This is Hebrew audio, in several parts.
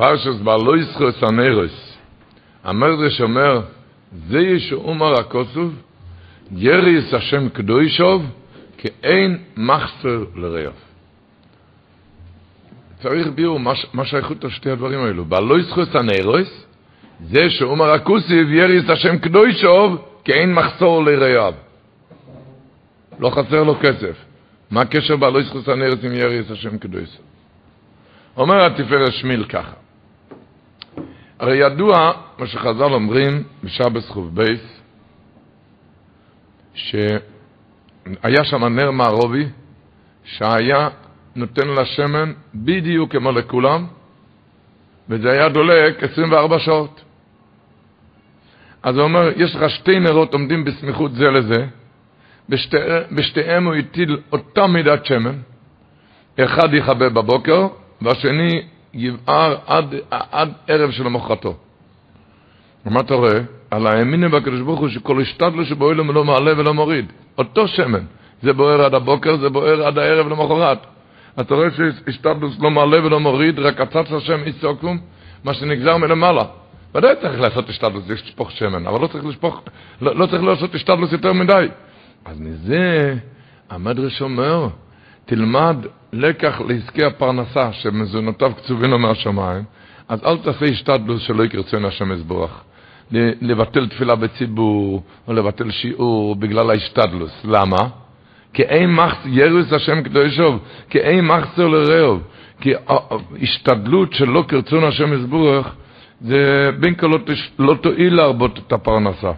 פרשס בלויסחוס הנרוס, המדרש אומר, זה ישעומר הכוסוב, יריס השם קדוישוב, כאין מחסר לרעב. צריך ביור, מה שייכות לשתי הדברים האלו? בלויסחוס הנרוס, זה שאומר הכוסיב יריס השם קדוישוב, כאין מחסור לרעב. לא חסר לו כסף. מה הקשר בלויסחוס הנרוס עם יריס השם קדוישוב? אומר התפארת שמיל ככה. הרי ידוע מה שחז"ל אומרים בשבס חוב בייס, שהיה שם נר מערובי, שהיה נותן לשמן בדיוק כמו לכולם, וזה היה דולק 24 שעות. אז הוא אומר, יש לך שתי נרות עומדים בסמיכות זה לזה, בשתי, בשתיהם הוא הטיל אותה מידת שמן, אחד יכבה בבוקר, והשני יבער עד, עד ערב של המוחרתו. ומה אתה רואה? על האמינה בקדוש ברוך הוא שכל השתדלו שבועלם לא מעלה ולא מוריד. אותו שמן. זה בוער עד הבוקר, זה בוער עד הערב למחרת. אתה רואה שהשתדלוס לא מעלה ולא מוריד, רק עצץ השם איסוקום, מה שנגזר מלמעלה. ודאי צריך לעשות השתדלוס, לשפוך שמן, אבל לא צריך לשפוך, לא, לא צריך לעשות השתדלוס יותר מדי. אז מזה המדרש אומר, תלמד לקח לעסקי הפרנסה שמזונותיו קצובים לו מהשמיים, אז אל תעשה השתדלוס שלא יקרצון השם יזבורך. לבטל תפילה בציבור, או לבטל שיעור בגלל ההשתדלוס. למה? כי אין מחס, ירוס השם קדושוב, כי אין מחסר לרעוב. כי השתדלות שלא קרצון השם יזבורך, זה בין כה לא תועיל להרבות את הפרנסה.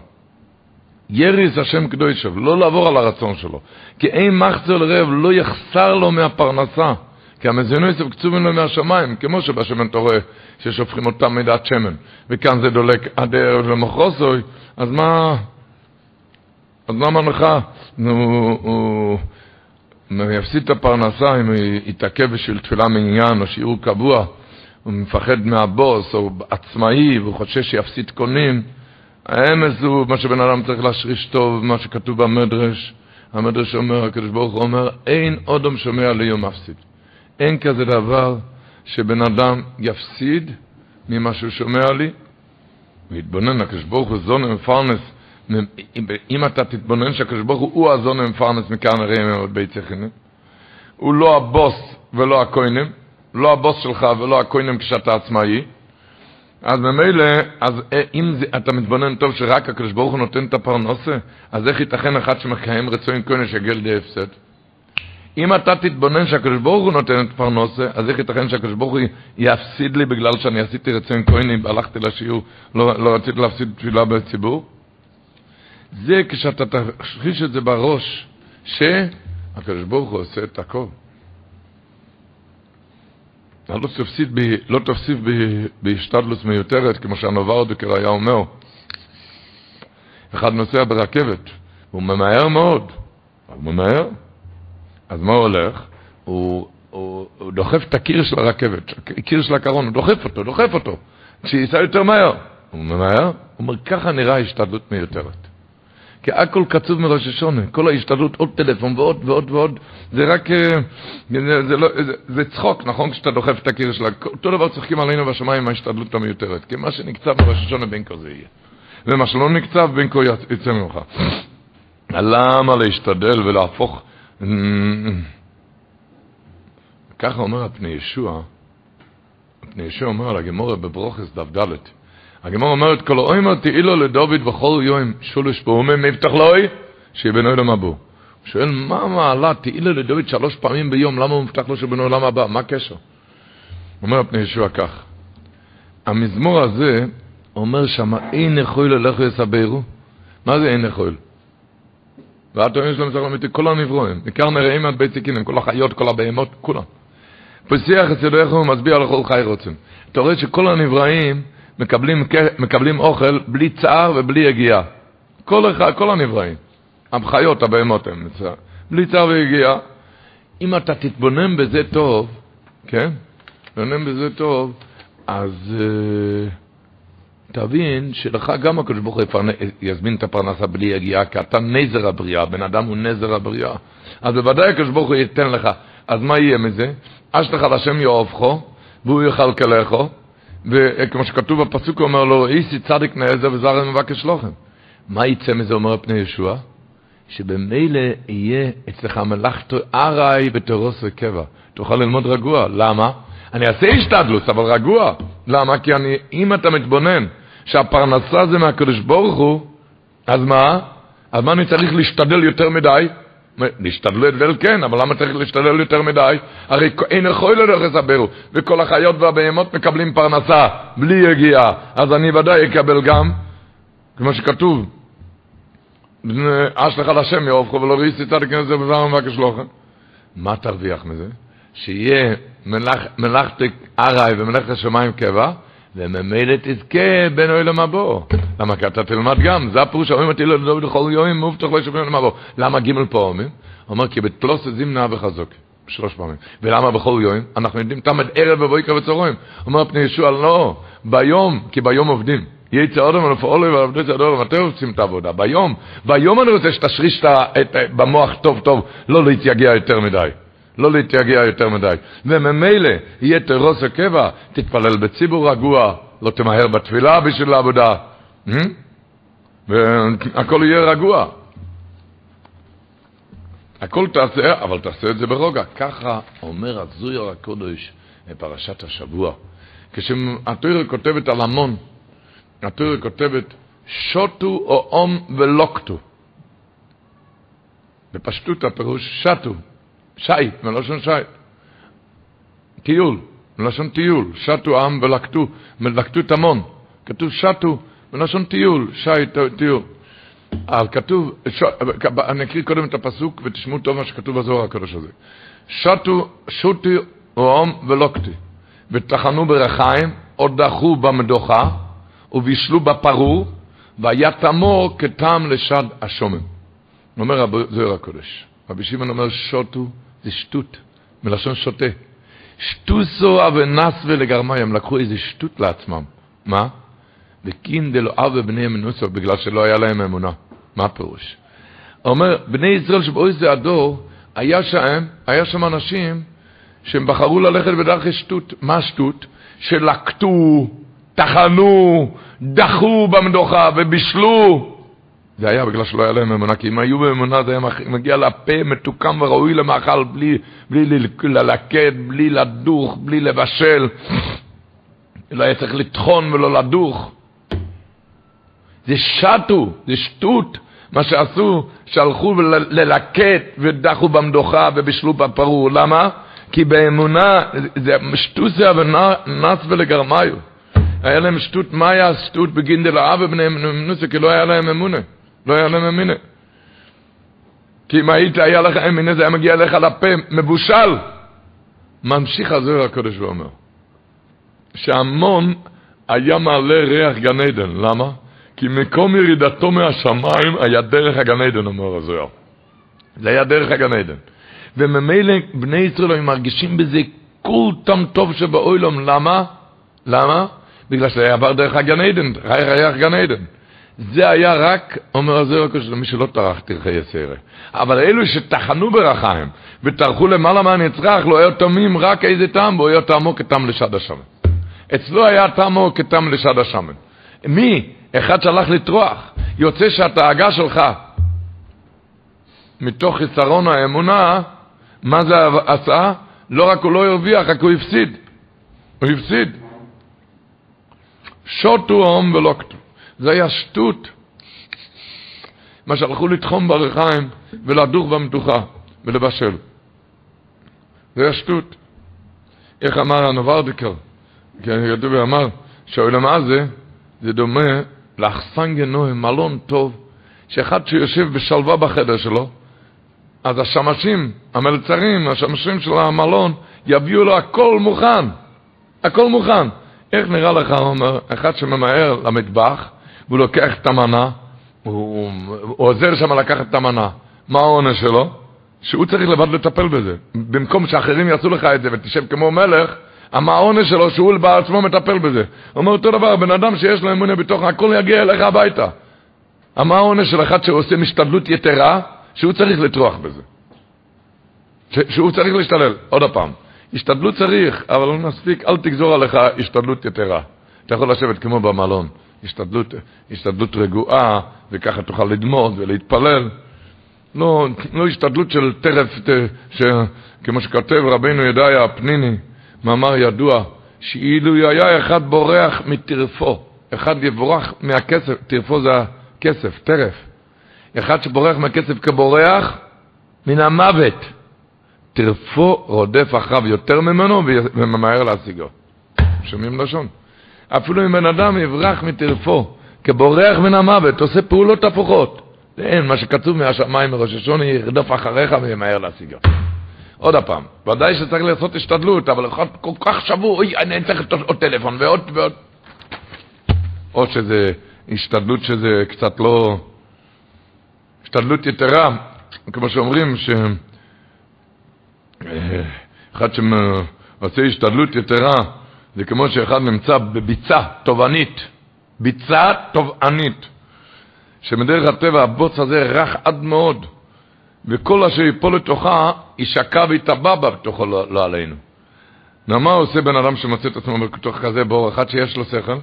יריס השם קדושוב, לא לעבור על הרצון שלו. כי אין מחצר לרעב, לא יחסר לו מהפרנסה. כי המזונו יסף קצובים לו מהשמיים, כמו שבשמן אתה רואה ששופכים אותם מידת שמן, וכאן זה דולק עד ערב למחרוסוי, אז מה, אז מה מנחה? הוא, הוא, הוא יפסיד את הפרנסה אם הוא יתעכב בשביל תפילה מעניין או שיעור קבוע, הוא מפחד מהבוס או עצמאי והוא חושש שיפסיד קונים, האמס הוא מה שבן אדם צריך להשריש טוב, מה שכתוב במדרש. המדרש אומר, הקדוש ברוך הוא אומר, אין אודם שומע ליום מפסיד. אין כזה דבר שבן אדם יפסיד ממה שהוא שומע לי, ויתבונן, הקדוש ברוך הוא זון ומפרנס, אם אתה תתבונן שהקדוש ברוך הוא הוא הזון מכאן הרי מאוד בית יחינים, הוא לא הבוס ולא הכהנים, לא הבוס שלך ולא הכהנים כשאתה עצמאי, אז ממילא, אז אה, אם זה, אתה מתבונן טוב שרק הקדוש ברוך הוא נותן את הפרנסה, אז איך ייתכן אחד שמקיים רצון כהן שיגיע לידי הפסד? אם אתה תתבונן שהקדוש ברוך הוא נותן את פרנסה, אז איך ייתכן שהקדוש ברוך הוא יפסיד לי בגלל שאני עשיתי רצון כהן, הלכתי לשיעור, לא, לא רציתי להפסיד תפילה בציבור? זה כשאתה תחריש את זה בראש, שהקדוש ברוך הוא עושה את הכל. לא תפסיד, ב, לא תפסיד ב, בהשתדלות מיותרת, כמו שהנוברדוקר היה אומר. אחד נוסע ברכבת, הוא ממהר מאוד, הוא ממהר, אז מה הוא הולך? הוא, הוא, הוא דוחף את הקיר של הרכבת, הקיר של הקרון, הוא דוחף אותו, דוחף אותו, שייסע יותר מהר. הוא ממהר, הוא אומר, ככה נראה השתדלות מיותרת. כי הכל קצוב מראש השונה, כל ההשתדלות, עוד טלפון ועוד ועוד ועוד, זה רק, אה, זה, זה, לא, זה, זה צחוק, נכון? כשאתה דוחף את הקיר שלה, אותו דבר צוחקים עלינו בשמיים ההשתדלות המיותרת, כי מה שנקצב מראש השונה בין כה זה יהיה, ומה שלא נקצב בין כה יצא ממך. למה להשתדל ולהפוך... ככה אומר הפני ישוע, הפני ישוע אומר על הגמורה בברוכס דף ד' הגמור אומרת, כל אוימר תהילו לדוד בכל יום שולש פעמים מבטח לוי, שיבנו עולם הבא. הוא שואל, מה המעלה תהילו לדוד שלוש פעמים ביום, למה הוא מבטח לו שיבנו עולם הבא? מה הקשר? אומר הפני ישוע כך, המזמור הזה אומר שם, אין יכול ללכו יסברו. מה זה אין יכול? ואת אומרים שלום צריך אמיתי, כל הנברואים, עיקר נראים עד בית סיכינים, כל החיות, כל הבהמות, כולם. פסיח אצלו איך הוא מסביר לכל חי רוצים. אתה רואה שכל הנבראים, מקבלים, מקבלים אוכל בלי צער ובלי יגיעה. כל, אחד, כל הנבראים. החיות, הבהמות הם, בלי צער ויגיעה. אם אתה תתבונן בזה טוב, כן? תתבונן בזה טוב, אז uh, תבין שלך גם הקדוש ברוך הוא יזמין את הפרנסה בלי יגיעה, כי אתה נזר הבריאה, בן אדם הוא נזר הבריאה. אז בוודאי הקדוש ברוך הוא ייתן לך. אז מה יהיה מזה? אשתך לשם יאהבכו, והוא יאכל כלךו, וכמו שכתוב בפסוק, הוא אומר לו, איסי צדיק נעזר וזר מבקש לוחם. מה יצא מזה, אומר פני ישוע? שבמילא יהיה אצלך מלאכתו ארעי ותרוס וקבע. תוכל ללמוד רגוע. למה? אני אעשה השתדלוס, אבל רגוע. למה? כי אני, אם אתה מתבונן שהפרנסה זה מהקדוש ברוך הוא, אז מה? אז מה אני צריך להשתדל יותר מדי? להשתדל כן, אבל למה צריך להשתדל יותר מדי? הרי אין יכול לדרך לסברו, וכל החיות והבהמות מקבלים פרנסה בלי יגיעה, אז אני ודאי אקבל גם, כמו שכתוב, אש לך לשם יאהבכו ולא ראיסי צדיק נזר בזמן מבקש לכם. מה תרוויח מזה? שיהיה מלאכת ארעי ומלאכת השמיים קבע, וממילא תזכה בין אוי למבוא. למה? כי אתה תלמד גם, זה הפירוש, אומרים אותי לא לדוד לכל יום, מובטח לא ישבים למבוא. למה ג' פה אומרים? אומר כי בתלוס זימנה וחזוק. שלוש פעמים. ולמה בכל יום? אנחנו יודעים תמיד ערב ובויקר וצהריים. אומר פני ישוע, לא, ביום, כי ביום עובדים. יצא אדם ולפעול ועבדו זה אדם, אתם עושים את העבודה. ביום, ביום אני רוצה שתשריש במוח טוב טוב, לא להתייגע יותר מדי. לא להתייגע יותר מדי. וממילא יהיה תרוס הקבע, תתפלל בציבור רגוע, לא תמהר בתפילה בשביל העבודה. והכל יהיה רגוע. הכל תעשה, אבל תעשה את זה ברוגע. ככה אומר הזויר הקודש בפרשת השבוע. כשהתוירה כותבת על המון, התורה כותבת שוטו או אום ולוקטו. בפשטות הפירוש שטו, שייט, מלושן שייט. טיול, מלושן טיול, שטו עם ולקטו, ולקטו את המון. כתוב שטו, מלושן טיול, שייט, טיול. אבל כתוב, ש... אני אקריא קודם את הפסוק ותשמעו טוב מה שכתוב בזוהר הקדוש הזה. שטו, שוטי אום ולוקטי, וטחנו ברחיים, או דחו במדוכה, ובישלו בפרור, והיה תמור כטעם לשד השומן. אומר זוהר הקודש. רבי שמעון אומר שוטו זה שטות, מלשון שוטה. שטוסו אבנס ולגרמי, הם לקחו איזה שטות לעצמם. מה? וקין דלו אב ובני מנוסו, בגלל שלא היה להם אמונה. מה הפירוש? הוא אומר, בני ישראל שבאוי זה הדור, היה שם, היה שם אנשים שהם בחרו ללכת בדרכי שטות. מה שטות? שלקטו, טחנו, דחו במדוכה ובישלו. זה היה בגלל שלא היה להם אמונה, כי אם היו באמונה זה היה מגיע לפה מתוקם וראוי למאכל בלי, ללקט, בלי לדוך, בלי לבשל. לא היה צריך לטחון ולא לדוך. זה שטו, זה שטות. מה שעשו, שהלכו ללקט ודחו במדוכה ובישלו בפרור. למה? כי באמונה, זה שטוסיה ונס ולגרמיו. היה להם שטות, מה היה שטות בגין דלאב ובני מנוסה? כי לא היה להם אמונה. לא להם אמונה. כי אם היית, היה לך אמונה, זה היה מגיע לך לפה, מבושל. ממשיך הזוהר הקודש ואומר, שהמון היה מעלה ריח גן עדן. למה? כי מקום ירידתו מהשמיים היה דרך הגן עדן, אומר הזוהר. זה היה דרך הגן עדן. וממילא בני ישראל היו מרגישים בזה כל טם טוב שבאוילום. למה? למה? בגלל שזה עבר דרך הגן עדן, ריח גן עדן. זה היה רק, אומר הזוהר הקדוש, למי שלא טרח תרחי יסרה. אבל אלו שטחנו ברחיים וטרחו למעלה מהנצרך, לא היה תמים רק איזה טעם, בו היה טעמו כטעם לשד השמן. אצלו היה טעמו כטעם לשד השמן. מי? אחד שהלך לטרוח. יוצא שהתאגה שלך, מתוך חיסרון האמונה, מה זה עשה? לא רק הוא לא הרוויח, רק הוא הפסיד. הוא הפסיד. שוטו הום ולוקטו. זה היה שטות. מה שהלכו לתחום ברחיים ולדוך במתוחה ולבשל. זה היה שטות. איך אמר הנוברדיקר? אני כתוב ואמר שהעולם הזה זה דומה לאחסן גנוהם, מלון טוב, שאחד שיושב בשלווה בחדר שלו, אז השמשים, המלצרים, השמשים של המלון, יביאו לו הכל מוכן. הכל מוכן. איך נראה לך, אומר, אחד שממהר למטבח, והוא לוקח את המנה, הוא, הוא עוזר שם לקחת את המנה. מה העונש שלו? שהוא צריך לבד לטפל בזה. במקום שאחרים יעשו לך את זה ותשב כמו מלך, מה העונש שלו שהוא בעצמו מטפל בזה. הוא אומר אותו דבר, בן אדם שיש לו אמונה בתוך, הכל יגיע אליך הביתה. מה העונש של אחד שעושה משתדלות יתרה, שהוא צריך לטרוח בזה. שהוא צריך להשתלל. עוד פעם, השתדלות צריך, אבל לא נספיק, אל תגזור עליך השתדלות יתרה. אתה יכול לשבת כמו במלון, השתדלות, השתדלות רגועה, וככה תוכל לדמוד ולהתפלל. לא, לא השתדלות של טרף, ש, כמו שכותב רבינו ידעיה הפניני, מאמר ידוע, שאילו היה אחד בורח מטרפו, אחד יבורח מהכסף, טרפו זה הכסף, טרף. אחד שבורח מהכסף כבורח מן המוות. טרפו רודף אחריו יותר ממנו וממהר להשיגו. שומעים לשון? אפילו אם בן אדם יברח מטרפו כבורח מן המוות, עושה פעולות הפוכות. אין, מה שכתוב מהשמיים מראש השונה ירדוף אחריך וימהר להשיגו. עוד פעם, ודאי שצריך לעשות השתדלות, אבל אחד כל כך שבוע, אוי, אני צריך עוד טלפון ועוד ועוד. או שזה השתדלות שזה קצת לא... השתדלות יתרה, כמו שאומרים, ש... אחד שעושה השתדלות יתרה, זה כמו שאחד נמצא בביצה תובענית, ביצה תובענית, שמדרך הטבע הבוץ הזה רך עד מאוד, וכל אשר ייפול לתוכה יישקע ויטבע בה בתוכו לא, לא עלינו. נו, מה עושה בן אדם שמוצא את עצמו בתוך כזה בור אחד שיש לו שכל?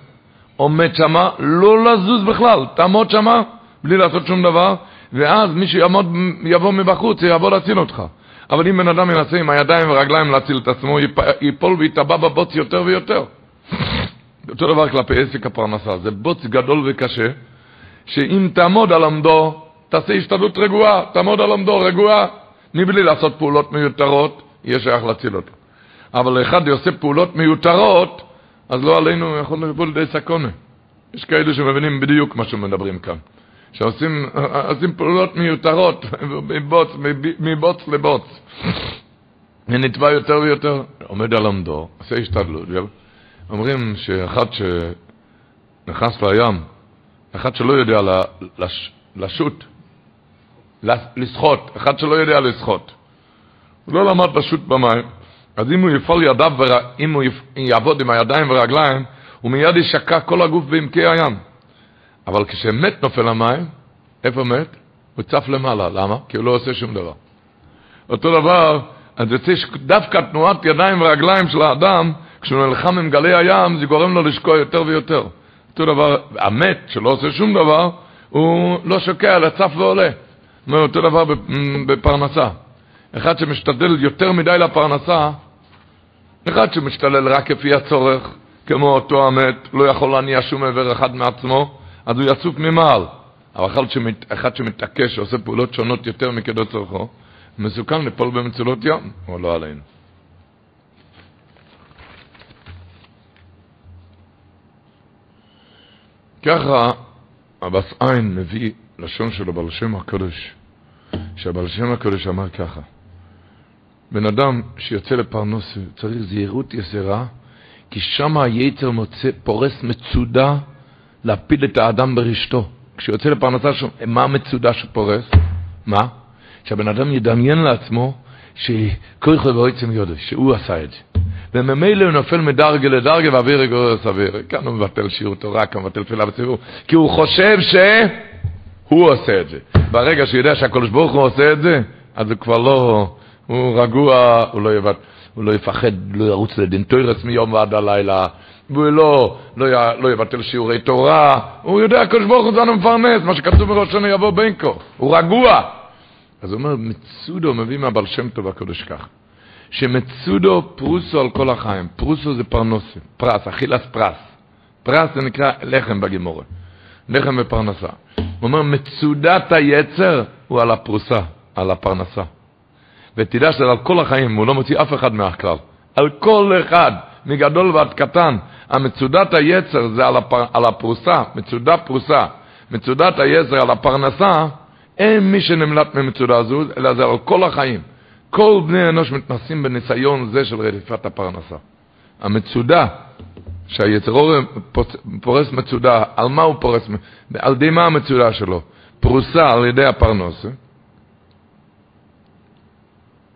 עומד שמה, לא לזוז בכלל, תעמוד שמה, בלי לעשות שום דבר, ואז מי שיעמוד, יבוא מבחוץ, יבוא להציל אותך. אבל אם בן אדם ינסה עם הידיים ורגליים להציל את עצמו, ייפול ויטבע בבוץ יותר ויותר. אותו דבר כלפי עסק הפרנסה, זה בוץ גדול וקשה, שאם תעמוד על עמדו, תעשה השתדלות רגועה, תעמוד על עמדו רגועה, מבלי לעשות פעולות מיותרות, יהיה שייך להציל אותו. אבל אחד יעשה פעולות מיותרות, אז לא עלינו יכול לבוא לידי סקונה. יש כאלה שמבינים בדיוק מה שמדברים כאן. שעושים פעולות מיותרות, מבוץ, מבוץ לבוץ. ונתבע יותר ויותר, עומד על עמדו, עושה השתדלות. אומרים שאחד שנכנס לים, אחד שלא יודע לש, לשוט, לשחות, אחד שלא יודע לשחות. הוא לא למד לשוט במים, אז אם הוא יפעל ידיו, אם הוא יעבוד עם הידיים והרגליים, הוא מיד ישקע כל הגוף בעמקי הים. אבל כשמת נופל למים, איפה מת? הוא צף למעלה. למה? כי הוא לא עושה שום דבר. אותו דבר, אז יוצא שדווקא תנועת ידיים ורגליים של האדם, כשהוא נלחם עם גלי הים, זה גורם לו לשקוע יותר ויותר. אותו דבר, המת שלא עושה שום דבר, הוא לא שוקע, אלא צף ועולה. אותו דבר בפרנסה. אחד שמשתדל יותר מדי לפרנסה, אחד שמשתלל רק כפי הצורך, כמו אותו המת, לא יכול להניע שום עבר אחד מעצמו, אז הוא יצוק ממעל. אבל אחד, שמת, אחד שמתעקש, שעושה פעולות שונות יותר מכדו צורכו, מסוכן ליפול במצולות ים, או לא עלינו. ככה הבס עין מביא לשון שלו בעל שם הקודש, שהבעל שם הקודש אמר ככה, בן אדם שיוצא לפרנוס צריך זהירות יסרה, כי שם היצר מוצא, פורס מצודה להפיל את האדם ברשתו. כשיוצא לפרנסה, ש... מה המצודה שפורס? מה? שהבן אדם ידמיין לעצמו שכויכו ואויצם יודו, שהוא עשה את זה. וממילא הוא נופל מדרגה לדרגה ואוויר גורר סביר. כאן הוא מבטל שיעור תורה, כאן הוא מבטל תפילה בציבור, כי הוא חושב שהוא עושה את זה. ברגע שהוא יודע שהקדוש ברוך הוא עושה את זה, אז הוא כבר לא, הוא רגוע, הוא לא, יבט, הוא לא יפחד, לא ירוץ לדין תוירס מיום ועד הלילה, והוא לא, לא, לא יבטל שיעורי תורה, הוא יודע, הקדוש ברוך הוא זמן מפרנס, מה שכתוב בראש השנה יבוא בין כה, הוא רגוע. אז הוא אומר, מצודו מביא מהבעל שם טוב הקדוש כך, שמצודו פרוסו על כל החיים, פרוסו זה פרנוסה, פרס, אכילס פרס, פרס זה נקרא לחם בגימורה, לחם ופרנסה. הוא אומר, מצודת היצר הוא על הפרוסה, על הפרנסה. ותדע שזה על כל החיים, הוא לא מוציא אף אחד מהכלל, על כל אחד. מגדול ועד קטן. המצודת היצר זה על, הפר, על הפרוסה, מצודה פרוסה. מצודת היצר על הפרנסה, אין מי שנמלט ממצודה זו, אלא זה על כל החיים. כל בני אנוש מתנסים בניסיון זה של רדיפת הפרנסה. המצודה, שהיצר פורס מצודה, על מה הוא פורס? על ידי מה המצודה שלו? פרוסה על ידי הפרנסה.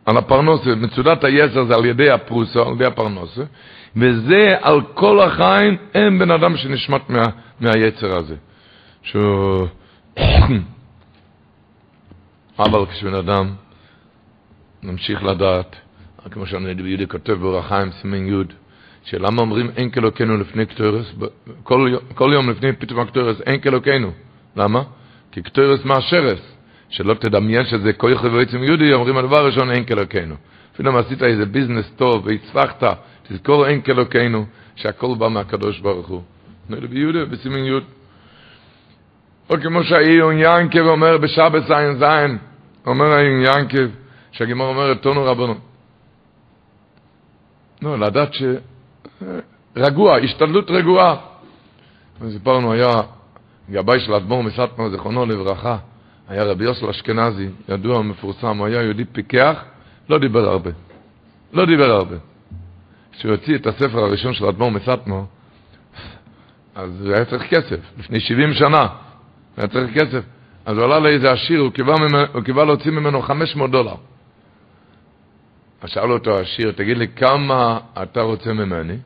על הפרנסה, מצודת היצר זה על ידי הפרוסה, על ידי הפרנסה, וזה על כל החיים, אין בן אדם שנשמט מה, מהיצר הזה. שהוא... אבל כשבן אדם נמשיך לדעת, כמו שאני יהודי כותב באורח סימן י', שלמה אומרים אין כאלוקינו לפני קטורס, כל, כל יום לפני פתאום הקטורס אין כאלוקינו. למה? כי קטורס מאשרס, שלא תדמיין שזה כוח ובעצם יהודי, אומרים הדבר הראשון אין כאלוקינו. אפילו אם עשית איזה ביזנס טוב והצלחת, תזכור אין כאלוקינו, שהכל בא מהקדוש ברוך הוא. נראה ביהודה, בסימן י'. או כמו שהעיון ינקב אומר בשבת זין זין, אומר העיון ינקב, שהגמר אומרת תונו רבנו. לא, לדעת ש... רגוע, השתדלות רגועה. סיפרנו, היה גבאי של אדמו"ר מסטמר, זיכרונו לברכה, היה רבי יוסל אשכנזי, ידוע ומפורסם, הוא היה יהודי פיקח, לא דיבר הרבה. לא דיבר הרבה. כשהוא הוציא את הספר הראשון של אדמו"ר מסטמר, אז הוא היה צריך כסף, לפני 70 שנה, היה צריך כסף. אז הוא עלה לאיזה עשיר, הוא קיבל, ממנו, הוא קיבל להוציא ממנו 500 דולר. אז שאל אותו העשיר, תגיד לי, כמה אתה רוצה ממני?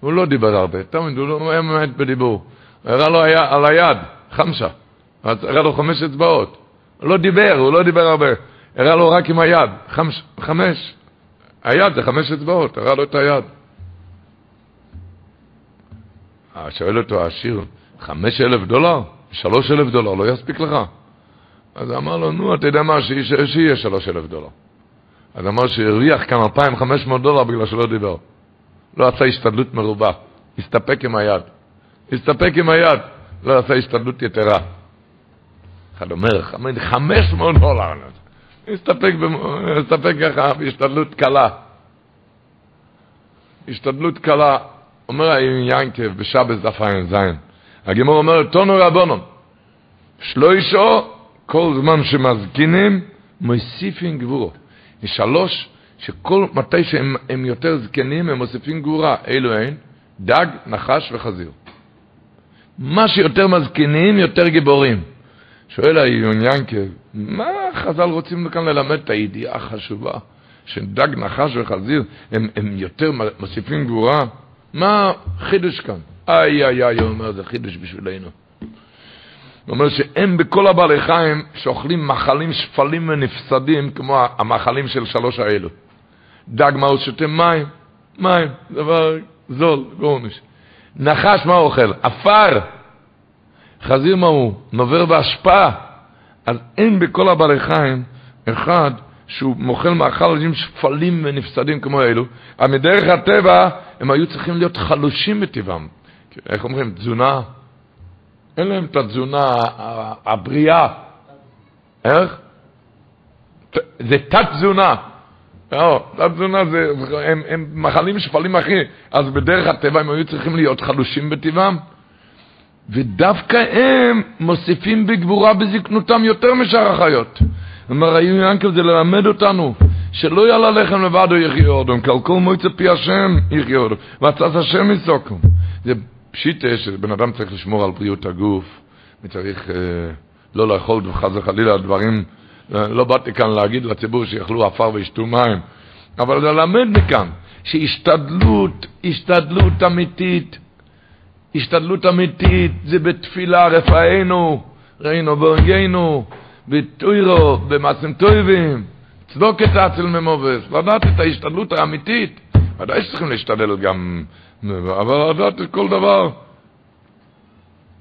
הוא לא דיבר הרבה, תמיד הוא לא היה באמת בדיבור. הוא הראה לו היה, על היד, חמשה. אז הראה לו חמש אצבעות. הוא לא דיבר, הוא לא דיבר הרבה. הראה לו רק עם היד, חמש, חמש. היד זה חמש אצבעות, הראה לו את היד. שואל אותו העשיר, חמש אלף דולר? שלוש אלף דולר, לא יספיק לך? אז אמר לו, נו, אתה יודע מה, שיהיה שלוש אלף דולר. אז אמר שהרוויח כאן 2,500 דולר בגלל שלא דיבר. לא עשה השתדלות מרובה, הסתפק עם היד. הסתפק עם היד, לא עשה השתדלות יתרה. אחד אומר, 500 דולר. הסתפק, ככה בהשתדלות קלה. השתדלות קלה. אומר האם ינקב בשבס דף ע"ז, הגמור אומר, תונו רבונון, שלוישו, כל זמן שמזקינים, מוסיפים גבורו. שלוש, שכל מתי שהם יותר זקנים, הם מוסיפים גבורה. אלו הן, דג, נחש וחזיר. מה שיותר מזקינים, יותר גיבורים. שואל העיון ינקב, מה חז"ל רוצים כאן ללמד את הידיעה החשובה, שדג, נחש וחזיר, הם, הם יותר מוסיפים גבורה? מה חידוש כאן? איי איי איי, הוא אומר, זה חידוש בשבילנו. הוא אומר שהם בכל הבעלי חיים שאוכלים מחלים שפלים ונפסדים כמו המאכלים של שלוש האלו. דג מה הוא שותה? מים. מים, דבר זול, גורניש. נחש מה הוא אוכל? עפר. חזיר מה הוא? נובר בהשפעה. אז אין בכל הבעלי חיים אחד שהוא מוכל מאכלים שפלים ונפסדים כמו אלו, אבל מדרך הטבע הם היו צריכים להיות חלושים בטבעם. איך אומרים? תזונה אין להם את התזונה הבריאה. איך? זה תת-תזונה. לא, תת-תזונה זה, הם, הם מחלים שפלים אחי, אז בדרך הטבע הם היו צריכים להיות חלושים בטבעם. ודווקא הם מוסיפים בגבורה בזקנותם יותר משאר החיות. אומר ינקל זה ללמד אותנו שלא יעלה לחם לבד או יחיה אודום, כי על כל מועצה פי השם יחיה אודום, ועצת השם יסוקם. זה פשיטה שבן אדם צריך לשמור על בריאות הגוף, וצריך אה, לא לאכול חס וחלילה דברים, אה, לא באתי כאן להגיד לציבור שיאכלו עפר וישתו מים, אבל ללמד מכאן שהשתדלות, השתדלות אמיתית, השתדלות אמיתית זה בתפילה רפאנו, ראינו בהורגנו, בתוירו, במעשים טויבים, צדוקת אצל ממובס, לדעת את ההשתדלות האמיתית, ודאי שצריכים להשתדל גם אבל לדעת את כל דבר.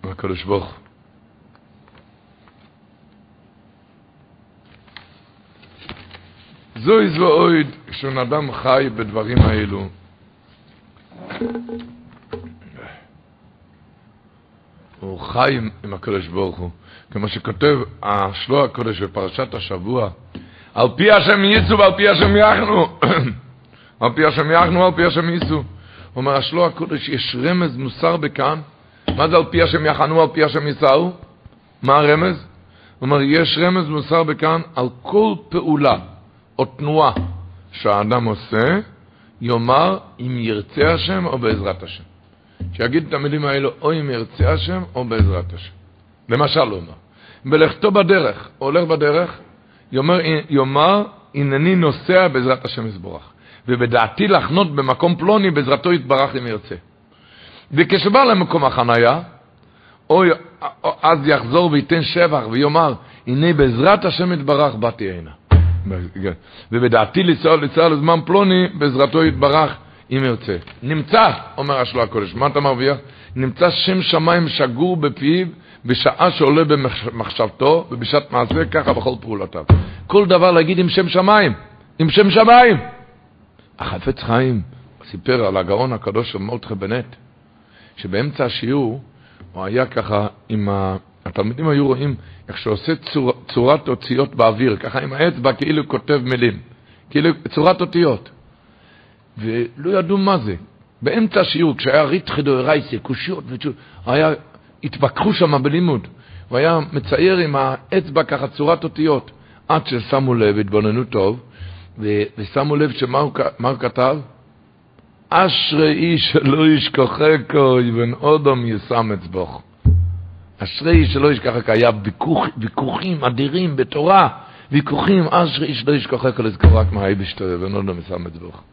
הקדוש ברוך זוהי זו אויד כשבן אדם חי בדברים האלו. הוא חי עם הקדוש ברוך הוא. כמו שכותב השלוע הקודש בפרשת השבוע, על פי השם ייצו ועל פי השם יחנו. על פי השם יחנו ועל פי השם ייצו. אומר השלוע הקודש, יש רמז מוסר בכאן. מה זה על פי השם יחנו, על פי השם יישאו? מה הרמז? הוא אומר, יש רמז מוסר בכאן על כל פעולה או תנועה שהאדם עושה, יאמר אם ירצה השם או בעזרת השם. שיגיד את המילים האלו, או אם ירצה השם או בעזרת השם. למשל הוא אומר, בלכתו בדרך, הולך בדרך, יאמר, יאמר הנני נוסע בעזרת השם יסבורך. ובדעתי לחנות במקום פלוני בעזרתו יתברך אם ירצה. וכשבא למקום החנייה, או, או, אז יחזור וייתן שבח ויאמר, הנה בעזרת השם יתברך באתי הנה. ובדעתי לנסוע לנסוע לזמן פלוני, בעזרתו יתברך אם ירצה. נמצא, אומר השלו הקודש, מה אתה מרוויח? נמצא שם שמיים שגור בפיו בשעה שעולה במחשבתו ובשעת מעשה ככה בכל פעולותיו. כל דבר להגיד עם שם שמיים, עם שם שמיים. החפץ חיים סיפר על הגאון הקדוש של מורדכי בנט, שבאמצע השיעור הוא היה ככה עם ה... התלמידים היו רואים איך שעושה צור, צורת אותיות באוויר, ככה עם האצבע כאילו כותב מילים, כאילו צורת אותיות. ולא ידעו מה זה. באמצע השיעור, כשהיה ריתחי דאורייסה, קושיות היה, התווכחו שם בלימוד. הוא היה מצייר עם האצבע ככה צורת אותיות, עד ששמו לב, התבוננו טוב, ו- ושמו לב שמה הוא, הוא כתב? אשרי איש שלא ישכחכו, אבן אודום ישם אצבוך. אשרי איש שלא ישכחך, היה ויכוח, ויכוחים אדירים בתורה, ויכוחים, אשרי איש לא ישכחכו, לזכור רק מה אבן אודום ישם אצבוך.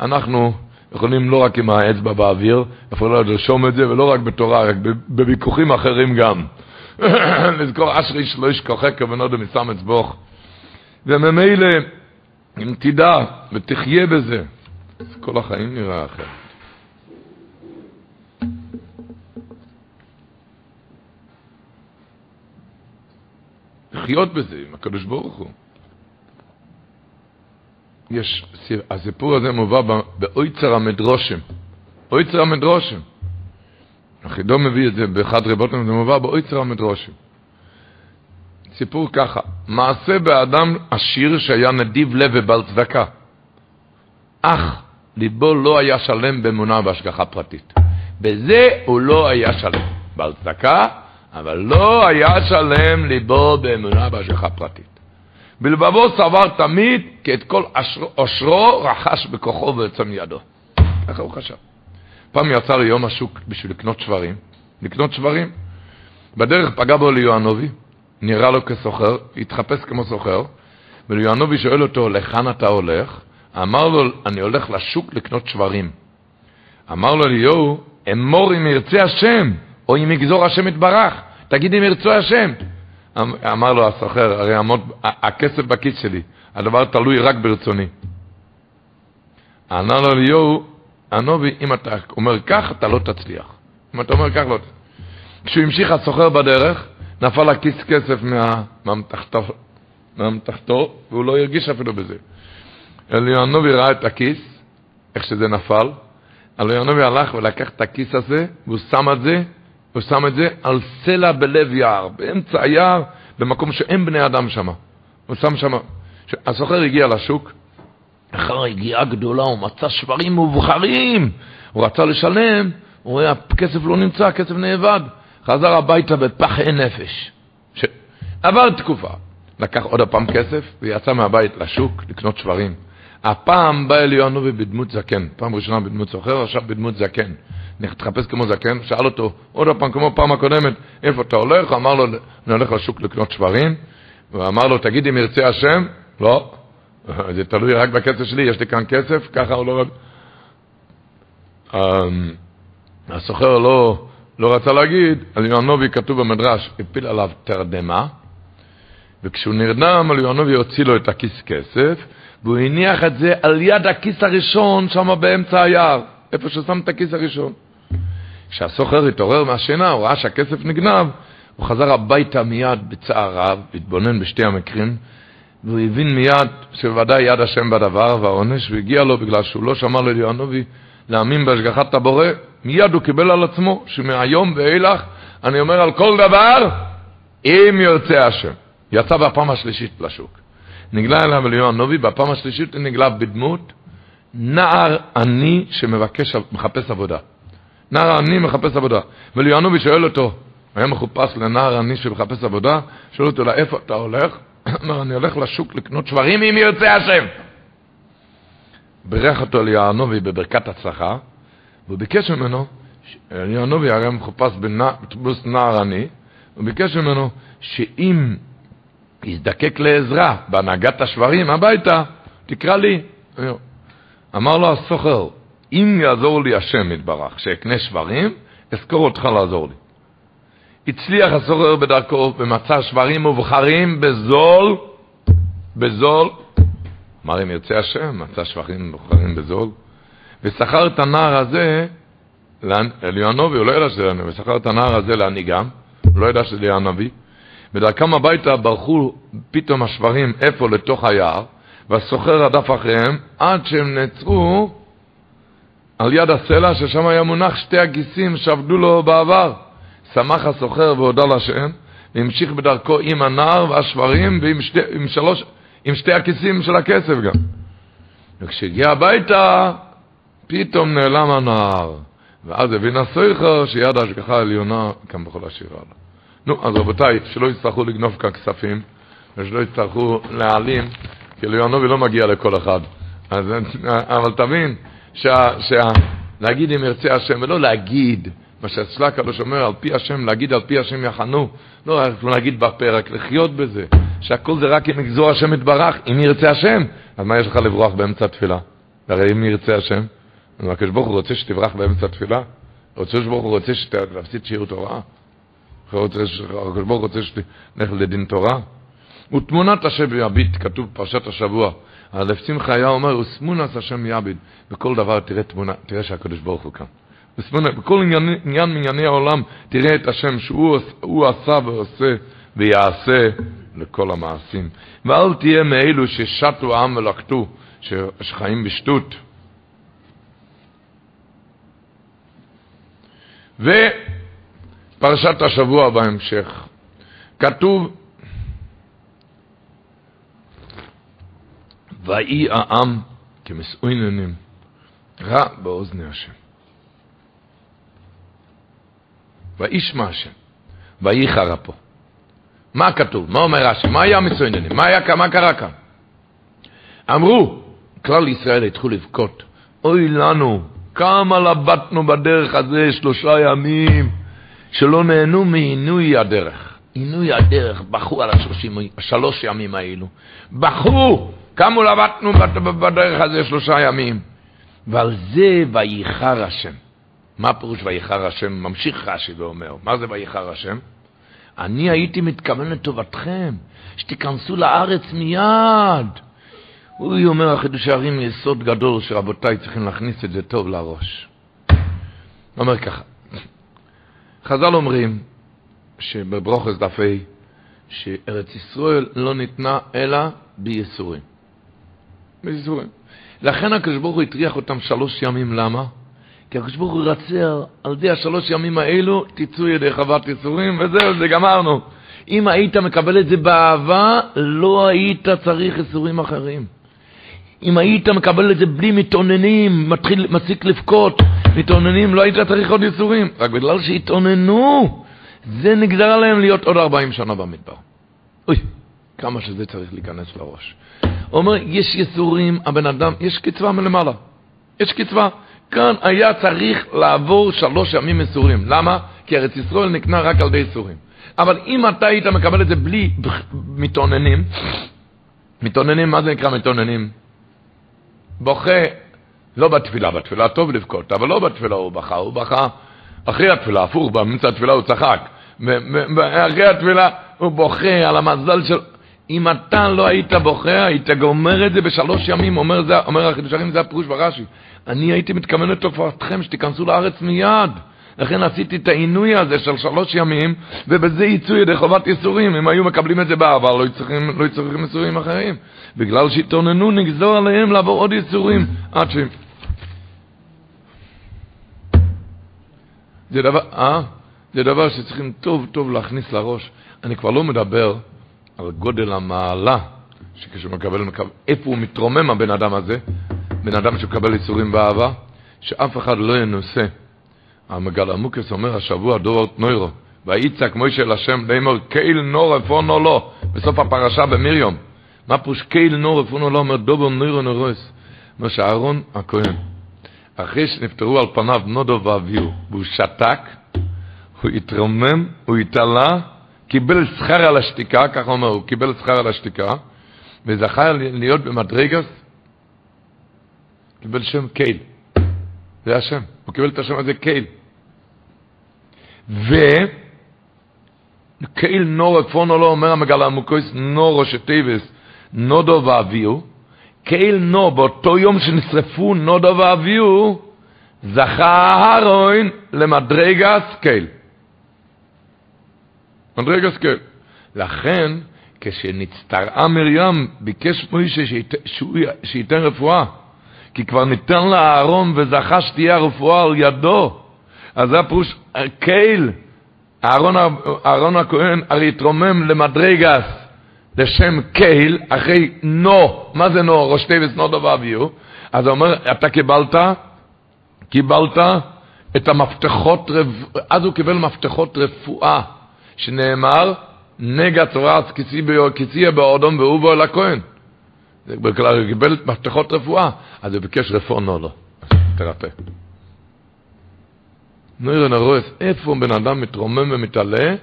אנחנו יכולים לא רק עם האצבע באוויר, יכולים לרשום את זה, ולא רק בתורה, רק בוויכוחים אחרים גם. לזכור אשרי שלא ישכחך כבנות ומסם אצבוך. וממילא, אם תדע ותחיה בזה, אז כל החיים נראה אחרת. לחיות בזה עם הקדוש ברוך הוא. יש, הסיפור הזה מובא באויצר המדרושם. אויצר המדרושם. החידו מביא את זה באחד רבותים, זה מובא באויצר המדרושם. סיפור ככה, מעשה באדם עשיר שהיה נדיב לב ובעל צדקה, אך ליבו לא היה שלם באמונה בהשגחה פרטית. בזה הוא לא היה שלם. בעל צדקה, אבל לא היה שלם ליבו באמונה בהשגחה פרטית. בלבבו סבר תמיד כי את כל עושרו רכש בכוחו ועצם ידו. ככה הוא חשב. פעם יצא ליום השוק בשביל לקנות שברים, לקנות שברים. בדרך פגע בו ליואנובי, נראה לו כסוחר, התחפש כמו סוחר, וליואנובי שואל אותו, לכאן אתה הולך? אמר לו, אני הולך לשוק לקנות שברים. אמר לו ליהו, אמור אם ירצה השם, או אם יגזור השם יתברך, תגיד אם ירצה השם. אמ, אמר לו הסוחר, הרי עמוד, הכסף בכיס שלי, הדבר תלוי רק ברצוני. ענה לו אליהו, הנובי, אם אתה אומר כך, אתה לא תצליח. אם אתה אומר כך, לא תצליח. כשהוא המשיך הסוחר בדרך, נפל הכיס כסף מהמתחתו, והוא לא הרגיש אפילו בזה. אליהו הנובי ראה את הכיס, איך שזה נפל, אליהו הנובי הלך ולקח את הכיס הזה, והוא שם את זה הוא שם את זה על סלע בלב יער, באמצע היער, במקום שאין בני אדם שם. הוא שם שם, הסוחר הגיע לשוק, אחר הגיעה גדולה, הוא מצא שברים מובחרים, הוא רצה לשלם, הוא רואה, הכסף לא נמצא, הכסף נאבד. חזר הביתה בפחי נפש. ש... עבר תקופה. לקח עוד הפעם כסף ויצא מהבית לשוק לקנות שברים. הפעם בא אליונובי בדמות זקן, פעם ראשונה בדמות סוחר, עכשיו בדמות זקן. תחפש כמו זקן, שאל אותו עוד פעם, כמו פעם הקודמת, איפה אתה הולך? אמר לו, אני הולך לשוק לקנות שברים, ואמר לו, תגיד אם ירצה השם? לא, זה תלוי רק בכסף שלי, יש לי כאן כסף, ככה הוא לא... אמ, הסוחר לא, לא רצה להגיד, על יואנובי כתוב במדרש, הפיל עליו תרדמה, וכשהוא נרדם, על יואנובי הוציא לו את הכיס כסף, והוא הניח את זה על יד הכיס הראשון, שם באמצע היער, איפה ששם את הכיס הראשון. כשהסוחר התעורר מהשינה, הוא ראה שהכסף נגנב, הוא חזר הביתה מיד בצער רב, התבונן בשתי המקרים, והוא הבין מיד שבוודאי יד השם בדבר והעונש, והגיע לו בגלל שהוא לא שמע לליאנובי להאמין בהשגחת הבורא, מיד הוא קיבל על עצמו שמהיום ואילך אני אומר על כל דבר, אם ירצה השם. יצא בפעם השלישית לשוק. נגלה אליו אליהו הנובי, בפעם השלישית נגלה בדמות נער עני שמחפש עבודה. נער עני מחפש עבודה. וליאנובי שואל אותו, היה מחופש לנער עני שמחפש עבודה, שואל אותו, לאיפה אתה הולך? אמר, אני הולך לשוק לקנות שברים אם ירצה השם. בירך אותו ליאנובי בברכת הצלחה, והוא ביקש ממנו, ליאנובי הרי מחופש בטבוס נער עני, הוא ביקש ממנו שאם יזדקק לעזרה בהנהגת השברים הביתה, תקרא לי. אמר לו הסוחר, אם יעזור לי השם יתברך, שאקנה שברים, אזכור אותך לעזור לי. הצליח הסוחר בדרכו ומצא שברים מובחרים בזול, בזול. אמר אם ירצה השם, מצא שברים מובחרים בזול. ושכר את הנער הזה, אליהו הוא לא ידע שזה הנביא, ושכר את הנער הזה להנהיגם, הוא לא ידע שזה הנביא. בדרכם הביתה ברחו פתאום השברים איפה לתוך היער, והסוחר רדף אחריהם עד שהם נעצרו על יד הסלע ששם היה מונח שתי הגיסים שעבדו לו בעבר. שמח הסוחר והודה לשם, והמשיך בדרכו עם הנער והשברים ועם שתי, עם שלוש, עם שתי הכיסים של הכסף גם. וכשהגיע הביתה, פתאום נעלם הנער. ואז הבין הסויכר שיד ההשגחה העליונה כאן בכל השיר הלאה. נו, אז רבותיי, שלא יצטרכו לגנוב כאן כספים, ושלא יצטרכו להעלים, כי ליונובי לא מגיע לכל אחד. אז, אבל תבין, שה, שה, להגיד אם ירצה השם, ולא להגיד, מה שאצלה הקדוש אומר, על פי השם, להגיד על פי השם יחנו. לא להגיד בפה, רק לחיות בזה. שהכל זה רק אם יגזור השם יתברך, אם ירצה השם. אז מה יש לך לברוח באמצע התפילה? הרי אם ירצה השם, הקדוש ברוך הוא רוצה שתברח באמצע התפילה? הקדוש ברוך הוא רוצה שתפסיד שיעור תורה? הקדוש ברוך הוא רוצה שתלך לדין תורה? ותמונת השם יביט, כתוב בפרשת השבוע. הרב שמחה היה אומר, וסמונס השם יביד. בכל דבר תראה תמונה, תראה שהקדוש ברוך הוא כאן. וסמונה, בכל עניין, עניין מענייני העולם תראה את השם שהוא עשה ועושה ויעשה לכל המעשים. ואל תהיה מאלו ששתו העם ולקטו, שחיים בשטות. ופרשת השבוע בהמשך, כתוב, ויהי העם כמסעוננים, רע באוזני השם. וישמע השם, ויהי חרא פה. מה כתוב? מה אומר רש"י? מה היה מסעוננים? מה, היה, מה קרה כאן? אמרו, כלל ישראל התחילו לבכות, אוי לנו, כמה לבטנו בדרך הזה שלושה ימים, שלא נהנו מעינוי הדרך. עינוי הדרך, בכו על השלושים, השלוש ימים האלו. בכו! כמה לבטנו בדרך הזה שלושה ימים. ועל זה וייחר השם. מה פירוש וייחר השם? ממשיך רש"י ואומר, מה זה וייחר השם? אני הייתי מתכוון לטובתכם, שתיכנסו לארץ מיד. הוא אומר, החידוש הערים יסוד גדול שרבותיי צריכים להכניס את זה טוב לראש. הוא אומר ככה, חז"ל אומרים שבברוכס דף ה' שארץ ישראל לא ניתנה אלא בייסורים. בייסורים. לכן הקדוש ברוך הוא הטריח אותם שלוש ימים, למה? כי הקדוש ברוך הוא רצה על ידי השלוש ימים האלו, תצאו ידי חוות ייסורים, וזהו, זה גמרנו. אם היית מקבל את זה באהבה, לא היית צריך ייסורים אחרים. אם היית מקבל את זה בלי מתאוננים, מתחיל, מפסיק לבכות, מתאוננים, לא היית צריך עוד ייסורים. רק בגלל שהתאוננו, זה נגזר עליהם להיות עוד 40 שנה במדבר. אוי, כמה שזה צריך להיכנס לראש. הוא אומר, יש ייסורים, הבן אדם, יש קצבה מלמעלה. יש קצבה. כאן היה צריך לעבור שלוש ימים ייסורים. למה? כי ארץ ישראל נקנה רק על ידי ייסורים. אבל אם אתה היית מקבל את זה בלי מתאוננים, מתאוננים, מה זה נקרא מתאוננים? בוכה, לא בתפילה, בתפילה טוב לבכות, אבל לא בתפילה הוא בכה, הוא בכה אחרי התפילה, הפוך, באמצע התפילה הוא צחק. אחרי התפילה הוא בוכה על המזל של... אם אתה לא היית בוכה, היית גומר את זה בשלוש ימים, אומר, זה, אומר החידוש הרים, זה הפירוש ברש"י. אני הייתי מתכוון לתופעתכם שתיכנסו לארץ מיד. לכן עשיתי את העינוי הזה של שלוש ימים, ובזה יצאו ידי חובת ייסורים. אם היו מקבלים את זה בעבר, לא צריכים, לא צריכים ייסורים אחרים. בגלל שהתאוננו, נגזור עליהם לעבור עוד ייסורים עד ש... זה דבר, אה? זה דבר שצריכים טוב טוב להכניס לראש. אני כבר לא מדבר על גודל המעלה, שכשהוא מקבל, איפה הוא מתרומם הבן אדם הזה, בן אדם שמקבל ייסורים באהבה, שאף אחד לא ינוסה. המגל עמוקס אומר השבוע דורות נוירו, ויצעק מוישה לשם לאמור קייל נור אפונו לא, בסוף הפרשה במיריום. מה פוש קייל נור אפונו לא אומר דובר נוירו נורוס. אומר שאהרון הכהן, אחרי שנפטרו על פניו נודו ואביהו, והוא שתק, הוא התרומם, הוא התעלה, קיבל שכר על השתיקה, ככה אומר, הוא קיבל שכר על השתיקה, וזכה להיות במדרגס, קיבל שם קייל. זה השם. הוא קיבל את השם הזה קייל. וקייל נור אפונו לא אומר המגלה המוקויס נורו שטייבס נודו ואביו קייל נו, באותו יום שנשרפו נודו ואביהו, זכה אהרון למדרגס קייל. מדרגס קייל. לכן, כשנצטרעה מרים, ביקש מוישה שייתן רפואה, כי כבר ניתן לאהרון וזכה שתהיה הרפואה על ידו. אז זה הפירוש, קייל, אהרון, אהרון הכהן הרי התרומם למדרגס לשם קייל, אחרי נו, מה זה נו? ראש טייבס נו דבר ביו. אז הוא אומר, אתה קיבלת, קיבלת את המפתחות, אז הוא קיבל מפתחות רפואה, שנאמר, נגע צורץ כצייה באודום ואובו אל הכהן. הוא קיבל מפתחות רפואה, אז הוא ביקש רפואה נו לו, תרפא. נוירן הרועס, איפה בן אדם מתרומם ומתעלה?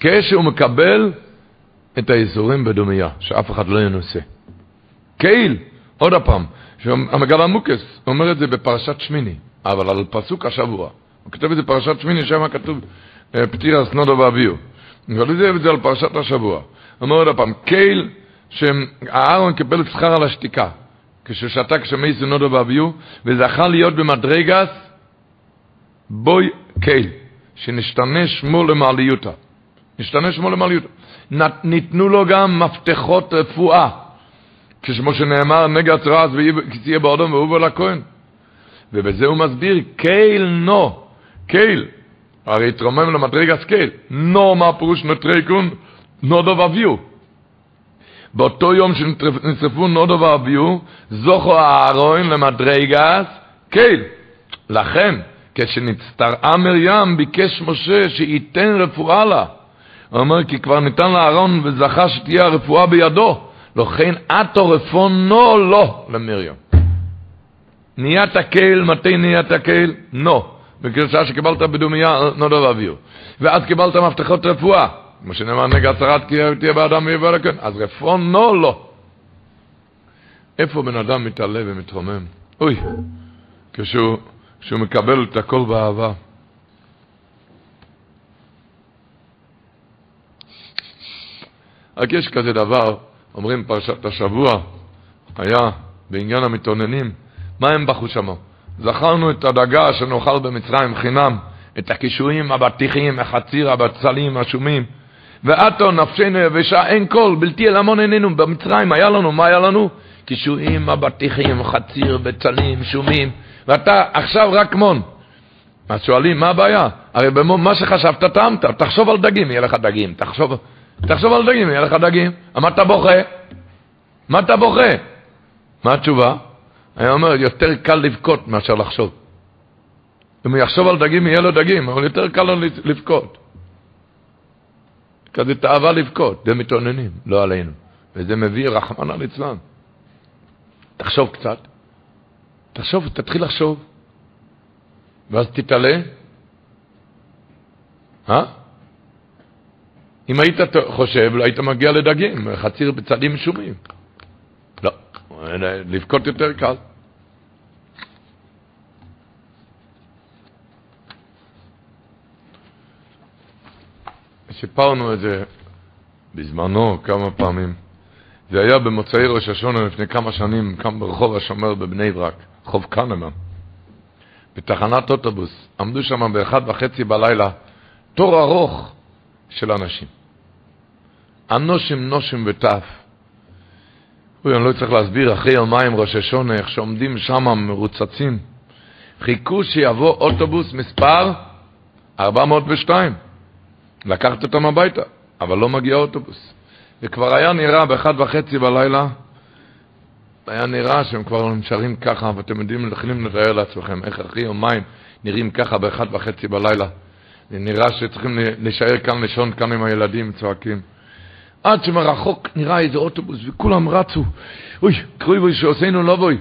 כשהוא מקבל את האזורים בדומיה, שאף אחד לא ינוסה. קהיל, עוד הפעם, המגל המוקס אומר את זה בפרשת שמיני, אבל על פסוק השבוע. הוא כותב את זה בפרשת שמיני, שם כתוב אה, פתיר הסנודו ואביו. אבל זה על פרשת השבוע. אומר עוד הפעם, קהיל, שאהרון קיבל שכר על השתיקה, כששתה כשמי סנודו ואביו, וזכה להיות במדרגס בוי קייל, שנשתנה שמו למעליותה. נשתנה שמו למעליותה. ניתנו לו גם מפתחות רפואה, כשמו שנאמר, נגע צרס וכצייה באודום ואובו לכהן. ובזה הוא מסביר, קייל נו, קייל, הרי התרומם למדרגס קייל, נו מה פירוש נטרקון, נודו ואביו. באותו יום שנשרפו נודו ואביו, זוכו הארון למדרגס קייל. לכן, כשנצטרעה מרים, ביקש משה שייתן רפואה לה. הוא אומר, כי כבר ניתן לאהרון וזכה שתהיה הרפואה בידו. לכן אתו רפונו לא למרים. נהיית הקהל, מתי נהיית הקהל? נו. בגרסה שקיבלת בדומיה, נודו ואוויר. ואז קיבלת מפתחות רפואה. כמו שנאמר, נגע צרת כי תהיה באדם ויבוא לכן. אז רפונו לא. איפה בן אדם מתעלה ומתרומם? אוי, כשהוא... שהוא מקבל את הכל באהבה. רק יש כזה דבר, אומרים פרשת השבוע, היה בעניין המתאוננים, מה הם בכו שם? זכרנו את הדגה שנאכל במצרים חינם, את הקישואים, הבטיחים, החציר, הבצלים, השומים. ועתו נפשנו יבשה, אין קול, בלתי אל המון עינינו. במצרים היה לנו, מה היה לנו? קישואים, הבטיחים, חציר, בצלים, שומים. ואתה עכשיו רק מון. אז שואלים, מה הבעיה? הרי במון, מה שחשבת טעמת, תחשוב על דגים, יהיה לך דגים, תחשוב, תחשוב על דגים, יהיה לך דגים. מה אתה בוכה? מה אתה בוכה? מה התשובה? אני אומר, יותר קל לבכות מאשר לחשוב. אם הוא יחשוב על דגים, יהיה לו דגים, אבל יותר קל לו לבכות. כזה תאווה לבכות, זה מתאוננים, לא עלינו. וזה מביא רחמנא ליצלן. תחשוב קצת, תחשוב, תתחיל לחשוב, ואז תתעלה. אה? אם היית חושב, לא היית מגיע לדגים, חציר בצדים משומים. לא, לבכות יותר קל. סיפרנו את זה בזמנו כמה פעמים. זה היה במוצאי ראש השונה לפני כמה שנים, כאן ברחוב השומר בבני ברק. רחוב קנמן, בתחנת אוטובוס, עמדו שם באחד וחצי בלילה, תור ארוך של אנשים. אנושים נושים וטף. אני לא צריך להסביר, אחרי יומיים ראש השונה, איך שעומדים שם מרוצצים. חיכו שיבוא אוטובוס מספר 402, לקחת אותם הביתה, אבל לא מגיע אוטובוס. וכבר היה נראה באחד וחצי בלילה היה נראה שהם כבר נשארים ככה, ואתם יודעים, יכולים לתאר לעצמכם איך אחרי יומיים נראים ככה באחת וחצי בלילה. נראה שצריכים להישאר כאן לישון כאן עם הילדים, צועקים. עד שמרחוק נראה איזה אוטובוס, וכולם רצו, אוי, קרוי בוי שעושינו לא בוי.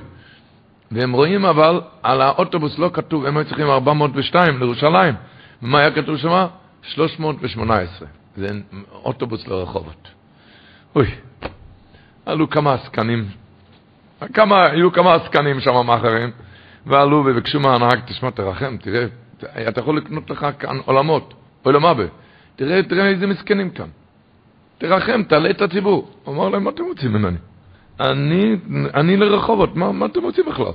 והם רואים אבל, על האוטובוס לא כתוב, הם היו צריכים 402 לירושלים. ומה היה כתוב שם? 318. זה אוטובוס לרחובות. אוי, עלו כמה עסקנים כמה, היו כמה עסקנים שם מאחרים, ועלו וביקשו מהנהג, תשמע, תרחם, תראה, אתה יכול לקנות לך כאן עולמות, עולם אבא. תראה, תראה איזה מסכנים כאן. תרחם, תעלה את הציבור. אמר להם, מה אתם רוצים ממני? אני, אני לרחובות, מה, מה אתם רוצים בכלל?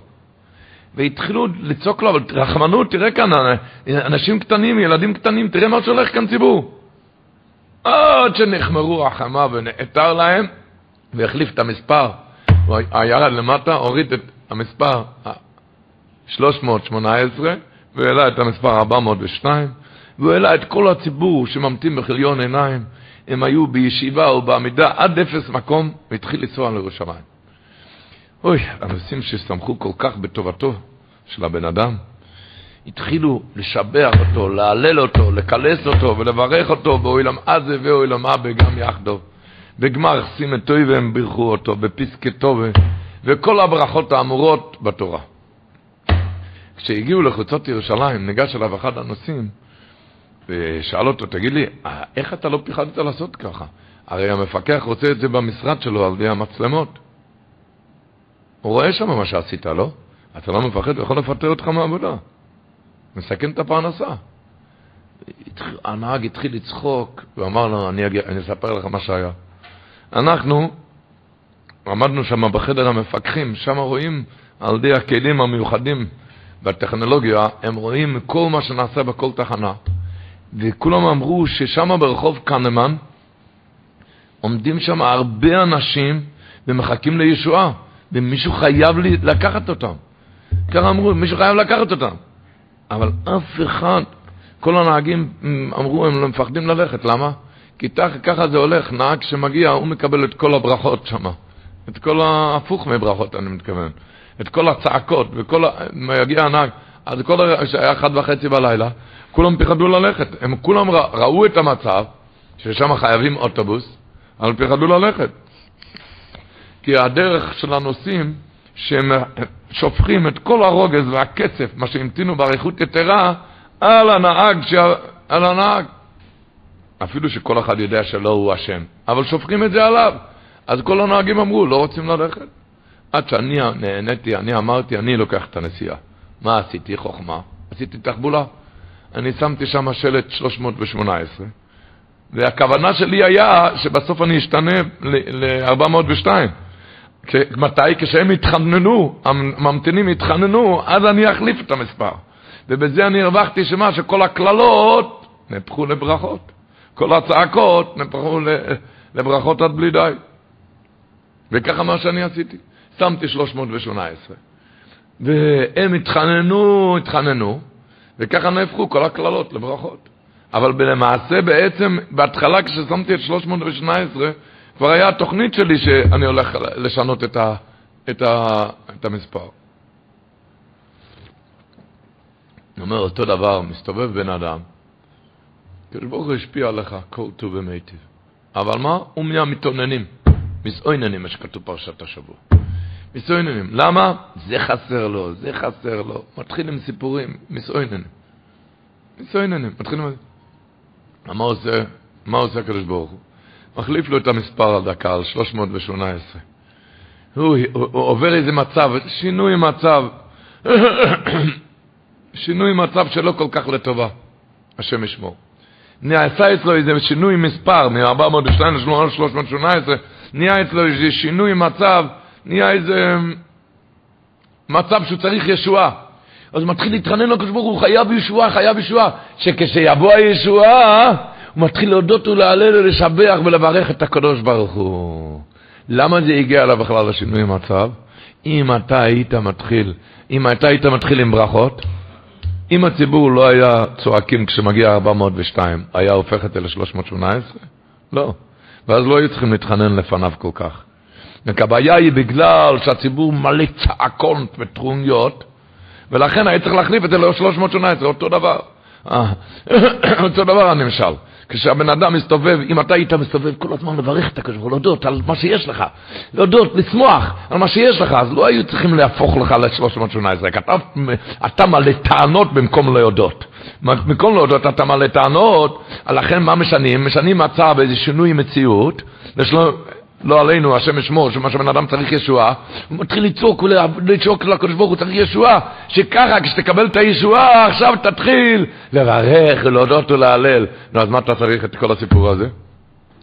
והתחילו לצעוק לו, אבל רחמנות, תראה כאן, אנשים קטנים, ילדים קטנים, תראה מה שהולך כאן ציבור. עד שנחמרו החמה ונעתר להם, והחליף את המספר. הוא למטה, הוריד את המספר 318, והעלה את המספר 402, והוא העלה את כל הציבור שממתין בכליון עיניים. הם היו בישיבה או בעמידה עד אפס מקום, והתחיל לנסוע לירושלים. אוי, הנושאים שסמכו כל כך בטובתו של הבן אדם, התחילו לשבח אותו, להלל אותו, לקלס אותו ולברך אותו באוילם עזה ואוילם אבא גם יחדו. בגמר סימת והם בירכו אותו, בפסקי טובה, וכל הברכות האמורות בתורה. כשהגיעו לחוצות ירושלים, ניגש אליו אחד הנוסעים, ושאל אותו, תגיד לי, איך אתה לא פיחדת לעשות ככה? הרי המפקח רוצה את זה במשרד שלו על ידי המצלמות. הוא רואה שם מה שעשית, לא? אתה לא מפחד, הוא יכול לפטר אותך מהעבודה. מסכן את הפרנסה. הנהג התחיל לצחוק, ואמר לו, אני, אגיע, אני אספר לך מה שהיה. אנחנו עמדנו שם בחדר המפקחים, שם רואים על ידי הכלים המיוחדים בטכנולוגיה, הם רואים כל מה שנעשה בכל תחנה. וכולם אמרו ששם ברחוב קנמן עומדים שם הרבה אנשים ומחכים לישועה, ומישהו חייב לקחת אותם. ככה אמרו, מישהו חייב לקחת אותם. אבל אף אחד, כל הנהגים אמרו, הם לא מפחדים ללכת, למה? כי ככה זה הולך, נהג שמגיע, הוא מקבל את כל הברכות שם. את כל ההפוך מברכות, אני מתכוון. את כל הצעקות, וכל ה... מגיע הנהג, אז כל. שהיה אחת וחצי בלילה, כולם פחדו ללכת. הם כולם. ראו את המצב, ששם חייבים אוטובוס, אבל פחדו ללכת. כי הדרך של הנוסעים, שהם שופכים את כל הרוגז והקצף, מה שהמתינו באריכות יתרה, על הנהג, ש... על הנהג. אפילו שכל אחד יודע שלא הוא אשם, אבל שופכים את זה עליו. אז כל הנהגים אמרו, לא רוצים ללכת. עד שאני נהניתי, אני אמרתי, אני לוקח את הנסיעה. מה עשיתי? חוכמה. עשיתי תחבולה. אני שמתי שם שלט 318, והכוונה שלי היה שבסוף אני אשתנה ל-402. מתי? כשהם יתחננו, הממתינים יתחננו, אז אני אחליף את המספר. ובזה אני הרווחתי שמה? שכל הקללות נהפכו לברכות. כל הצעקות נהפכו לברכות עד בלי די. וככה מה שאני עשיתי. שמתי 318. והם התחננו, התחננו, וככה נהפכו כל הקללות לברכות. אבל למעשה בעצם, בהתחלה כששמתי את 318, כבר היה התוכנית שלי שאני הולך לשנות את, ה, את, ה, את המספר. אני אומר, אותו דבר, מסתובב בן אדם, הקדוש ברוך הוא השפיע עליך כל טוב ומיטיב. אבל מה? הוא מהמתאוננים, מסעויננים, מה שכתוב פרשת השבוע. מסעויננים. למה? זה חסר לו, זה חסר לו. מתחיל עם סיפורים, מסעויננים. מסעויננים, מתחיל עם... מה עושה? מה עושה הקדוש ברוך הוא? מחליף לו את המספר על דקה, על 318. הוא, הוא, הוא עובר איזה מצב, שינוי מצב, שינוי מצב שלא כל כך לטובה, השם ישמור. נעשה אצלו איזה שינוי מספר, מ-402 ל-318, נהיה אצלו איזה שינוי מצב, נהיה איזה מצב שהוא צריך ישועה. אז מתחיל להתחנן לקדוש ברוך הוא, חייב ישועה, חייב ישועה. שכשיבוא הישועה, הוא מתחיל להודות ולהלל ולשבח ולברך את הקדוש ברוך הוא. למה זה הגיע אליו בכלל לשינוי מצב? אם אתה היית מתחיל, אם אתה היית מתחיל עם ברכות, אם הציבור לא היה צועקים כשמגיע 402, היה הופך את זה ל-318? לא. ואז לא היו צריכים להתחנן לפניו כל כך. הבעיה היא בגלל שהציבור מלא צעקות וטרוניות, ולכן היה צריך להחליף את זה ל-318, אותו דבר. אה, אותו דבר הנמשל. כשהבן אדם מסתובב, אם אתה היית מסתובב כל הזמן לברך את הקדוש ברוך הוא, להודות על מה שיש לך, להודות, לשמוח על מה שיש לך, אז לא היו צריכים להפוך לך ל-318, אתה, אתה מלא טענות במקום להודות. במקום להודות אתה מלא טענות, לכן מה משנים? משנים מצב, איזה שינוי מציאות, לא עלינו, השם ישמור, שמה שבן אדם צריך ישועה, הוא מתחיל לצעוק ולצעוק לקדוש ברוך הוא צריך ישועה, שככה כשתקבל את הישועה עכשיו תתחיל לברך ולהודות ולהלל. נו, אז מה אתה צריך את כל הסיפור הזה?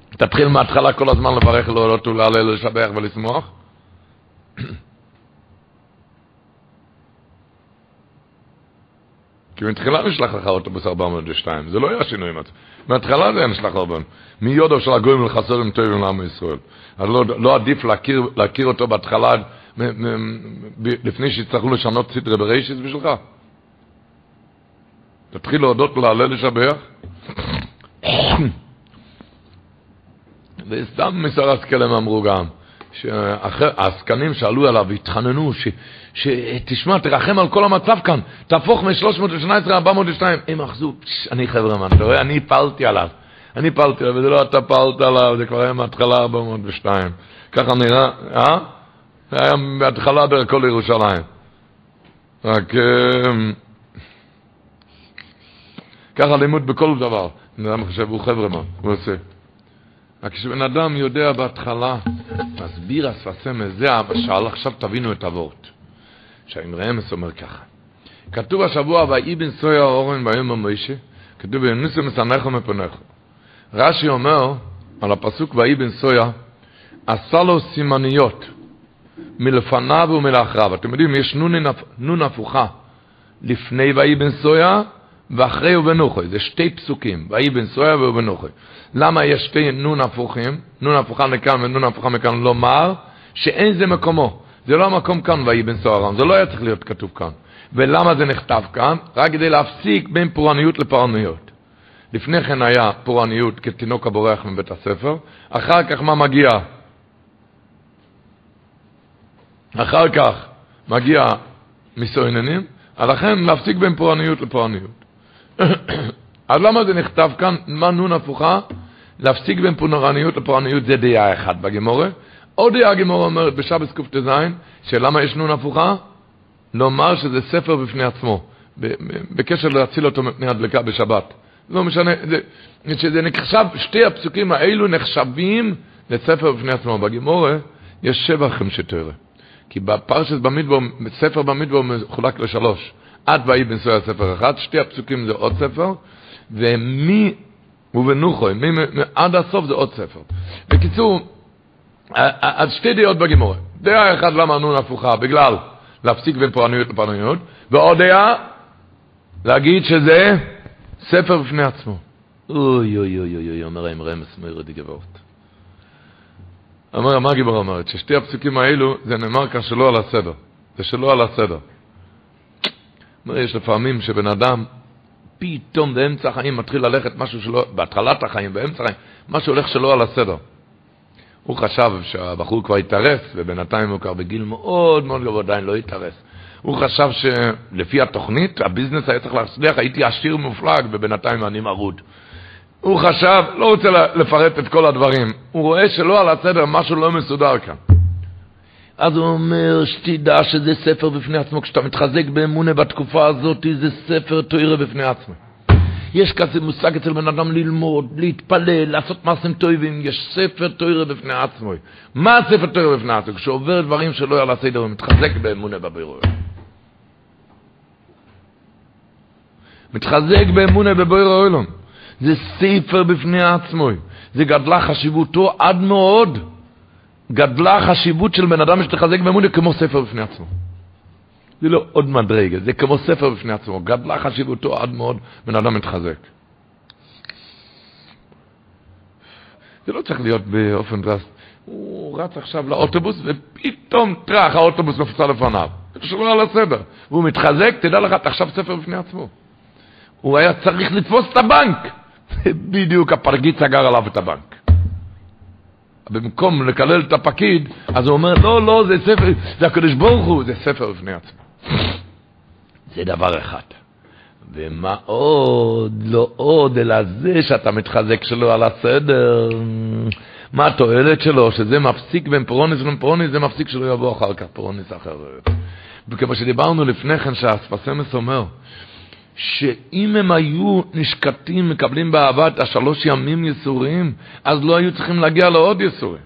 תתחיל מההתחלה כל הזמן לברך, להודות ולהלל, לשבח ולשמוח? כי מתחילה נשלח לך אוטובוס 402, זה לא היה שינוי מצב. מההתחלה זה היה נשלח 400. מיודו של הגויים לחסורים טובים לעם ישראל. אז לא, לא עדיף להכיר, להכיר אותו בהתחלה, מ, מ, ב, לפני שיצטרכו לשנות סדרי בראשיס בשבילך? תתחיל להודות להלל לשבח. וסתם מסר השכל הם אמרו גם, שהעסקנים שאלו עליו והתחננו, שתשמע, תרחם על כל המצב כאן, תהפוך מ-318 ל-402. הם אחזו, אני חבר'ה, אתה רואה, אני הפלתי עליו. אני פעלתי עליו, וזה לא אתה פעלת עליו, זה כבר היה מההתחלה 402. ככה נראה, אה? זה היה מההתחלה דרכו לירושלים. רק... אמ, ככה לימוד בכל דבר. בן אדם חושב, הוא חבר'ה מה, הוא עושה. רק כשבן אדם יודע בהתחלה, מסביר הספסמס, זה המשל, עכשיו תבינו את הוורט. שהאמרמס אומר ככה. כתוב השבוע, ויהי בן סויה אורן ביום המוישה, כתוב, ונוסו מסנכו מפונכו. רש"י אומר על הפסוק ויהי בן סויה, עשה לו סימניות מלפניו ומלאחריו. אתם יודעים, יש נון, נון הפוכה לפני ויהי בן סויה ואחרי ובנוחי. זה שתי פסוקים, ויהי בן סויה ובנוחי. למה יש שתי נון הפוכים, נון הפוכה מכאן ונון הפוכה מכאן, לומר שאין זה מקומו. זה לא המקום כאן ויהי בן סוהרם, זה לא היה צריך להיות כתוב כאן. ולמה זה נכתב כאן? רק כדי להפסיק בין פורעניות לפרענויות. לפני כן היה פורעניות כתינוק הבורח מבית הספר, אחר כך מה מגיע? אחר כך מגיע מסויננים, לכן להפסיק בין פורעניות לפורעניות. אז למה זה נכתב כאן, מה נון הפוכה? להפסיק בין פורעניות לפורעניות זה דעה אחת בגמורה. עוד דעה הגמורה אומרת בשבס קט"ז, שלמה יש נון הפוכה? לומר שזה ספר בפני עצמו, בקשר להציל אותו מפני הדלקה בשבת. לא משנה, זה, שזה נחשב, שתי הפסוקים האלו נחשבים לספר בפני עצמו. בגימורה יש שבע חמשי תורה. כי בפרשת במדבור, ספר במדבור מחולק לשלוש. עד ויהי בנסוי ספר אחד, שתי הפסוקים זה עוד ספר, ומי ובנוחוי, מי, עד הסוף זה עוד ספר. בקיצור, אז שתי דעות בגימורה. דעה אחת למה נון הפוכה, בגלל להפסיק בין פורענויות לפורענויות, ועוד דעה, להגיד שזה ספר בפני עצמו. אוי אוי אוי אוי אוי, אומר מאיר די גבורת. אומר, מה הגיבור אומרת? ששתי הפסוקים האלו, זה נאמר כאן שלא על הסדר. זה שלא על הסדר. אומר, יש לפעמים שבן אדם, פתאום באמצע החיים מתחיל ללכת משהו שלא, בהתחלת החיים, באמצע החיים, משהו הולך שלא על הסדר. הוא חשב שהבחור כבר התארס, ובינתיים הוא כבר בגיל מאוד מאוד גבוה, עדיין לא התארס. הוא חשב שלפי התוכנית, הביזנס היה צריך להצליח, הייתי עשיר מופלג, ובינתיים אני מרוד. הוא חשב, לא רוצה לפרט את כל הדברים, הוא רואה שלא על הסדר, משהו לא מסודר כאן. אז הוא אומר, שתדע שזה ספר בפני עצמו, כשאתה מתחזק באמונה בתקופה הזאת, זה ספר תוירה בפני עצמו. יש כזה מושג אצל בן אדם ללמוד, להתפלל, לעשות מעשים טובים, יש ספר תוירה בפני עצמו. מה הספר תוירה בפני עצמו? כשעובר דברים שלא על הסדר, הוא מתחזק באמונה בבירורים. מתחזק באמונה בבויר העולם. זה ספר בפני עצמו. זה גדלה חשיבותו עד מאוד. גדלה חשיבות של בן אדם שתחזק באמונה כמו ספר בפני עצמו. זה לא עוד מדרגה, זה כמו ספר בפני עצמו. גדלה חשיבותו עד מאוד, בן אדם מתחזק. זה לא צריך להיות באופן דרסט. הוא רץ עכשיו לאוטובוס, ופתאום טראח, האוטובוס מפצע לפניו. שלא על הסדר. והוא מתחזק, תדע לך, אתה עכשיו ספר בפני עצמו. הוא היה צריך לתפוס את הבנק. בדיוק הפרגיד סגר עליו את הבנק. במקום לקלל את הפקיד, אז הוא אומר, לא, לא, זה ספר, זה הקדוש ברוך הוא, זה ספר בפני עצמו. זה דבר אחד. ומה עוד, לא עוד, אלא זה שאתה מתחזק שלו על הסדר. מה התועלת שלו? שזה מפסיק בין פורענות לבין פורענות, זה מפסיק שלא יבוא אחר כך פורענות אחרת. וכמו שדיברנו לפני כן, שהשפת אמת אומר, שאם הם היו נשקטים, מקבלים באהבה את השלוש ימים יסורים, אז לא היו צריכים להגיע לעוד יסורים.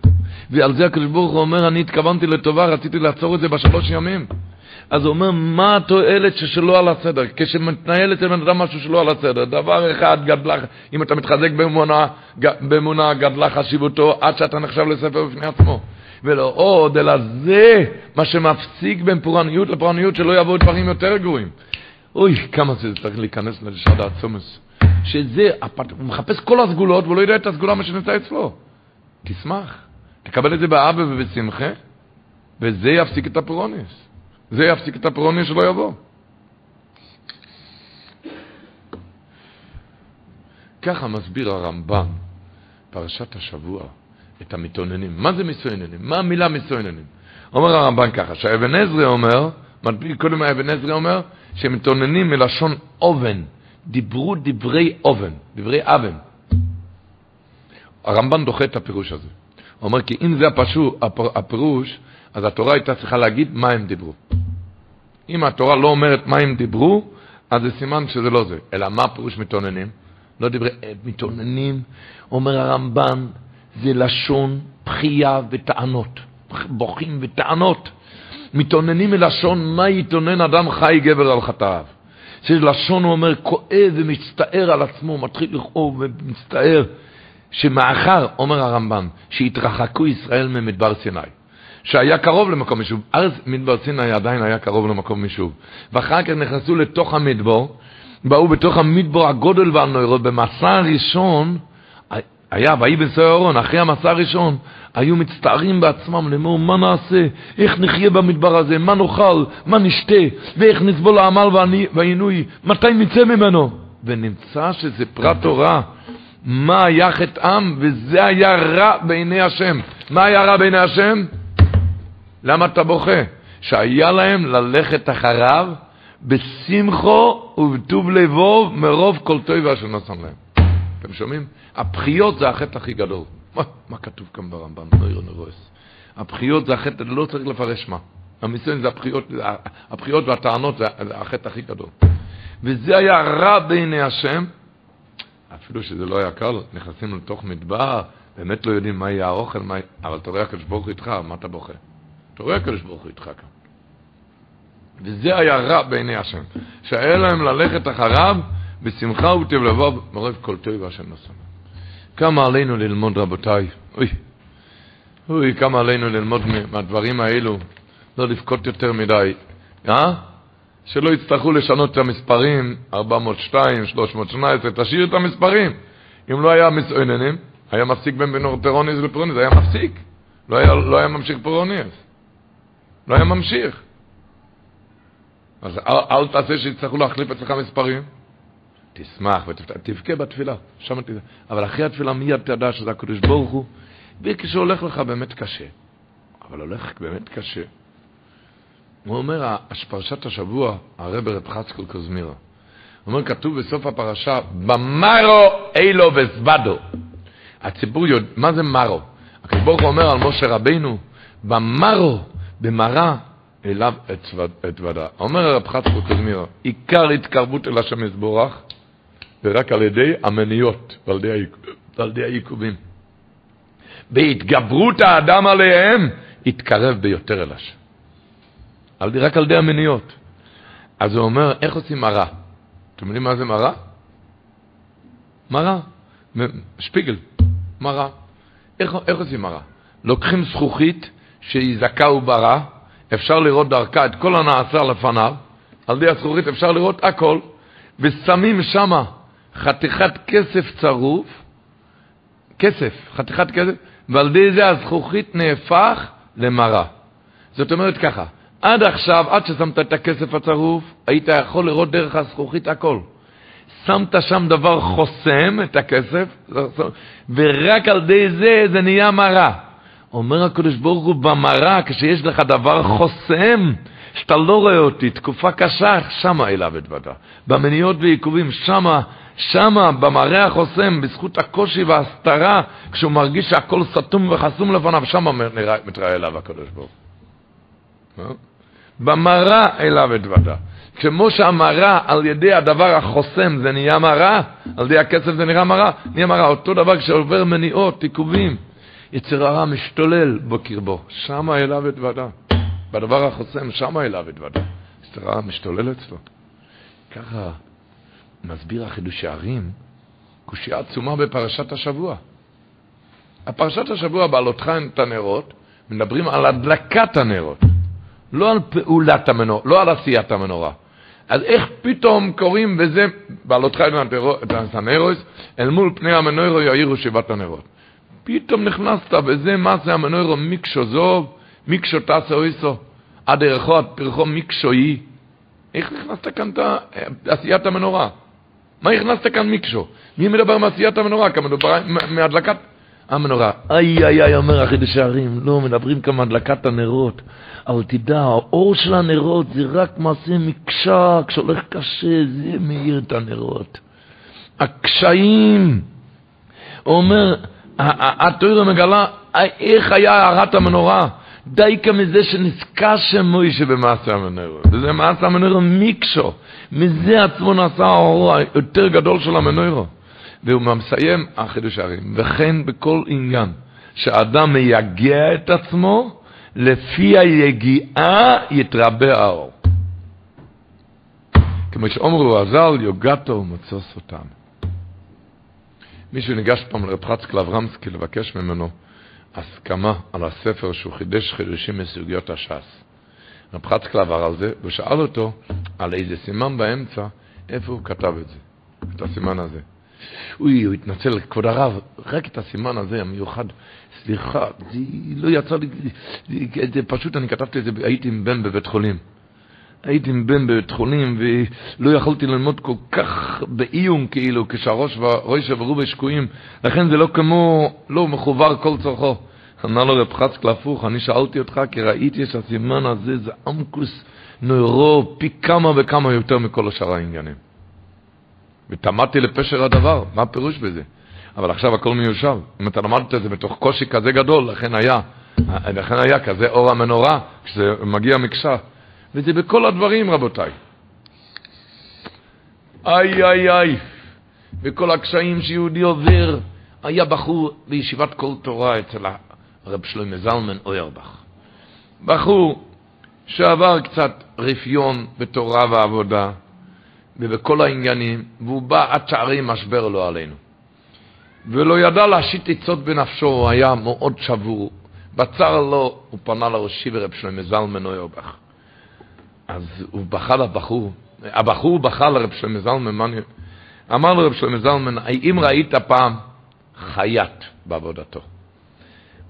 ועל זה הקדוש ברוך הוא אומר, אני התכוונתי לטובה, רציתי לעצור את זה בשלוש ימים. אז הוא אומר, מה התועלת ששלא על הסדר? כשמתנהל אצל בן אדם משהו שלא על הסדר, דבר אחד גדלה, אם אתה מתחזק באמונה, באמונה גדלה חשיבותו עד שאתה נחשב לספר בפני עצמו. ולא עוד, אלא זה מה שמפסיק בין פורעניות לפורעניות, שלא יבואו דברים יותר גרועים. אוי, כמה זה צריך להיכנס לשד העצומס. שזה, הוא מחפש כל הסגולות, והוא לא יודע את הסגולה מה שנמצא אצלו. תשמח, תקבל את זה באבא ובשמחה, וזה יפסיק את הפרוניס. זה יפסיק את הפרוניס שלא יבוא. ככה מסביר הרמב"ם, פרשת השבוע, את המתאוננים. מה זה מסויננים? מה המילה מסויננים? אומר הרמב"ן ככה, שהאבן עזרא אומר, קודם האבן עזרא אומר, שמתאוננים מלשון אובן, דיברו דברי אובן, דברי אבן. הרמב"ן דוחה את הפירוש הזה. הוא אומר כי אם זה הפשו, הפירוש, אז התורה הייתה צריכה להגיד מה הם דיברו. אם התורה לא אומרת מה הם דיברו, אז זה סימן שזה לא זה. אלא מה פירוש מתאוננים? לא דברי מתאוננים, אומר הרמב"ן, זה לשון בכייה וטענות. בוכים וטענות. מתאוננים מלשון מה יתאונן אדם חי גבר על חטאיו. שלשון הוא אומר כואב ומצטער על עצמו, מתחיל לכאוב ומצטער. שמאחר, אומר הרמב"ם, שהתרחקו ישראל ממדבר סיני, שהיה קרוב למקום יישוב, ארץ מדבר סיני עדיין היה קרוב למקום יישוב, ואחר כך נכנסו לתוך המדבור, באו בתוך המדבור הגודל והנוירות, במסע הראשון, היה, ויהי בסוהרון, אחרי המסע הראשון, היו מצטערים בעצמם, לאמור, מה נעשה? איך נחיה במדבר הזה? מה נאכל? מה נשתה? ואיך נסבול העמל והעינוי? מתי נצא ממנו? ונמצא שזה פרט תורה. מה היה חטאם? וזה היה רע בעיני השם. מה היה רע בעיני השם? למה אתה בוכה? שהיה להם ללכת אחריו בשמחו ובטוב לבוב מרוב כל טוב אשר נתן להם. אתם שומעים? הבכיות זה החטא הכי גדול. מה, מה כתוב כאן ברמב"ם? נוירו נרויס. הבכיות זה החטא, לא צריך לפרש מה. המיסיון זה הבכיות, הבכיות והטענות זה החטא הכי גדול. וזה היה רע בעיני השם, אפילו שזה לא היה קל, נכנסים לתוך מדבר, באמת לא יודעים מה יהיה האוכל, מה... אבל אתה רואה הקדוש ברוך הוא איתך, מה אתה בוכה? אתה רואה הקדוש ברוך הוא איתך כאן. וזה היה רע בעיני השם, שהיה להם ללכת אחריו בשמחה וטוב לבב מרוב כל טוב השם נשא. כמה עלינו ללמוד רבותיי, אוי, אוי, כמה עלינו ללמוד מהדברים האלו, לא לבכות יותר מדי, אה? שלא יצטרכו לשנות את המספרים, 402, 318, תשאיר את המספרים. אם לא היה מסעוננים, היה מפסיק בין פירוניס לפרוניס, היה מפסיק. לא היה, לא היה ממשיך פרוניס. לא היה ממשיך. אז אל, אל תעשה שיצטרכו להחליף אצלך מספרים. תשמח ותבכה בתפילה, שם תדע. אבל אחרי התפילה מיד תדע שזה הקדוש ברוך הוא, וכשהולך לך באמת קשה. אבל הולך באמת קשה. הוא אומר, פרשת השבוע, הרב רב חצקל קוזמירה. אומר, כתוב בסוף הפרשה, במרו אילו וזבדו. הציבור יודע, מה זה מרו? הקדוש ברוך הוא אומר על משה רבינו, במרו, במרה, אליו את ודה. אומר הרב חצקל קוזמירה, עיקר התקרבות אל השם יזבורך, ורק על ידי המניות ועל ידי העיכובים. בהתגברות האדם עליהם, יתקרב ביותר אל השם. רק על ידי המניות. אז הוא אומר, איך עושים מראה? אתם יודעים מה זה מראה? מראה. שפיגל, מראה. איך, איך עושים מראה? לוקחים זכוכית שהיא זכה וברא, אפשר לראות דרכה את כל הנעשה לפניו, על ידי הזכוכית אפשר לראות הכל, ושמים שמה חתיכת כסף צרוף, כסף, חתיכת כסף, ועל ידי זה הזכוכית נהפך למראה. זאת אומרת ככה, עד עכשיו, עד ששמת את הכסף הצרוף, היית יכול לראות דרך הזכוכית הכל. שמת שם דבר חוסם, את הכסף, ורק על ידי זה זה נהיה מראה. אומר הקדוש ברוך הוא במראה, כשיש לך דבר חוסם, שאתה לא רואה אותי, תקופה קשה, שמה אליו אתוודה. במניות ועיכובים, שמה, שמה, במראה החוסם, בזכות הקושי וההסתרה, כשהוא מרגיש שהכל סתום וחסום לפניו, שמה מתראה אליו הקדוש ברוך הוא. במראה אליו אתוודה. כמו שהמראה על ידי הדבר החוסם זה נהיה מראה, על ידי הכסף זה נראה מראה, נהיה מראה. אותו דבר כשעובר מניעות, עיכובים, יצר הרע משתולל בקרבו, שמה אליו אתוודה. בדבר החוסם, שמה אליו אתוודה. יצר הרע משתולל אצלו. ככה מסביר החידוש הערים, קושייה עצומה בפרשת השבוע. הפרשת השבוע בעלותך את הנרות, מדברים על הדלקת הנרות, לא על פעולת המנורה, לא על עשיית המנורה. אז איך פתאום קוראים בזה, בעלות חי את הנרוס, אל מול פני המנורו יאירו שבעת הנרות. פתאום נכנסת בזה, מה זה המנורו מיקשו זוב, מיקשו תסו איסו, עד ערכו עד פרחו מיקשו יי. איך נכנסת כאן את עשיית המנורה? מה הכנסת כאן מיקשו? מי מדבר מעשיית המנורה? כמה מדבר מהדלקת המנורה. איי איי איי אומר החידוש הערים, לא, מדברים כאן מהדלקת הנרות. אבל תדע, האור של הנרות זה רק מעשה מקשה, כשהולך קשה, זה מאיר את הנרות. הקשיים, הוא אומר, התוירה מגלה איך היה הערת המנורה. דייקה מזה שנזכר שם מוישה במעשה המנורה. וזה מעשה המנורה מיקשו. מזה עצמו נעשה האור היותר גדול של המנורה. והוא מסיים החידוש הרים. וכן בכל עניין שאדם מייגע את עצמו, לפי היגיעה יתרבה האור. כמו שאומרו הז"ל, יוגתו ומוצוס אותם. מישהו ניגש פעם לרב חצקל אברמסקי לבקש ממנו הסכמה על הספר שהוא חידש חידושים מסוגיות הש"ס. רב חצקל עבר על זה, והוא שאל אותו על איזה סימן באמצע, איפה הוא כתב את זה, את הסימן הזה. אוי, הוא התנצל, כבוד הרב, רק את הסימן הזה המיוחד, סליחה, זה לא יצא לי, זה פשוט, אני כתבתי את זה, הייתי עם בן בבית חולים. הייתי עם בן בבית חולים ולא יכולתי ללמוד כל כך באיום כאילו כשהראש והראש ורובה שקועים לכן זה לא כמו, לא מחובר כל צורכו אמר לו רב חצקל הפוך, אני שאלתי אותך כי ראיתי שהסימן הזה זה עמקוס נוירו פי כמה וכמה יותר מכל השאר העניינים ותמדתי לפשר הדבר, מה הפירוש בזה? אבל עכשיו הכל מיושב. אם אתה למדת את זה בתוך קושי כזה גדול, לכן היה, לכן היה כזה אור המנורה, כשזה מגיע מקשה. וזה בכל הדברים, רבותיי. איי איי איי, בכל הקשיים שיהודי עובר, היה בחור בישיבת כל תורה אצל הרב שלמה זלמן אוירבך. בחור שעבר קצת רפיון בתורה ועבודה, ובכל העניינים, והוא בא עד שערי משבר לא עלינו. ולא ידע להשית עצות בנפשו, הוא היה מאוד שבור. בצר לו, הוא פנה לראשי ורב שלמה זלמן אוירבך. אז הוא בכה לבחור, הבחור בכה לרב שלמה זלמן, אמר לרב שלמה זלמן, האם ראית פעם חייט בעבודתו?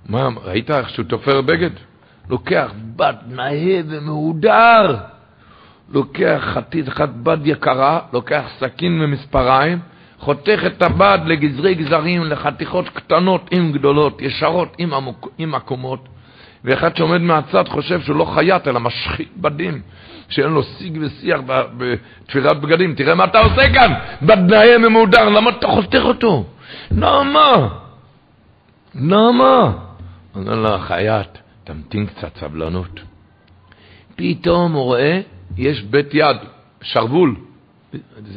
מה, ראית איך שהוא תופר בגד? לוקח בד נאה ומהודר, לוקח חתית אחת בד יקרה, לוקח סכין ומספריים, חותך את הבד לגזרי גזרים, לחתיכות קטנות עם גדולות, ישרות עם, עמוק, עם עקומות, ואחד שעומד מהצד חושב שהוא לא חייט, אלא משחית בדים, שאין לו שיג ושיח בתפירת בגדים. תראה מה אתה עושה כאן, בדנאי ממודר, למה אתה חותך אותו? למה? למה? אומר לו החייט, תמתין קצת סבלנות. פתאום הוא רואה, יש בית יד, שרוול,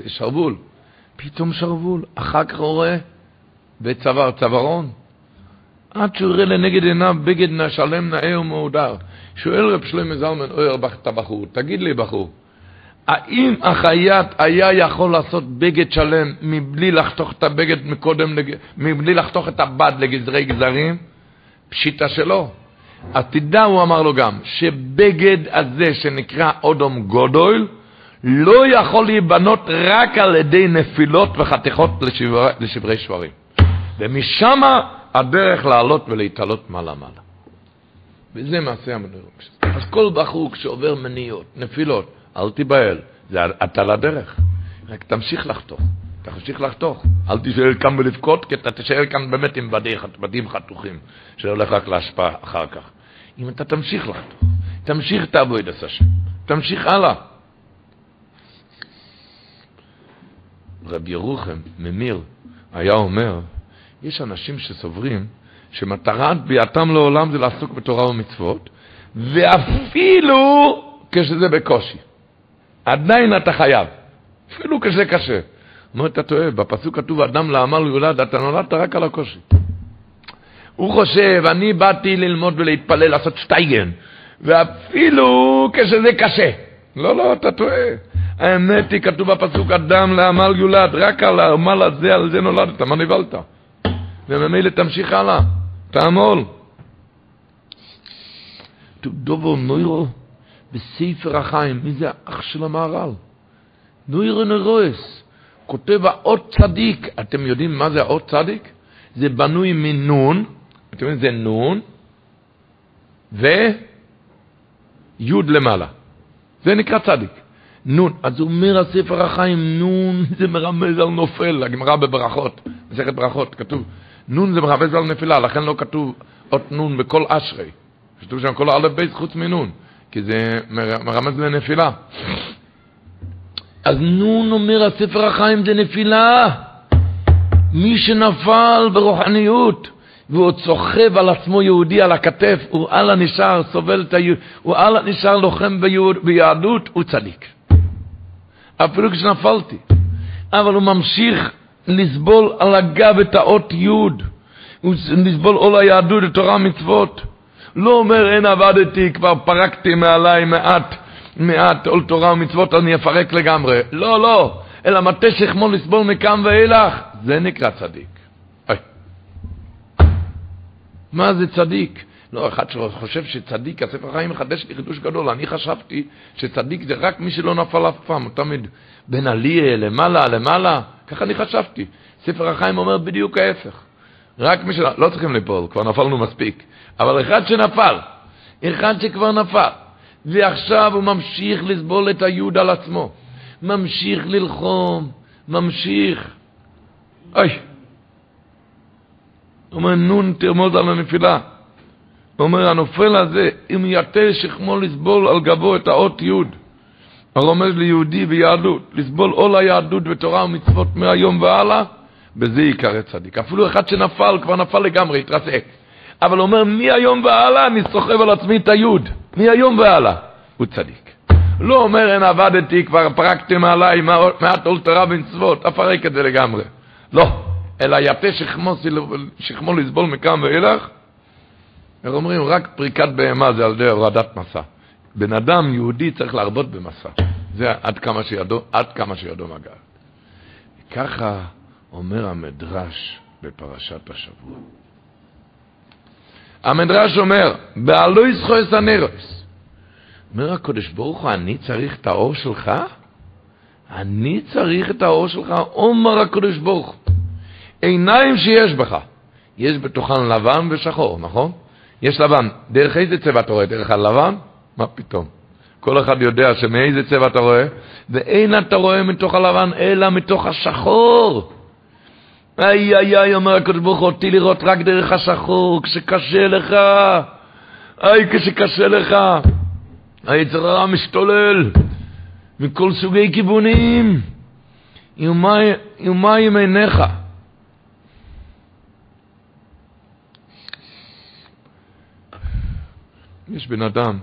שרוול, פתאום שרוול, אחר כך הוא רואה בית צוואר, צווארון, עד שהוא יראה לנגד עיניו בגד שלם נאה ומהודר. שואל רב שלמה זלמן אויר את הבחור, תגיד לי בחור, האם החייט היה יכול לעשות בגד שלם מבלי לחתוך את הבגד מקודם, מבלי לחתוך את הבד לגזרי גזרים? פשיטה שלא. אז תדע, הוא אמר לו גם, שבגד הזה שנקרא אודום גודויל, לא יכול להיבנות רק על ידי נפילות וחתיכות לשברי, לשברי שברים. ומשם הדרך לעלות ולהתעלות מעלה-מעלה. וזה מעשה המנורים. אז כל בחור כשעובר מניות, נפילות, אל תיבהל, אתה לדרך. רק תמשיך לחתוך, תמשיך לחתוך. אל תישאר כאן ולבכות, כי אתה תישאר כאן באמת עם בדים חתוכים, שהולך רק להשפעה אחר כך. אם אתה תמשיך לחתוך, תמשיך את השם, תמשיך הלאה. רבי ירוחם, ממיר, היה אומר, יש אנשים שסוברים שמטרת ביאתם לעולם זה לעסוק בתורה ומצוות, ואפילו כשזה בקושי. עדיין אתה חייב, אפילו כשזה קשה. אומר, אתה טועה, בפסוק כתוב, אדם לעמל יולד, אתה נולדת רק על הקושי. הוא חושב, אני באתי ללמוד ולהתפלל, לעשות שטייגן, ואפילו כשזה קשה. לא, לא, אתה טועה. האמת היא, כתוב בפסוק, אדם לעמל יולד, רק על העמל הזה, על זה נולדת, מה נבלת? וממילא תמשיך הלאה, תעמול. דובו נוירו בספר החיים, מי זה האח של המהר"ל? נוירו נוירועס, כותב האות צדיק, אתם יודעים מה זה האות צדיק? זה בנוי מנון, אתם יודעים זה נון, ויוד למעלה. זה נקרא צדיק. נון. אז אומר הספר החיים, נון זה מרמז על נופל, הגמרא בברכות, מסכת ברכות, כתוב, נון זה מרמז על נפילה, לכן לא כתוב אות נון בכל אשרי. כתוב שם כל א' בייס חוץ מנון, כי זה מרמז לנפילה. אז נון אומר הספר החיים זה נפילה. מי שנפל ברוחניות, והוא צוחב על עצמו יהודי על הכתף, הוא הלאה נשאר, סובל את היהוד, הוא הלאה נשאר לוחם ביהוד, ביהדות, הוא צדיק. אפילו כשנפלתי. אבל הוא ממשיך לסבול על הגב את האות י', לסבול עול היהדות, את תורה מצוות. לא אומר, אין עבדתי, כבר פרקתי מעליי מעט, מעט עול תורה ומצוות, אני אפרק לגמרי. לא, לא, אלא מטה שכמו לסבול מכאן ואילך, זה נקרא צדיק. מה זה צדיק? לא, אחד שחושב שצדיק, הספר החיים מחדש לי חידוש גדול. אני חשבתי שצדיק זה רק מי שלא נפל אף פעם, הוא תמיד בין עליה למעלה, למעלה, ככה אני חשבתי. ספר החיים אומר בדיוק ההפך. רק מי שלא, לא צריכים ליפול, כבר נפלנו מספיק. אבל אחד שנפל, אחד שכבר נפל, ועכשיו הוא ממשיך לסבול את היוד על עצמו, ממשיך ללחום, ממשיך. אוי, אומר, נון תרמוז על הנפילה. אומר, הנופל הזה, אם יטה שכמו לסבול על גבו את האות י', הרומז ליהודי ויהדות, לסבול עול היהדות ותורה ומצוות מהיום והלאה, בזה ייקרא צדיק. אפילו אחד שנפל, כבר נפל לגמרי, התרסק. אבל אומר, מהיום והלאה אני סוחב על עצמי את היוד. מהיום והלאה. הוא צדיק. לא אומר, אין עבדתי, כבר פרקתם עליי מעט עול תורה ומצוות, אפרק את זה לגמרי. לא. אלא יפה שכמו, שכמו לסבול מכאן ואילך, איך אומרים? רק פריקת בהמה זה על ידי הורדת מסע. בן אדם יהודי צריך להרבות במסע. זה עד כמה שידו, עד כמה שידו מגע. ככה אומר המדרש בפרשת השבוע. המדרש אומר, בעלוי זכויס הנרוס. אומר הקדוש ברוך הוא, אני צריך את האור שלך? אני צריך את האור שלך? אומר הקדוש ברוך הוא. עיניים שיש בך. יש בתוכן לבן ושחור, נכון? יש לבן. דרך איזה צבע אתה רואה? דרך הלבן? מה פתאום? כל אחד יודע שמאיזה צבע אתה רואה, ואין אתה רואה מתוך הלבן, אלא מתוך השחור. איי איי איי, אומר הקדוש ברוך הוא, אותי לראות רק דרך השחור, כשקשה לך, איי, כשקשה לך, היצר הרע משתולל מכל סוגי כיוונים, יומיים עיניך. יש בן אדם,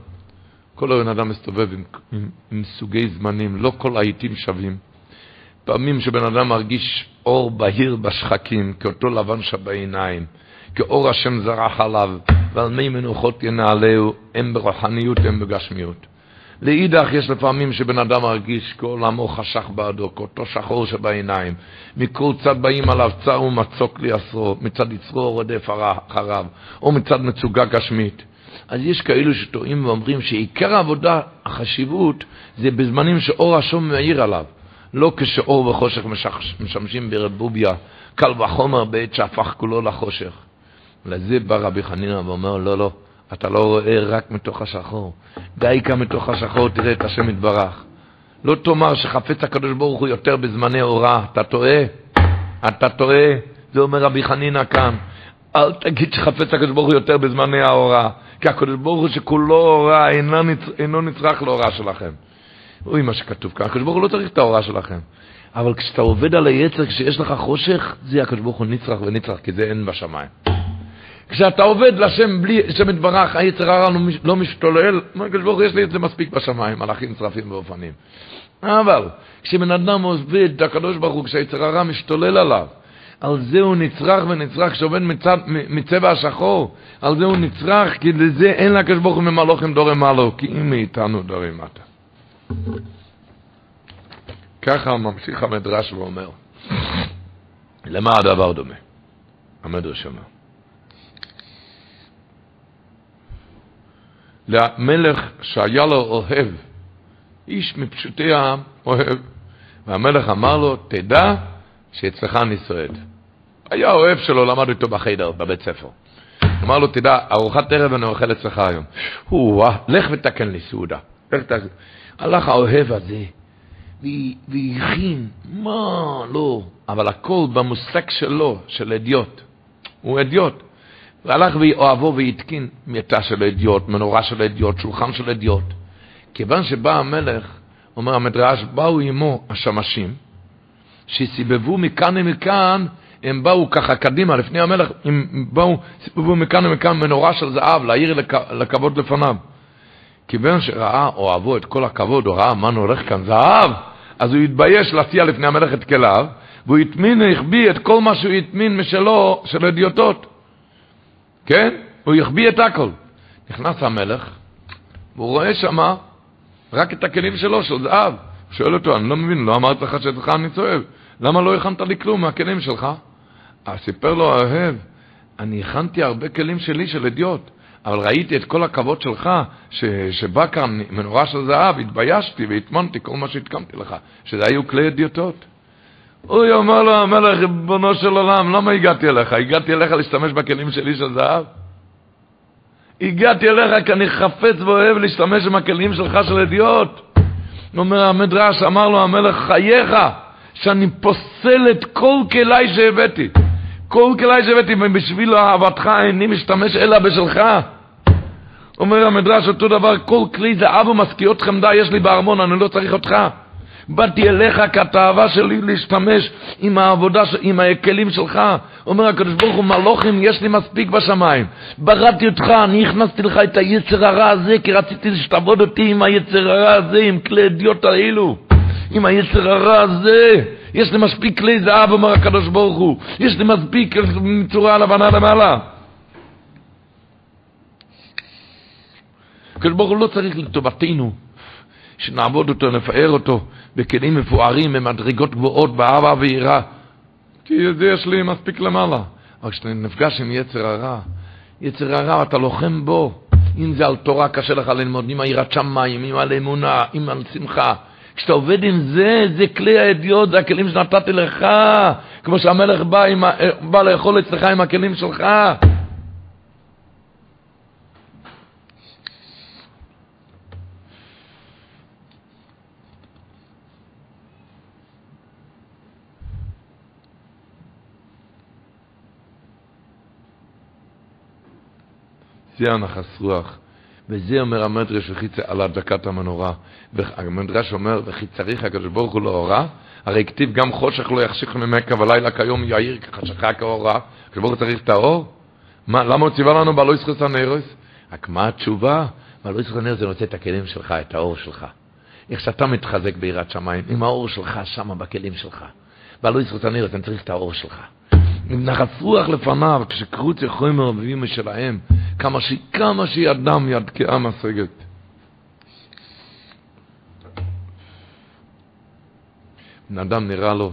כל הבן אדם מסתובב עם, עם, עם סוגי זמנים, לא כל העיתים שווים. פעמים שבן אדם מרגיש אור בהיר בשחקים, כאותו לבן שבעיניים, כאור השם זרח עליו, ועל מי מנוחות ינעלהו, הם ברוחניות, הם בגשמיות. לאידך יש לפעמים שבן אדם מרגיש כעולמו חשך בעדו, כאותו שחור שבעיניים. מכל צד באים עליו צר ומצוק ליסרו, מצד יצרו רודף אחריו, או מצד מצוגה גשמית. אז יש כאלו שטועים ואומרים שעיקר העבודה, החשיבות, זה בזמנים שאור השום מאיר עליו. לא כשאור וחושך משמשים ברבוביה, קל וחומר בעת שהפך כולו לחושך. לזה בא רבי חנינא ואומר, לא, לא, אתה לא רואה רק מתוך השחור. דייקה מתוך השחור, תראה את השם יתברך. לא תאמר שחפץ הקדוש ברוך הוא יותר בזמני אורה, אתה טועה, אתה טועה, זה אומר רבי חנינא כאן. אל תגיד שחפץ הקדוש ברוך הוא יותר בזמני האורה. כי הקדוש ברוך הוא שכולו אורה אינו, נצ... אינו נצרך לאורה שלכם. אוי מה שכתוב כאן, הקדוש ברוך הוא לא צריך את האורה שלכם. אבל כשאתה עובד על היצר, כשיש לך חושך, זה הקדוש ברוך הוא נצרך ונצרך, כי זה אין בשמיים. כשאתה עובד לשם בלי שם יתברך, היצר הרע לא, לא משתולל, הקדוש ברוך הוא יש לי את זה מספיק בשמיים, מלאכים צרפים ואופנים. אבל כשבן אדם עובד הקדוש ברוך הוא, כשהיצר הרע משתולל עליו, על זה הוא נצרך ונצרך שעובד מצד, מצבע השחור, על זה הוא נצרך, כי לזה אין לקדוש ברוך הוא ממלוכים דורי מעלו, כי אם מאיתנו דורי מטה. ככה ממשיך המדרש ואומר, למה הדבר דומה? המדרש אומר. למלך שהיה לו אוהב, איש מפשוטי העם אוהב, והמלך אמר לו, תדע שאצלך אני סועד. היה אוהב שלו, למד איתו בחדר, בבית ספר. אמר לו, תדע, ארוחת ערב אני אוכל אצלך היום. הוא, לך ותקן לי סעודה. הלך האוהב הזה, והכין, מה, לא, אבל הכל במושג שלו, של אדיוט. הוא אדיוט. והלך ואוהבו והתקין מיטה של אדיוט, מנורה של אדיוט, שולחן של אדיוט. כיוון שבא המלך, אומר המדרש, באו עמו השמשים, שסיבבו מכאן ומכאן, הם באו ככה קדימה, לפני המלך, הם באו, סיבבו מכאן ומכאן מנורה של זהב, להעיר לכ, לכבוד לפניו. כיוון שראה, אוהבו את כל הכבוד, הוא ראה מה הולך כאן, זהב, אז הוא התבייש להציע לפני המלך את כליו, והוא הטמין, החביא את כל מה שהוא הטמין משלו, של הדיוטות. כן? הוא החביא את הכל. נכנס המלך, והוא רואה שמה רק את הכלים שלו, של זהב. שואל אותו, אני לא מבין, לא אמרתי לך שאצלך אני צועב. למה לא הכנת לי כלום מהכלים שלך? אז סיפר לו האוהב, אני הכנתי הרבה כלים שלי של אדיוט, אבל ראיתי את כל הכבוד שלך, ש, שבא כאן מנורה של זהב, התביישתי והטמנתי כל מה שהתקמתי לך, שזה היו כלי אדיוטות. הוא אומר לו, המלך, ריבונו של עולם, למה הגעתי אליך? הגעתי אליך להשתמש בכלים שלי של זהב? הגעתי אליך כי אני חפץ ואוהב להשתמש עם הכלים שלך של אדיוט. אומר המדרש, אמר לו המלך, חייך, שאני פוסל את כל כלי שהבאתי. כל כלי שהבאתי, ובשביל אהבתך איני משתמש אלא בשלך. אומר המדרש אותו דבר, כל כלי זהב ומשכיות חמדה יש לי בארמון, אני לא צריך אותך. באתי אליך כתאווה שלי להשתמש עם העבודה, עם הכלים שלך. אומר הקדוש ברוך הוא, מלוכים יש לי מספיק בשמיים. בראתי אותך, אני הכנסתי לך את היצר הרע הזה, כי רציתי שתעבוד אותי עם היצר הרע הזה, עם כלי אדיוט האלו. עם היצר הרע הזה. יש לי מספיק כלי זהב, אומר הקדוש ברוך הוא. יש לי מספיק מצורה לבנה למעלה. הקדוש ברוך הוא לא צריך לטובתנו. שנעבוד אותו, נפאר אותו בכלים מפוארים, במדרגות גבוהות, באהבה ויראה. כי זה יש לי מספיק למעלה. אבל כשאתה נפגש עם יצר הרע, יצר הרע אתה לוחם בו. אם זה על תורה קשה לך ללמוד, עם היראת שמיים, עם על אמונה, עם על שמחה. כשאתה עובד עם זה, זה כלי הידיעות, זה הכלים שנתתי לך. כמו שהמלך בא, עם, בא לאכול אצלך עם הכלים שלך. זה הנחס רוח. וזה אומר המדרש וחיצה על הדקת המנורה. המדרש אומר, וכי צריך הקדוש ברוך הוא לאורה, הרי כתיב גם חושך לא יחשיך ממכה ולילה כיום יאיר כחשכה כאורה. הקדוש ברוך הוא צריך את האור? מה, למה הוא ציווה לנו בעלו ישחוס הנרוס? רק מה התשובה? בעלו ישחוס הנרוס זה נוצא את הכלים שלך, את האור שלך. איך שאתה מתחזק ביראת שמיים, עם האור שלך שם בכלים שלך. בעלו ישחוס הנרוס, אני צריך את האור שלך. נחת רוח לפניו, כשקרוץ חומר מביאים משלהם, כמה, ש... כמה שידם יד כעם הסגת. בן אדם נראה לו,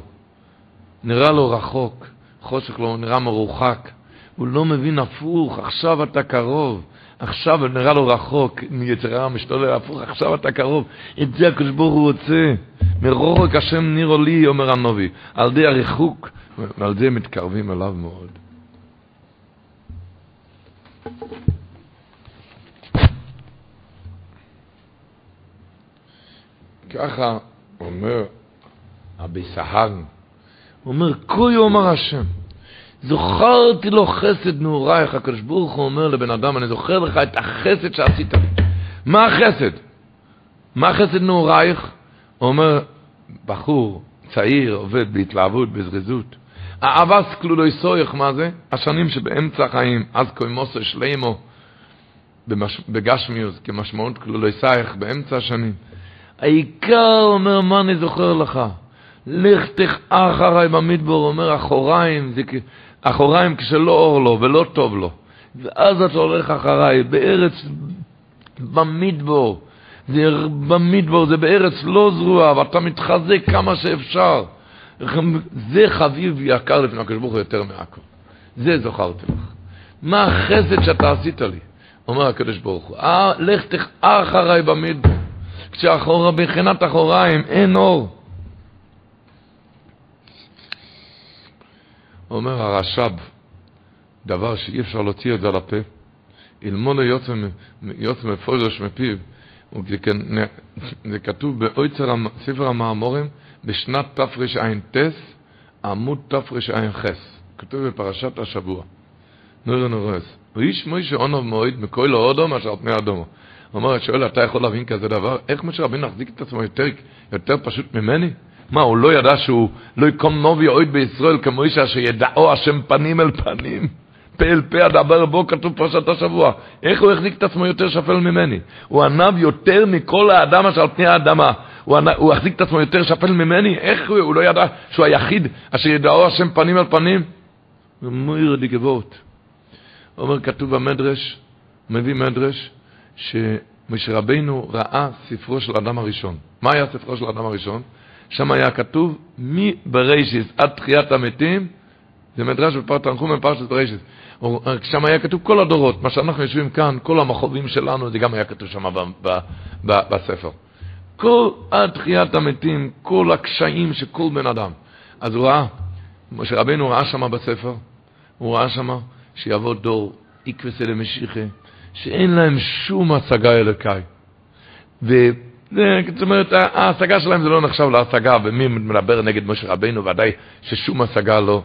נראה לו רחוק, חושך לו, נראה מרוחק, הוא לא מבין הפוך, עכשיו אתה קרוב, עכשיו נראה לו רחוק, מיצרה משתולל הפוך, עכשיו אתה קרוב, את זה הקדוש ברוך הוא רוצה, מרוחק השם נירו לי, אומר הנובי, על ידי הריחוק, ועל זה מתקרבים אליו מאוד. ככה אומר אבי סהרן, הוא אומר, כה יאמר השם, זוכרתי לו חסד נעורייך, הקדוש ברוך הוא אומר לבן אדם, אני זוכר לך את החסד שעשית. מה החסד? מה החסד נעורייך? הוא אומר, בחור, צעיר, עובד בהתלהבות, בזריזות. האבס כלולוי סויך, מה זה? השנים שבאמצע החיים, אז קוימוסו שלימו, בגשמיוס, כמשמעות כלולוי סייך, באמצע השנים. העיקר אומר, מה אני זוכר לך? לך תך אחריי במדבור, אומר, אחוריים, זה אחוריים כשלא אור לו ולא טוב לו. ואז אתה הולך אחריי, בארץ, במדבור. זה במדבור, זה בארץ לא זרועה, ואתה מתחזק כמה שאפשר. זה חביב יקר לפני הקדוש ברוך הוא יותר מהכל. זה זוכרתי לך. מה החסד שאתה עשית לי? אומר הקדוש ברוך הוא, אה, לך תחר אחריי במדבר. כשאחורה, בחינת אחוריים, אין אור. אומר הרש"ב, דבר שאי אפשר להוציא את זה על הפה, אלמוד יוצא מפורש מפיו, זה כתוב בספר המאמורים בשנת תרע"ט, עמוד תרע"ח, כתוב בפרשת השבוע. נורא נורס. ואיש מוישה עונוב מועד מכל ההודו מאשר על פני אדומו. הוא אומר, שואל, אתה יכול להבין כזה דבר? איך משה רבינו החזיק את עצמו יותר, יותר פשוט ממני? מה, הוא לא ידע שהוא לא יקום נובי אוהד בישראל כמו אישה שידעו השם פנים אל פנים? פה אל פה אדבר בו כתוב פרשת השבוע. איך הוא החזיק את עצמו יותר שפל ממני? הוא ענב יותר מכל האדם אשר על פני האדמה. הוא, ענב, הוא החזיק את עצמו יותר שפל ממני? איך הוא, הוא לא ידע שהוא היחיד אשר ידעו השם פנים אל פנים? ומויר די גבוהות. אומר, כתוב במדרש, מביא מדרש, שמשה ראה ספרו של האדם הראשון. מה היה ספרו של האדם הראשון? שם היה כתוב, מבראשיס עד תחיית המתים, זה מדרש בפרט תנחום בפרשת בראשיס. שם היה כתוב כל הדורות, מה שאנחנו יושבים כאן, כל המחובים שלנו, זה גם היה כתוב שם בספר. כל עד תחיית המתים, כל הקשיים כל בן אדם. אז הוא ראה, משה רבינו ראה שם בספר, הוא ראה שם שיבוא דור, איקווס אלה משיחה, שאין להם שום השגה אלוקאי. זאת אומרת, ההשגה שלהם זה לא נחשב להשגה, ומי מדבר נגד משה רבינו, ודאי ששום השגה לא.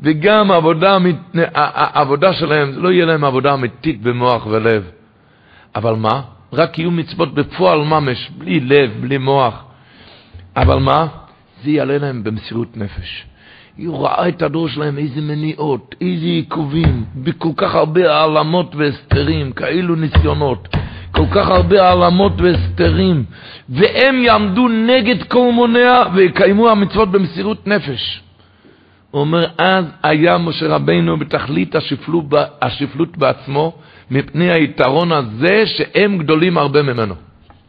וגם העבודה, העבודה שלהם, לא יהיה להם עבודה אמיתית במוח ולב. אבל מה? רק יהיו מצוות בפועל ממש, בלי לב, בלי מוח. אבל מה? זה יעלה להם במסירות נפש. היא ראה את הדור שלהם, איזה מניעות, איזה עיכובים, בכל כך הרבה העלמות והסתרים, כאילו ניסיונות, כל כך הרבה העלמות והסתרים, והם יעמדו נגד כל מונע ויקיימו המצוות במסירות נפש. הוא אומר, אז היה משה רבינו בתכלית השפלות, השפלות בעצמו, מפני היתרון הזה שהם גדולים הרבה ממנו.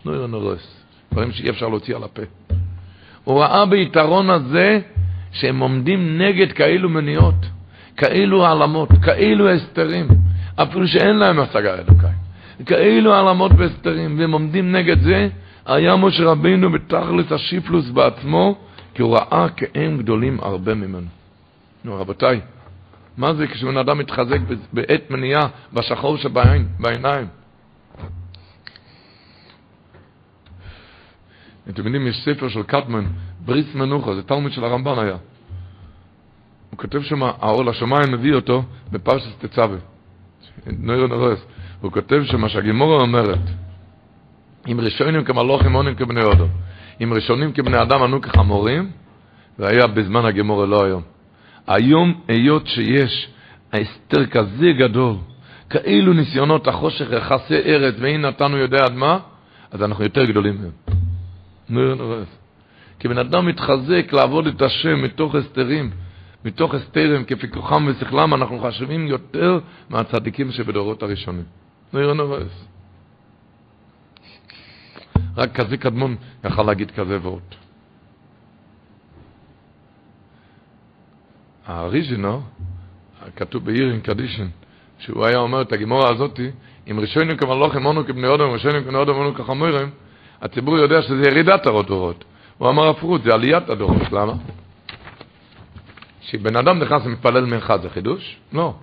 נו, לא נורס, דברים שאי אפשר להוציא על הפה. הוא ראה ביתרון הזה שהם עומדים נגד כאילו מניעות, כאילו העלמות, כאילו הסתרים, אפילו שאין להם השגה אלוקאי. כאילו העלמות והסתרים, והם עומדים נגד זה, היה משה רבינו בתכלס השיפלוס בעצמו, כי הוא ראה כהם גדולים הרבה ממנו. נו, רבותיי, מה זה כשבן אדם מתחזק בעת מניעה, בשחור שבעיניים? אתם יודעים, יש ספר של קטמן, בריס מנוחה, זה תלמוד של הרמב"ן היה. הוא כותב שם, האור לשמיים מביא אותו בפרשת תצווה. נוירו נרוס. הוא כותב שם שהגימורה אומרת, אם ראשונים כמלוכים עונים כבני הודו, אם ראשונים כבני אדם ענו כחמורים, והיה בזמן הגימורה לא היום. היום, היות שיש ההסתר כזה גדול, כאלו ניסיונות החושך יחסי ארץ, ואין נתנו יודע עד מה, אז אנחנו יותר גדולים מהם. נראה נראה. כי בן אדם מתחזק לעבוד את השם מתוך הסתרים, מתוך הסתרים כפיקוחם ושכלם, אנחנו חשובים יותר מהצדיקים שבדורות הראשונים. נראה נראה. רק כזה קדמון יכל להגיד כזה ועוד. האריז'ינו, כתוב בעירין קדישן, שהוא היה אומר את הגימורה הזאתי, אם ראשונים כמלוכים מונו כבני אודם, ראשונים כבני אודם מונו כחמורים, הציבור יודע שזה ירידת הדורות. הוא אמר הפרות, זה עליית הדורות. למה? כשבן אדם נכנס ומתפלל מנחה זה חידוש? לא.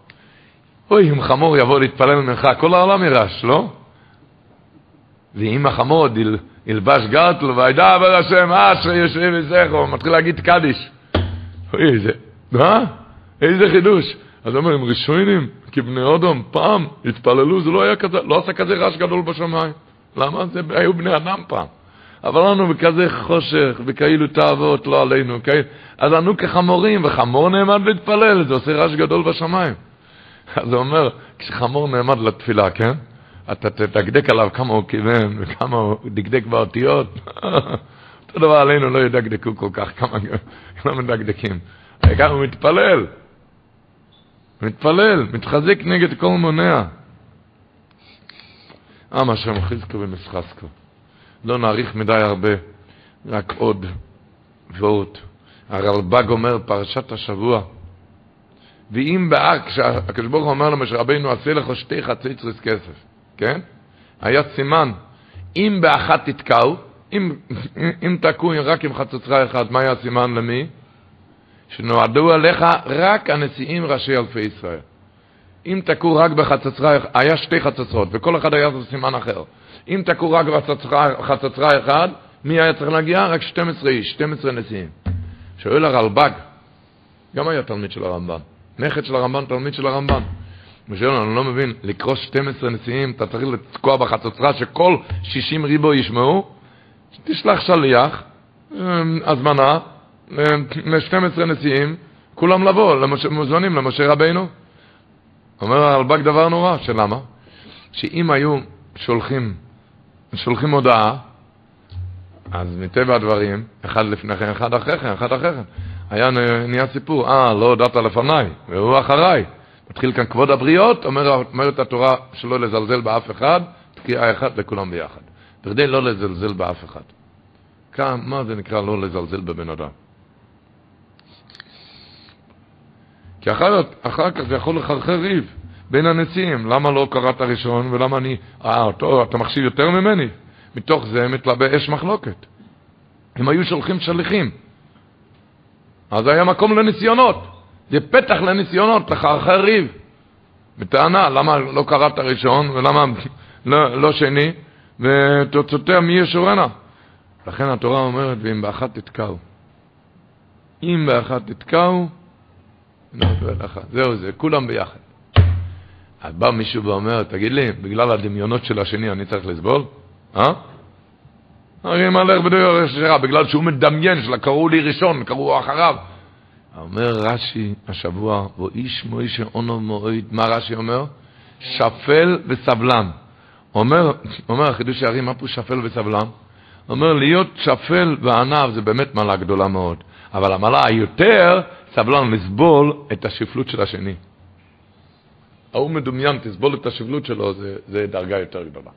אוי, אם חמור יבוא להתפלל מנחה, כל העולם ירש, לא? ואם החמור יל, ילבש גרטל וידע עבר השם אשר יושב וזכרו, מתחיל להגיד קדיש. אוי, איזה, מה? איזה חידוש. אז אומר, הם ראשונים, כבני אודום, פעם התפללו, זה לא היה כזה, לא עשה כזה רעש גדול בשמיים. למה? זה היו בני אדם פעם. אבל אנו בכזה חושך, וכאילו תאוות, לא עלינו, כאילו, אז אנו כחמורים, וחמור נעמד להתפלל, זה עושה רעש גדול בשמיים. אז הוא אומר, כשחמור נעמד לתפילה, כן? אתה תדקדק עליו כמה הוא כיוון, וכמה הוא דקדק באותיות. אותו דבר עלינו לא ידקדקו כל כך, כמה לא מדקדקים. העיקר הוא מתפלל. מתפלל, מתחזק נגד כל מונע. עם השם חזקו ומסחסקו. לא נאריך מדי הרבה, רק עוד ועוד. הרלב"ג אומר, פרשת השבוע, ואם באק, כשהקדוש ברוך הוא אומר למשה רבינו, עשה לך שתי חצי צריס כסף, כן? היה סימן, אם באחת תתקעו, אם, אם תקעו רק עם חצוצרה אחת, מה היה הסימן למי? שנועדו עליך רק הנשיאים ראשי אלפי ישראל. אם תקעו רק בחצוצרה, היה שתי חצוצרות, וכל אחד היה סימן אחר. אם תקעו רק בחצוצרה אחד, מי היה צריך להגיע? רק 12 איש, 12 נשיאים. שואל הרלב"ג, גם היה תלמיד של הרמב"ן, נכד של הרמב"ן, תלמיד של הרמב"ן. שואל, אני לא מבין, לקרוס 12 נשיאים, אתה צריך לתקוע בחצוצרה שכל 60 ריבו ישמעו? תשלח שליח, אמ, הזמנה, ל-12 נשיאים, כולם לבוא, מוזמנים למשה רבינו. אומר הרלב"ג דבר נורא, שלמה? שאם היו שולחים, שולחים הודעה, אז מטבע הדברים, אחד לפני כן, אחד אחרי כן, אחד אחרי כן. היה נהיה סיפור, אה, לא הודעת לפניי, והוא אחריי. מתחיל כאן כבוד הבריות, אומר, אומרת התורה שלא לזלזל באף אחד, תקיעה אחת לכולם ביחד. בכדי לא לזלזל באף אחד. כאן, מה זה נקרא לא לזלזל בבן אדם? כי אחר, אחר כך זה יכול לחרחר ריב בין הנשיאים. למה לא קראת ראשון ולמה אני... אה, אותו, אתה מחשיב יותר ממני? מתוך זה מתלבא אש מחלוקת. הם היו שולחים שליחים. אז היה מקום לניסיונות. זה פתח לניסיונות, לחרחר ריב. בטענה, למה לא קראת ראשון ולמה לא, לא שני, ותוצאותיה מי ישורנה. לכן התורה אומרת, ואם באחת תתקעו. אם באחת תתקעו, זהו זה, כולם ביחד. אז בא מישהו ואומר, תגיד לי, בגלל הדמיונות של השני אני צריך לסבול? אה? הרי מלך בדרך שרה, בגלל שהוא מדמיין, שלה קראו לי ראשון, קראו אחריו. אומר רש"י השבוע, ואיש מוישה אונו מועד, מה רש"י אומר? שפל וסבלן. אומר, אומר החידוש הערים, מה פה שפל וסבלן? אומר, להיות שפל וענב זה באמת מעלה גדולה מאוד. אבל המעלה היותר סבלן לסבול את השפלות של השני. ההוא מדומיין, תסבול את השפלות שלו, זה, זה דרגה יותר גדולה.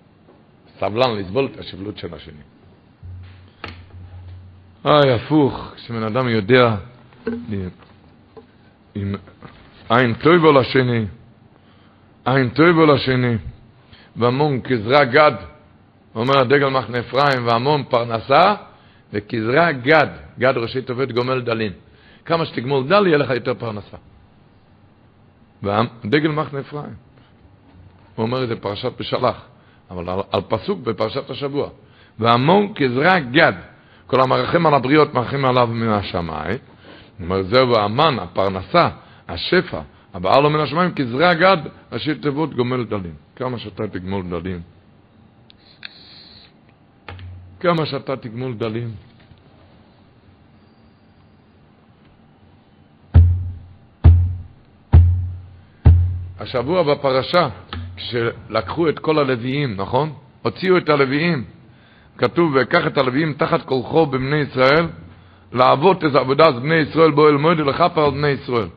סבלן לסבול את השפלות של השני. איי, הפוך, כשבן אדם יודע עם עין טויבו לשני, עין טויבו לשני, והמון כזרע גד, אומר הדגל מחנה אפרים, והמון פרנסה, וכזרע גד, גד ראשי תובד גומל דלין. כמה שתגמול דל, יהיה לך יותר פרנסה. ודגל מחנה אפרים. הוא אומר את זה פרשת בשלח, אבל על, על פסוק בפרשת השבוע. והמון כזרע גד, כל המרחם על הבריות מרחם עליו מהשמיים. הוא אומר, זהו האמן, הפרנסה, השפע, הבאה לו מן השמיים, כזרע גד, ראשי תיבות גומל דלים. כמה שאתה תגמול דלים. כמה שאתה תגמול דלים. השבוע בפרשה, כשלקחו את כל הלוויים, נכון? הוציאו את הלוויים. כתוב, וקח את הלוויים תחת כולכו בבני ישראל, לעבוד את עבודת בני ישראל באוהל מועד ולכפר בני ישראל.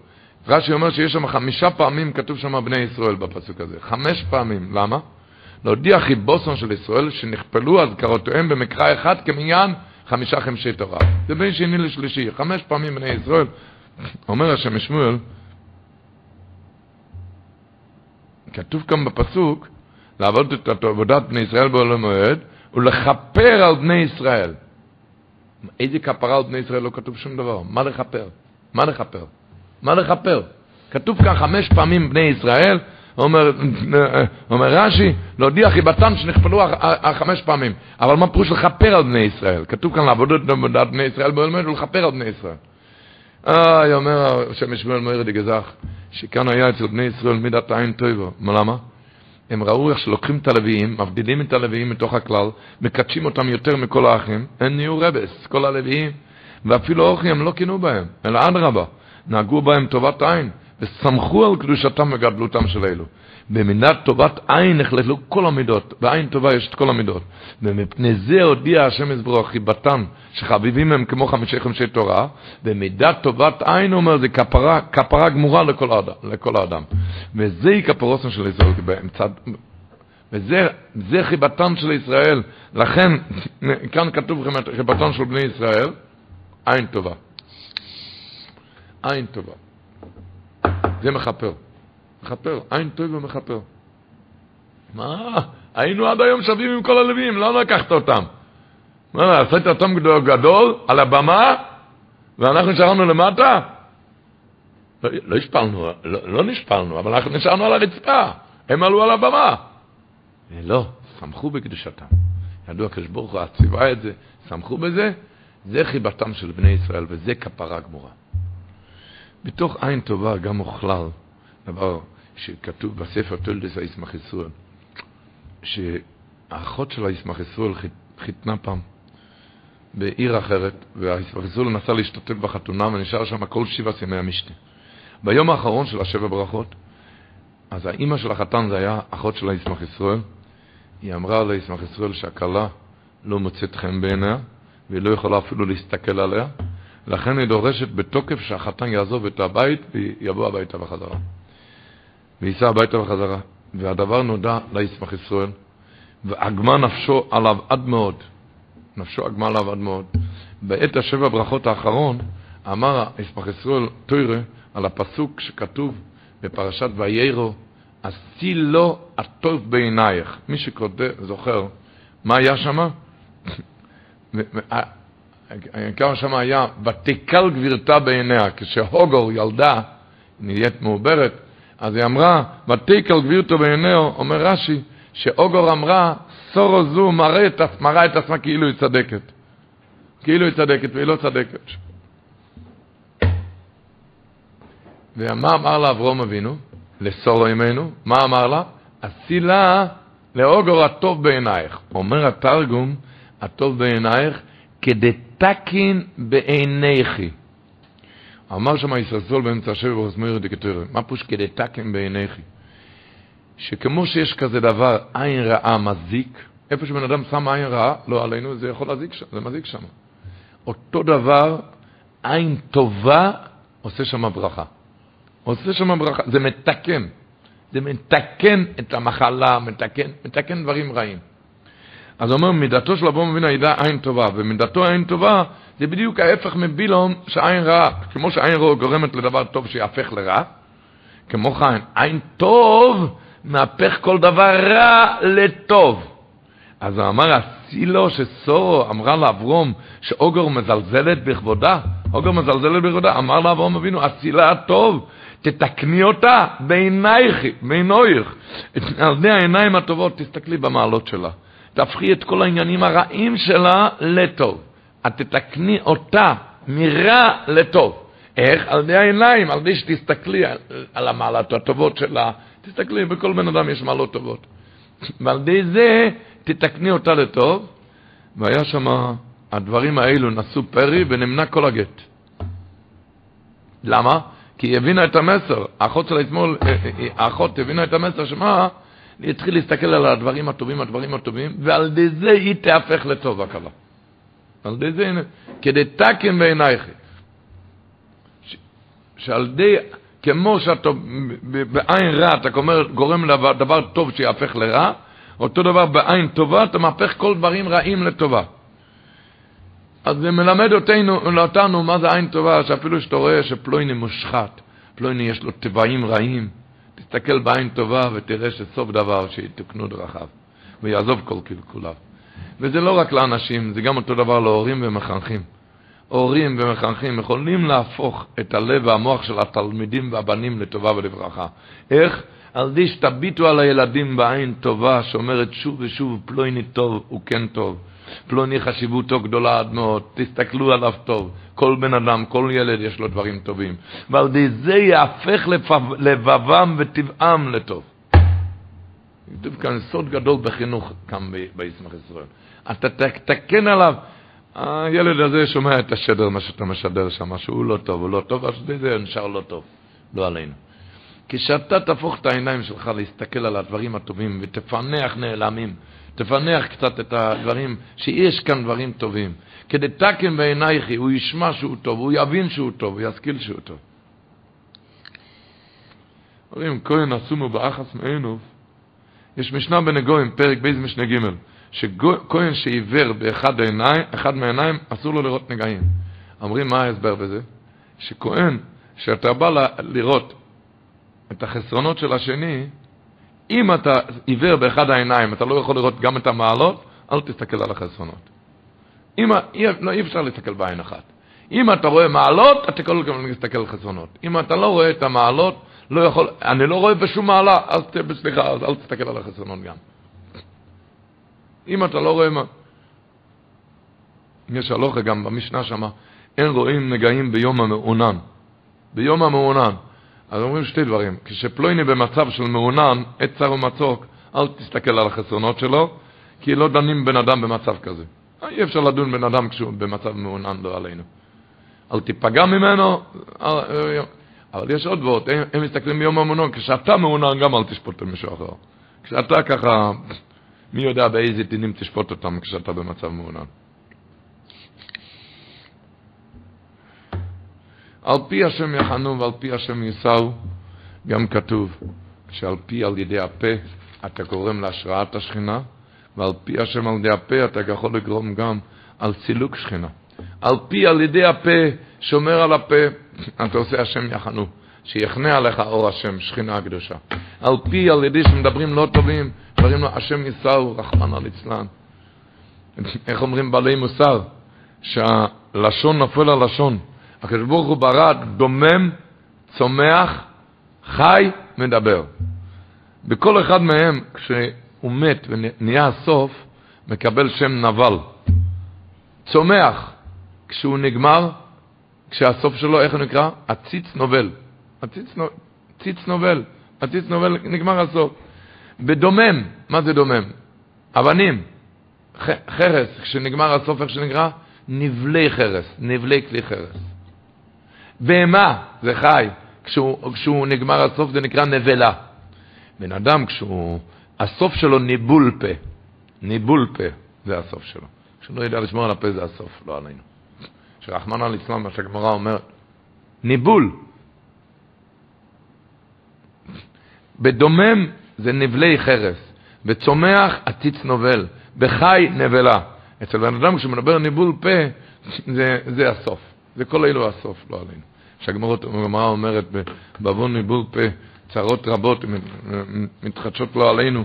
רש"י אומר שיש שם חמישה פעמים כתוב שם בני ישראל בפסוק הזה. חמש פעמים. למה? להודיע חיבוסון של ישראל שנכפלו אזכרותיהם במקרא אחד כמניין חמישה חמשי תורה. זה בין שני לשלישי. חמש פעמים בני ישראל. אומר השם שמואל, כתוב כאן בפסוק, לעבוד את עבודת בני ישראל בעולם מועד, ולכפר על בני ישראל. איזה כפרה על בני ישראל לא כתוב שום דבר. מה לכפר? מה לכפר? מה לכפר? כתוב כאן חמש פעמים בני ישראל, אומר, אומר רש"י, להודיע חיבתם שנכפלו חמש פעמים. אבל מה פירוש לכפר על בני ישראל? כתוב כאן לעבוד את עבודת בני ישראל מועד ולכפר על בני ישראל. אה, אומר השם ישמעאל מאיר דגזך, שכאן היה אצל בני ישראל מידת עין טויבו. מה למה? הם ראו איך שלוקחים את הלוויים, מבדילים את הלוויים מתוך הכלל, מקדשים אותם יותר מכל האחים, הם נהיו רבס, כל הלוויים, ואפילו אורחי הם לא קינו בהם, אלא אדרבה, נהגו בהם טובת עין, וסמכו על קדושתם וגדלותם של אלו. במידת טובת עין נכללו כל המידות, בעין טובה יש את כל המידות. ומפני זה הודיע השם יזברו חיבתם, שחביבים הם כמו חמישי חמישי תורה, במידת טובת עין אומר, זה כפרה, כפרה גמורה לכל האדם. לכל האדם. וזה כפרוסם של ישראל, באמצע, וזה זה חיבתם של ישראל. לכן, כאן כתוב חיבתם של בני ישראל, עין טובה. עין טובה. זה מכפר. מכפר, עין טוב ומכפר. מה? היינו עד היום שווים עם כל הלווים, לא לקחת אותם. מה, עשית אותם גדול על הבמה, ואנחנו נשארנו למטה? לא, לא השפלנו, לא, לא נשפלנו, אבל אנחנו נשארנו על הרצפה. הם עלו על הבמה. לא, שמחו בקדושתם. ידוע הקדוש ברוך הוא ציווה את זה, שמחו בזה, זה חיבתם של בני ישראל, וזה כפרה גמורה. בתוך עין טובה גם מוכלל דבר שכתוב בספר תולדס הישמח ישראל, שהאחות של הישמח ישראל חיתנה פעם בעיר אחרת, והישמח ישראל נסע להשתתף בחתונה ונשאר שם כל שבעה ימי המשתה. ביום האחרון של השבע ברכות, אז האימא של החתן זה היה אחות של הישמח ישראל, היא אמרה לישמח ישראל שהכלה לא מוצאת חן בעיניה, והיא לא יכולה אפילו להסתכל עליה, לכן היא דורשת בתוקף שהחתן יעזוב את הבית ויבוא הביתה בחזרה. וייסע הביתה בחזרה. והדבר נודע לישמח ישראל, ועגמה נפשו עליו עד מאוד. נפשו עגמה עליו עד מאוד. בעת השבע ברכות האחרון, אמר ישמח ישראל תוירה על הפסוק שכתוב בפרשת ויירו, עשי לו הטוב בעינייך. מי שכותב, זוכר, מה היה שם? העיקר שם היה, ותקל גבירתה בעיניה, כשהוגור ילדה, נהיית מעוברת, אז היא אמרה, ותקל גבירתו בעיניה, אומר רש"י, שאוגור אמרה, סורו זו מראה את, מראה את עצמה כאילו היא צדקת. כאילו היא צדקת, והיא לא צדקת. ומה אמר לה אברום אבינו? לסורו עמנו? מה אמר לה? עשי לה לאוגור הטוב בעינייך. אומר התרגום, הטוב בעינייך, כדתקין בעיניכי. אמר שם ישראל באמצע השבע ורזמיר דקטורי, מה פוש כדתקין בעיניכי? שכמו שיש כזה דבר, עין רעה מזיק, איפה שבן אדם שם עין רעה, לא עלינו, זה יכול להזיק שם, זה מזיק שם. אותו דבר, עין טובה עושה שם ברכה. עושה שם ברכה, זה מתקן. זה מתקן את המחלה, מתקן, מתקן דברים רעים. אז הוא אומר, מידתו של אברהם אבינו הייתה עין טובה, ומידתו עין טובה זה בדיוק ההפך מבילום שעין רעה. כמו שעין רעה גורמת לדבר טוב שיהפך לרע, כמו כן, עין טוב מהפך כל דבר רע לטוב. אז הוא אמר, עשי לו שסורו אמרה לאברום שאוגר מזלזלת בכבודה, אוגר מזלזלת בכבודה, אמר לאברום אבינו, עשי לה טוב, תתקני אותה בעינייך, בעינוייך. על ידי העיניים הטובות, תסתכלי במעלות שלה. תהפכי את כל העניינים הרעים שלה לטוב. את תתקני אותה מרע לטוב. איך? על ידי העיניים, על ידי שתסתכלי על, על המעלות הטובות שלה. תסתכלי, בכל בן אדם יש מעלות טובות. ועל ידי זה תתקני אותה לטוב. והיה שם, הדברים האלו נשאו פרי ונמנע כל הגט. למה? כי היא הבינה את המסר. האחות שלה אתמול, אה, אה, אה, האחות הבינה את המסר שמה? היא התחיל להסתכל על הדברים הטובים, הדברים הטובים, ועל ידי זה היא תהפך לטוב הקלה. על ידי זה, כדי תקן בעינייך. שעל ידי, כמו שאתה בעין רע, אתה גורם לדבר טוב שיהפך לרע, אותו דבר בעין טובה, אתה מהפך כל דברים רעים לטובה. אז זה מלמד אותנו, אותנו מה זה עין טובה, שאפילו שאתה רואה שפלויני מושחת, פלויני יש לו טבעים רעים, תסתכל בעין טובה ותראה שסוף דבר שיתוקנו דרכיו, ויעזוב כל קלקוליו. וזה לא רק לאנשים, זה גם אותו דבר להורים ומחנכים. הורים ומחנכים יכולים להפוך את הלב והמוח של התלמידים והבנים לטובה ולברכה. איך? על ידי שתביטו על הילדים בעין טובה, שאומרת שוב ושוב, פלויני טוב, הוא כן טוב. פלוני חשיבותו גדולה עד מאוד, תסתכלו עליו טוב. כל בן אדם, כל ילד יש לו דברים טובים. ועל ידי זה יהפך לבבם וטבעם לטוב. כתוב כאן סוד גדול בחינוך כאן בישמח ישראל. אתה תתקן עליו. הילד הזה שומע את השדר, מה שאתה משדר שם, שהוא לא טוב, הוא לא טוב, אז זה נשאר לא טוב, לא עלינו. כשאתה תהפוך את העיניים שלך להסתכל על הדברים הטובים ותפענח נעלמים, תפענח קצת את הדברים, שיש כאן דברים טובים. כדי תקן בעינייך, הוא ישמע שהוא טוב, הוא יבין שהוא טוב, הוא ישכיל שהוא טוב. אומרים, כהן עשומו באחס מעינוב, יש משנה בנגויים, פרק בייז משנה ג', שכהן שעיוור באחד העיניים, אחד מהעיניים, אסור לו לראות נגעים. אומרים, מה ההסבר בזה? שכהן, שאתה בא לראות את החסרונות של השני, אם אתה עיוור באחד העיניים, אתה לא יכול לראות גם את המעלות, אל תסתכל על החסרונות. אם, אי, לא, אי אפשר להסתכל בעין אחת. אם אתה רואה מעלות, אתה יכול גם להסתכל על חסרונות. אם אתה לא רואה את המעלות, לא יכול, אני לא רואה בשום מעלה, אז סליחה, אז אל תסתכל על החסרונות גם. אם אתה לא רואה מה... יש הלוכה גם במשנה שמה, אין רואים נגעים ביום המעונן. ביום המעונן. אז אומרים שתי דברים. כשפלויני במצב של מעונן, עת צר ומצוק, אל תסתכל על החסרונות שלו, כי לא דנים בן אדם במצב כזה. אי אפשר לדון בן אדם כשהוא במצב מעונן, לא עלינו. אל תיפגע ממנו, אבל יש עוד ועוד, הם, הם מסתכלים ביום המעונן, כשאתה מעונן גם אל תשפוט מישהו אחר. כשאתה ככה, מי יודע באיזה דינים תשפוט אותם כשאתה במצב מעונן. על פי השם יחנו ועל פי השם יישאו, גם כתוב שעל פי על ידי הפה אתה גורם להשראת השכינה, ועל פי השם על ידי הפה אתה יכול לגרום גם על סילוק שכינה. על פי על ידי הפה, שומר על הפה, אתה עושה השם יחנו, שיחנה עליך אור השם, שכינה הקדושה. על פי על ידי שמדברים לא טובים, דברים לו השם יישאו, רחמנא ליצלן. איך אומרים בעלי מוסר? שהלשון נופל על לשון. הקדוש הוא ברא דומם, צומח, חי, מדבר. בכל אחד מהם, כשהוא מת ונהיה הסוף, מקבל שם נבל. צומח, כשהוא נגמר, כשהסוף שלו, איך הוא נקרא? הציץ נובל. הציץ נו, ציץ נובל. הציץ נובל, נגמר הסוף. בדומם, מה זה דומם? אבנים, חרס, כשנגמר הסוף, איך שנקרא? נבלי חרס, נבלי כלי חרס. בהמה זה חי, כשהוא, כשהוא נגמר הסוף זה נקרא נבלה. בן אדם כשהוא, הסוף שלו ניבול פה, ניבול פה זה הסוף שלו. כשהוא לא יודע לשמור על הפה זה הסוף, לא עלינו. שרחמנא ליצלן, מה שהגמרא אומרת, ניבול. בדומם זה נבלי חרס, בצומח עציץ נובל, בחי נבלה. אצל בן אדם כשמדבר ניבול פה, זה, זה הסוף. זה כל אלו הסוף, לא עלינו. שהגמרא אומרת, בעוון ניבול פה, צרות רבות מתחדשות לא עלינו.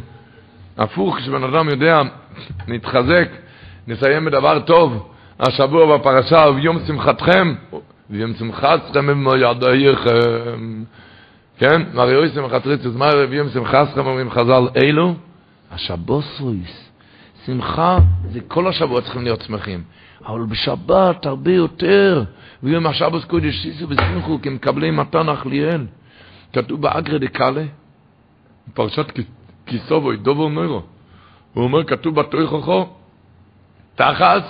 הפוך, כשבן אדם יודע, נתחזק, נסיים בדבר טוב. השבוע בפרשה, וביום שמחתכם, וביום שמחתכם במו ידייכם. כן? מרי אוי שמחת ריצוס, מה ביום שמחתכם אומרים חז"ל, אלו? השבוסויס. שמחה זה כל השבועות צריכים להיות שמחים. אבל בשבת הרבה יותר. ויום השבוס קודש סיסו ושמחו כי מקבלי מתן אכליאל. כתוב באגרא דקאלה, פרשת כיסובוי, דובר נוירו. הוא אומר, כתוב בתויכוכו, תחת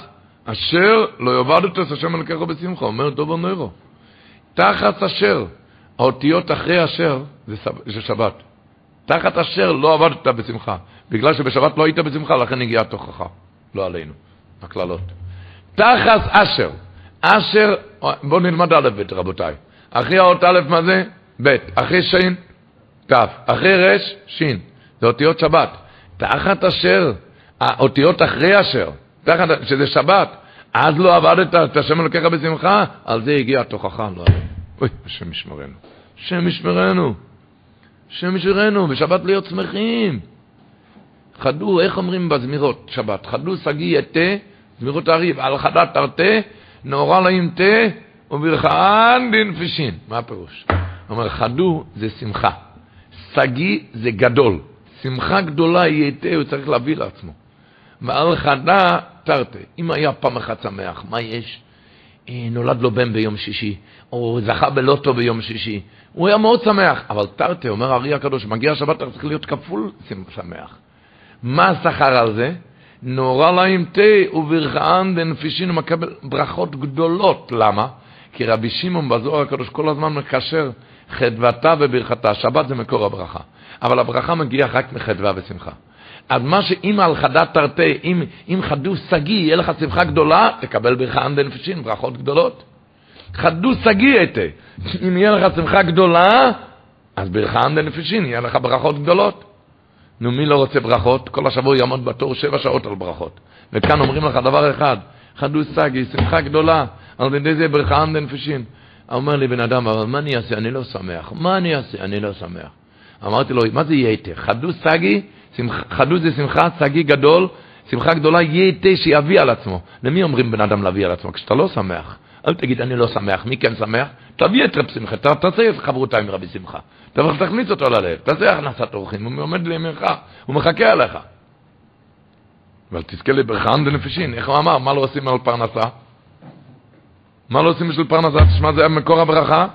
אשר לא יאבדת את השם אלוקיך בשמחה, אומר דובר נוירו. תחת אשר, האותיות אחרי אשר זה שבת. תחת אשר לא עבדת בשמחה. בגלל שבשבת לא היית בשמחה, לכן הגיעה תוכחה. לא עלינו, הקללות. תחת אשר. אשר, בואו נלמד א' ב' רבותיי. אחרי האות א' מה זה? ב', אחרי שין, ת', אחרי רש, שין. זה אותיות שבת. תחת אשר, האותיות אחרי אשר, תחת, שזה שבת, אז לא עבדת את השם אלוקיך בשמחה, על זה הגיע התוכחה, לא אוי, השם ישמרנו. השם ישמרנו. השם ישמרנו, בשבת להיות שמחים. חדו, איך אומרים בזמירות שבת? חדו שגיא יתה, זמירות הריב, על חדת תרתה, נאורה להם תה, וברכן דין פשין. מה הפירוש? אומר, חדו זה שמחה. שגיא זה גדול. שמחה גדולה יתה, הוא צריך להביא לעצמו. ועל חדה תרתה. אם היה פעם אחת שמח, מה יש? אה, נולד לו בן ביום שישי, או זכה בלוטו ביום שישי. הוא היה מאוד שמח, אבל תרתי, אומר הארי הקדוש, מגיע השבת, אתה צריך להיות כפול שמח. מה השכר על זה? נורא להם תה וברכאן דנפישין ומקבל ברכות גדולות. למה? כי רבי שמעון בזוהר הקדוש כל הזמן מקשר חדוותה וברכתה. שבת זה מקור הברכה. אבל הברכה מגיעה רק מחדווה ושמחה. אז מה שאם על חדת תרתי, אם, אם חדו שגיא, יהיה לך שמחה גדולה, תקבל ברכה אנדן פשין, ברכות גדולות. חדו שגיא אתה. אם יהיה לך שמחה גדולה, אז ברכה אנדן פשין, יהיה לך ברכות גדולות. נו, מי לא רוצה ברכות? כל השבוע יעמוד בתור שבע שעות על ברכות. וכאן אומרים לך דבר אחד, חדו סגי, שמחה גדולה, על ידי זה ברכה אנדן פשין. אומר לי בן אדם, אבל מה אני אעשה? אני לא שמח. מה אני אעשה? אני לא שמח. אמרתי לו, מה זה יתר? חדו סגי, חדו זה שמחה, סגי גדול, שמחה גדולה, יתר שיביא על עצמו. למי אומרים בן אדם להביא על עצמו? כשאתה לא שמח. אל תגיד, אני לא שמח, מי כן שמח? תביא את רב שמחה, תעשה חברותה עם רבי שמחה. תכניס אותו ללב, תעשה הכנסת אורחים, הוא עומד לימינך, הוא מחכה עליך. אבל תזכה לברכן דנפשין, איך הוא אמר, מה לא עושים על פרנסה? מה לא עושים בשביל פרנסה? תשמע, זה מקור הברכה.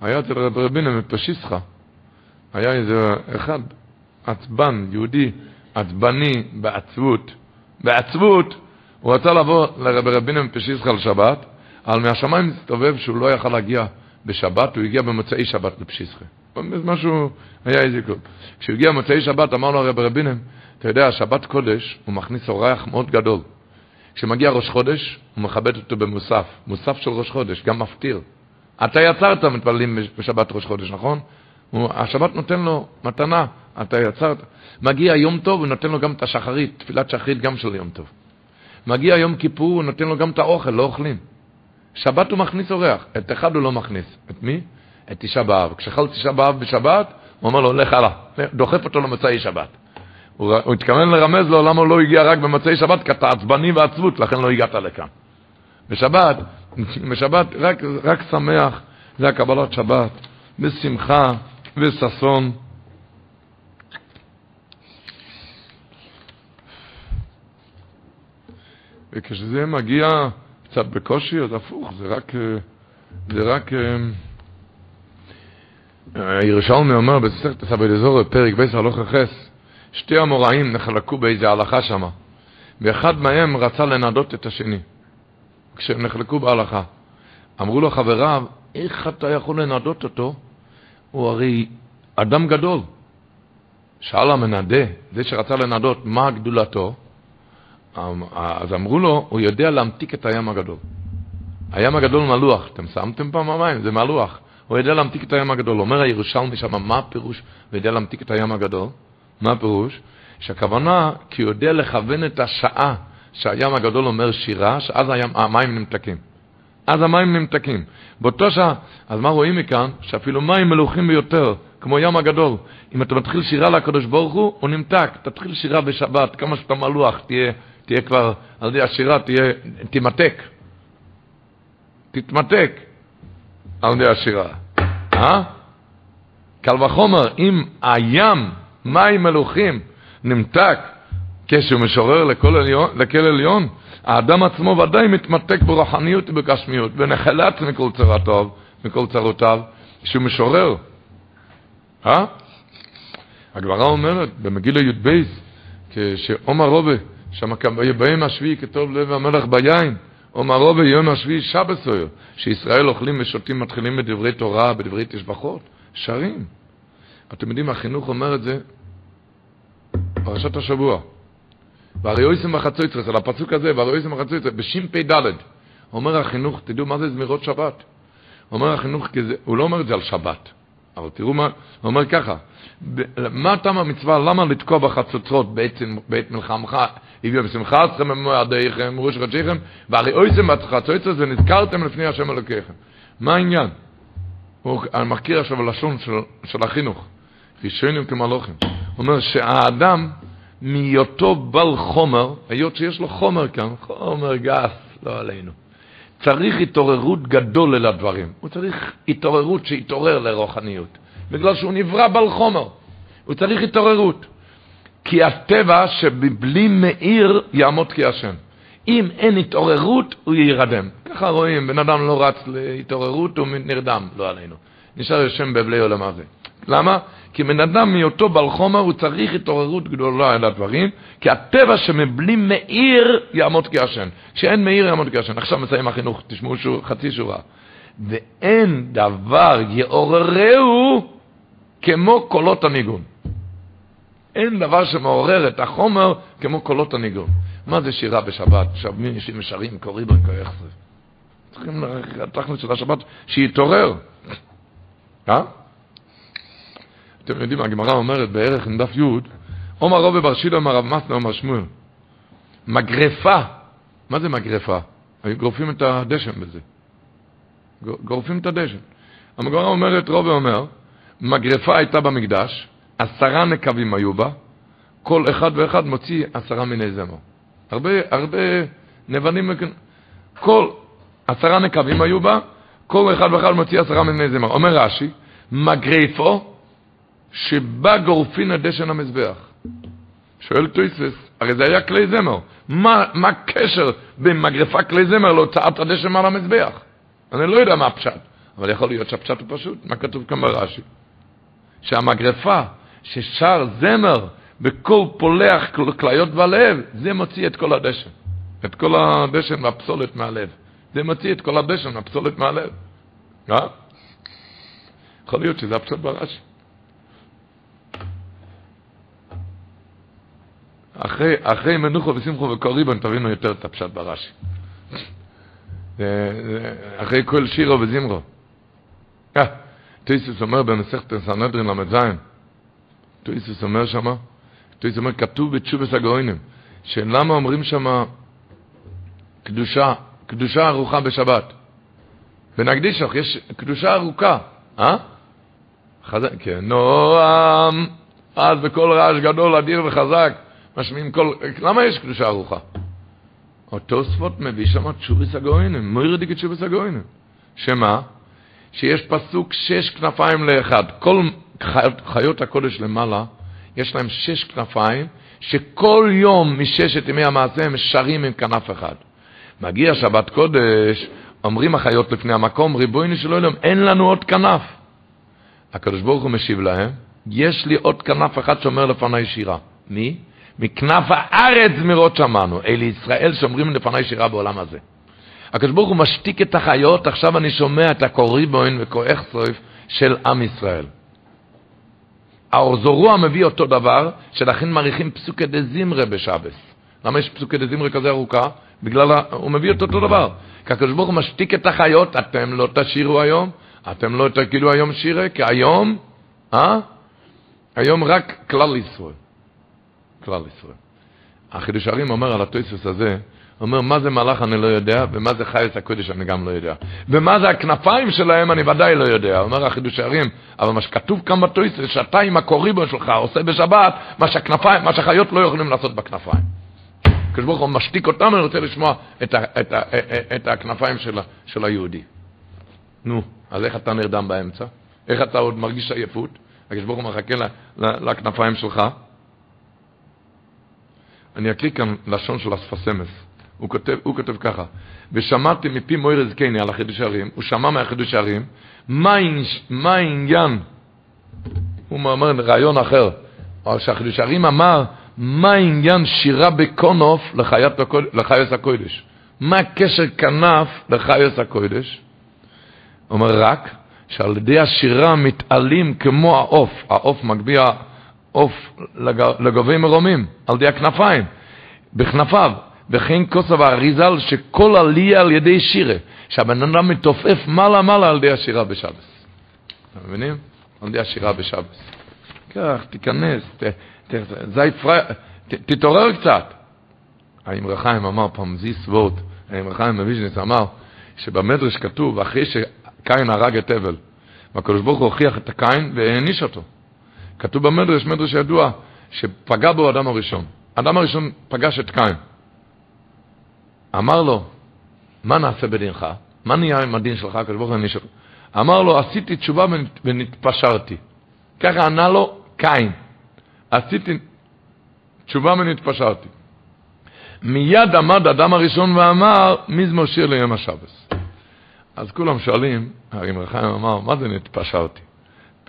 היה אצל רב רבינה מפשיסחה, היה איזה אחד, עצבן, יהודי, עצבני, בעצבות. בעצבות, הוא רצה לבוא לרב רבינה מפשיסחה לשבת, אבל מהשמיים הסתובב שהוא לא יכל להגיע בשבת, הוא הגיע במוצאי שבת לפשיסחה. משהו, היה איזה קול. כשהוא הגיע במוצאי שבת, אמר לו הרב רבינם, אתה יודע, שבת קודש, הוא מכניס אורח מאוד גדול. כשמגיע ראש חודש, הוא מכבד אותו במוסף, מוסף של ראש חודש, גם מפטיר. אתה יצרת מתפללים בשבת ראש חודש, נכון? השבת נותן לו מתנה, אתה יצרת. מגיע יום טוב, הוא נותן לו גם את השחרית, תפילת שחרית גם של יום טוב. מגיע יום כיפור, הוא נותן לו גם את האוכל, לא אוכלים. שבת הוא מכניס אורח, את אחד הוא לא מכניס. את מי? את תשעה באב. כשחל תשעה באב בשבת, הוא אומר לו, לך הלאה, דוחף אותו למוצאי שבת. הוא, הוא התכוון לרמז לו למה הוא לא הגיע רק במוצאי שבת, כי אתה עצבני ועצבות, לכן לא הגעת לכאן. בשבת, בשבת רק, רק שמח, זה הקבלת שבת, בשמחה וששון. וכשזה מגיע קצת בקושי, אז הפוך, זה רק, זה רק, הירושלמי אומר בסרט הסבא פרק בייס הלוך החס, שתי המוראים נחלקו באיזה הלכה שמה, ואחד מהם רצה לנדות את השני, כשהם נחלקו בהלכה. אמרו לו חבריו, איך אתה יכול לנדות אותו? הוא הרי אדם גדול. שאל המנדה, זה שרצה לנדות, מה גדולתו? אז אמרו לו, הוא יודע להמתיק את הים הגדול. הים הגדול מלוח, אתם שמתם פעם המים, זה מלוח. הוא יודע להמתיק את הים הגדול. אומר הירושלמי שם, מה הפירוש? הוא יודע להמתיק את הים הגדול. מה הפירוש? שהכוונה, כי הוא יודע לכוון את השעה שהים הגדול אומר שירה, שאז הים, המים נמתקים. אז המים נמתקים. באותו שעה, אז מה רואים מכאן? שאפילו מים מלוכים ביותר, כמו ים הגדול. אם אתה מתחיל שירה לקדוש ברוך הוא, הוא נמתק. תתחיל שירה בשבת, כמה שאתה מלוח, תהיה, תהיה כבר, ידי השירה, תהיה, תימתק. תתמתק על ידי השירה. אה? קל וחומר, אם הים, מים מלוכים, נמתק כשהוא משורר לכל עליון, לכל עליון, האדם עצמו ודאי מתמתק ברוחניות ובגשמיות, ונחלץ מכל צרותיו, מכל צרותיו, כשהוא משורר. אה? הגמרא אומרת במגילה י"ב, כשעומר רובה, שם ביום השביעי כתוב לב המלך ביין, עומר רובה יום השביעי שבסויר, שישראל אוכלים ושותים מתחילים בדברי תורה, בדברי תשבחות, שרים. אתם יודעים, החינוך אומר את זה פרשת השבוע. והרי אויסם בחצויצרס, על הפסוק הזה, והרי אויסם בחצויצרס, בש"פ ד', אומר החינוך, תדעו מה זה זמירות שבת. אומר החינוך, הוא לא אומר את זה על שבת, אבל תראו מה, הוא אומר ככה, מה טעם המצווה, למה לתקוע בחצוצרות בעת מלחמך, הביאו בשמחה אתכם במועדיכם, ראש חדשיכם, והרי אויסם בחצויצרס ונזכרתם לפני השם אלוקיכם. מה העניין? הוא מכיר עכשיו הלשון של, של החינוך, ראשונים כמלוכים. הוא אומר שהאדם, מהיותו בל חומר, היות שיש לו חומר כאן, חומר גס, לא עלינו, צריך התעוררות גדול אל הדברים. הוא צריך התעוררות שיתעורר לרוחניות, בגלל שהוא נברא בל חומר. הוא צריך התעוררות. כי הטבע שבלי מאיר יעמוד כהשם. אם אין התעוררות, הוא יירדם. ככה רואים, בן אדם לא רץ להתעוררות, הוא נרדם, לא עלינו. נשאר השם בבלי עולם הזה. למה? כי בן אדם מהיותו בעל חומר הוא צריך התעוררות גדולה על הדברים, כי הטבע שמבלי מאיר יעמוד כהשם. כשאין מאיר יעמוד כהשם. עכשיו מסיים החינוך, תשמעו שור, חצי שורה. ואין דבר יעוררהו כמו קולות הניגון. אין דבר שמעורר את החומר כמו קולות הניגון. מה זה שירה בשבת? שבים שרים, קוראים זה? צריכים לתכנית של השבת שיתעורר. אה? אתם יודעים, הגמרא אומרת בערך דף י', אומר רובי בר שילה, אומר רב מסנה, אומר שמואל, מגרפה, מה זה מגרפה? גורפים את הדשן בזה. גורפים את הדשן. המגורה אומרת, רובי אומר, מגרפה הייתה במקדש, עשרה נקבים היו בה, כל אחד ואחד מוציא עשרה מיני זמר. הרבה, הרבה נבנים, כל עשרה נקבים היו בה, כל אחד ואחד מוציא עשרה מיני זמר. אומר רש"י, מגרפו שבא גורפין הדשן המזבח. שואל טויסס, הרי זה היה כלי זמר. מה, מה הקשר בין מגרפה כלי זמר להוצאת הדשן על המזבח? אני לא יודע מה הפשט, אבל יכול להיות שהפשט הוא פשוט. מה כתוב כאן ברש"י? שהמגרפה ששר זמר בכל פולח כליות בלב, זה מוציא את כל הדשן. את כל הדשן והפסולת מהלב. זה מוציא את כל הדשן והפסולת מהלב. אה? יכול להיות שזה הפשט ברש"י. אחרי, אחרי מנוחו ושמחו וקוריבן תבינו יותר את הפשט ברש"י. אחרי כל שירו וזמרו. אה, טויסוס אומר במסכת סנהדרין ל"ז, טויסוס אומר שמה, טויסוס אומר, כתוב בתשובס הגאונים, שלמה אומרים שמה קדושה, קדושה ארוכה בשבת. בנקדישוך יש קדושה ארוכה, אה? חזק, כן, נועם, אז בקול רעש גדול, אדיר וחזק, משמיעים כל... למה יש קדושה ארוכה? אותו ספוט מביא שם תשוביס הגאונים, מוירדיק את תשוביס הגאונים. שמה? שיש פסוק שש כנפיים לאחד. כל חיות, הקודש למעלה, יש להם שש כנפיים, שכל יום מששת ימי המעשה הם שרים עם כנף אחד. מגיע שבת קודש, אומרים החיות לפני המקום, ריבונו של עולם, אין לנו עוד כנף. הקדוש ברוך הוא משיב להם, יש לי עוד כנף אחד שאומר לפניי שירה. מי? מכנף הארץ מרות שמענו. אלה ישראל שאומרים לפניי שירה בעולם הזה. הקדוש ברוך הוא משתיק את החיות, עכשיו אני שומע את הקוריבוין וכוח סויף של עם ישראל. האורזורוע מביא אותו דבר, שלכן מעריכים פסוקי דה זמרה בשבס. למה יש פסוקי דה זמרה כזה ארוכה? בגלל, הוא מביא את אותו דבר. כי הקדוש ברוך הוא משתיק את החיות, אתם לא תשירו היום, אתם לא תגידו היום שירה, כי היום, אה? היום רק כלל ישראל. כלל ישראל. החידוש הרים אומר על הטויסוס הזה, אומר, מה זה מלאך אני לא יודע, ומה זה חייס הקודש אני גם לא יודע. ומה זה הכנפיים שלהם אני ודאי לא יודע. אומר החידוש הרים, אבל מה שכתוב כאן בטויסוס, שאתה עם הקוריבו שלך עושה בשבת, מה שהכנפיים, מה שהחיות לא יכולים לעשות בכנפיים. הקדוש הוא משתיק אותם, אני רוצה לשמוע את, ה, את, ה, את הכנפיים של, של היהודי. נו, אז איך אתה נרדם באמצע? איך אתה עוד מרגיש עייפות? הקדוש ברוך הוא מחכה לכנפיים שלך. אני אקריא כאן לשון של אספסמס. הוא כותב, הוא כותב ככה, ושמעתי מפי מויר זקני על החידוש הערים, הוא שמע מהחידוש הערים, מה, העניין, הוא אומר רעיון אחר, שהחידוש הערים אמר, מה העניין שירה בקונוף לחייס הקודש? מה הקשר כנף לחייס הקודש? הוא אומר רק שעל ידי השירה מתעלים כמו העוף, העוף מגביה עוף לגבי מרומים, על ידי הכנפיים, בכנפיו, וכן כוסב האריזל שכל עלייה על ידי שירה, שהבן אדם מתופף מעלה מעלה על ידי השירה בשבס. אתם מבינים? על ידי השירה בשבס. כך, תיכנס, ת, ת, זי פרי... ת, תתעורר קצת. האמר חיים אמר פעם זיס וורט, האמר חיים אמר, שבמדרש כתוב, אחרי שקין הרג את אבל, והקדוש ברוך הוא הוכיח את הקין והעניש אותו. כתוב במדרש, מדרש ידוע, שפגע בו האדם הראשון. האדם הראשון פגש את קין. אמר לו, מה נעשה בדינך? מה נהיה עם הדין שלך? הקדוש ברוך הוא אותו. אמר לו, עשיתי תשובה ונתפשרתי. ככה ענה לו קין. עשיתי תשובה ונתפשרתי. מיד עמד האדם הראשון ואמר, מזמור שיר ליום השבס. אז כולם שואלים, הרי מרחיים אמר, מה זה נתפשרתי?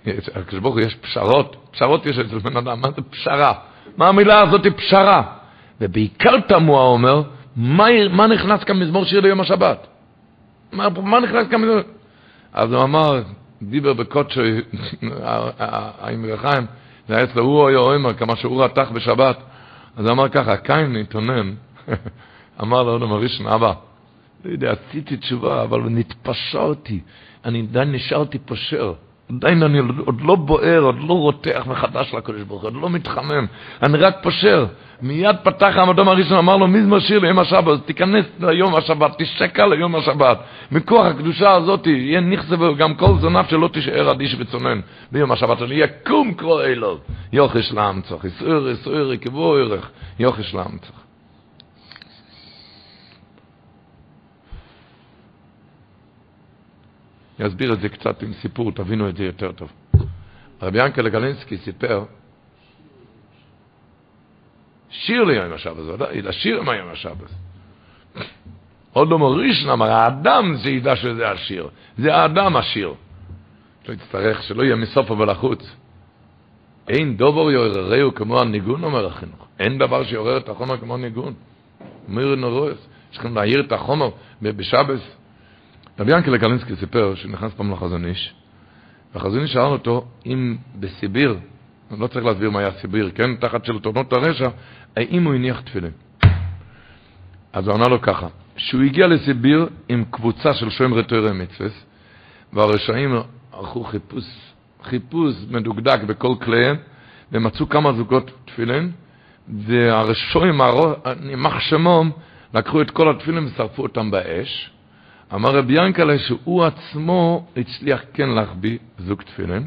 הקדוש ברוך הוא יש פשרות, פשרות יש אצל בן אדם, מה זה פשרה? מה המילה הזאת פשרה? ובעיקר תמוה אומר, מה, מה נכנס כאן מזמור שיר ליום השבת? מה, מה נכנס כאן מזמור? אז הוא אמר, דיבר בקודשו, האמר חיים, זה היה אצלו הוא היה אומר, כמה שהוא רתח בשבת. אז הוא אמר ככה, קין התאונן, אמר לאדם הראשון, אבא, לא יודע, עשיתי תשובה, אבל נתפשרתי, אני עדיין נשארתי פושר. עדיין אני עוד לא בוער, עוד לא רותח מחדש לקדוש ברוך הוא, עוד לא מתחמם, אני רק פושר. מיד פתח המדום הראשון, אמר לו, מי משאיר ליום השבת? תיכנס ליום השבת, תשקע ליום השבת. מכוח הקדושה הזאת יהיה נכסה וגם כל זונף שלא תישאר אדיש וצונן ביום השבת. אני יקום כמו אלוב, יוחש לאמצוך, יסער, יסער, יקבו ערך, יוחש לאמצוך. אני אסביר את זה קצת עם סיפור, תבינו את זה יותר טוב. רבי ינקל גלינסקי סיפר שיר ליום השבת, לשיר עם היום השבת. עוד לא מורישן אמר, האדם זה ידע שזה השיר, זה האדם השיר. לא יצטרך, שלא יהיה מסופו ולחוץ. אין דובר יעוררהו כמו הניגון, אומר החינוך. אין דבר שיעורר את החומר כמו ניגון. אומר נורס, יש לכם להעיר את החומר בשבס. רבי ינקלה קלינסקי סיפר שנכנס פעם לחזון איש, והחזון איש שאל אותו אם בסיביר, אני לא צריך להסביר מה היה סיביר, כן, תחת שלטונות הרשע, האם הוא הניח תפילין. אז הוא ענה לו ככה, שהוא הגיע לסיביר עם קבוצה של שומרי תוירי מצווס, והרשעים ערכו חיפוש, חיפוש מדוקדק בכל כליהם, ומצאו כמה זוגות תפילין, והרשעים, יימח שמום, לקחו את כל התפילין ושרפו אותם באש, אמר רבי ינקלה שהוא עצמו הצליח כן להחביא זוג תפילין,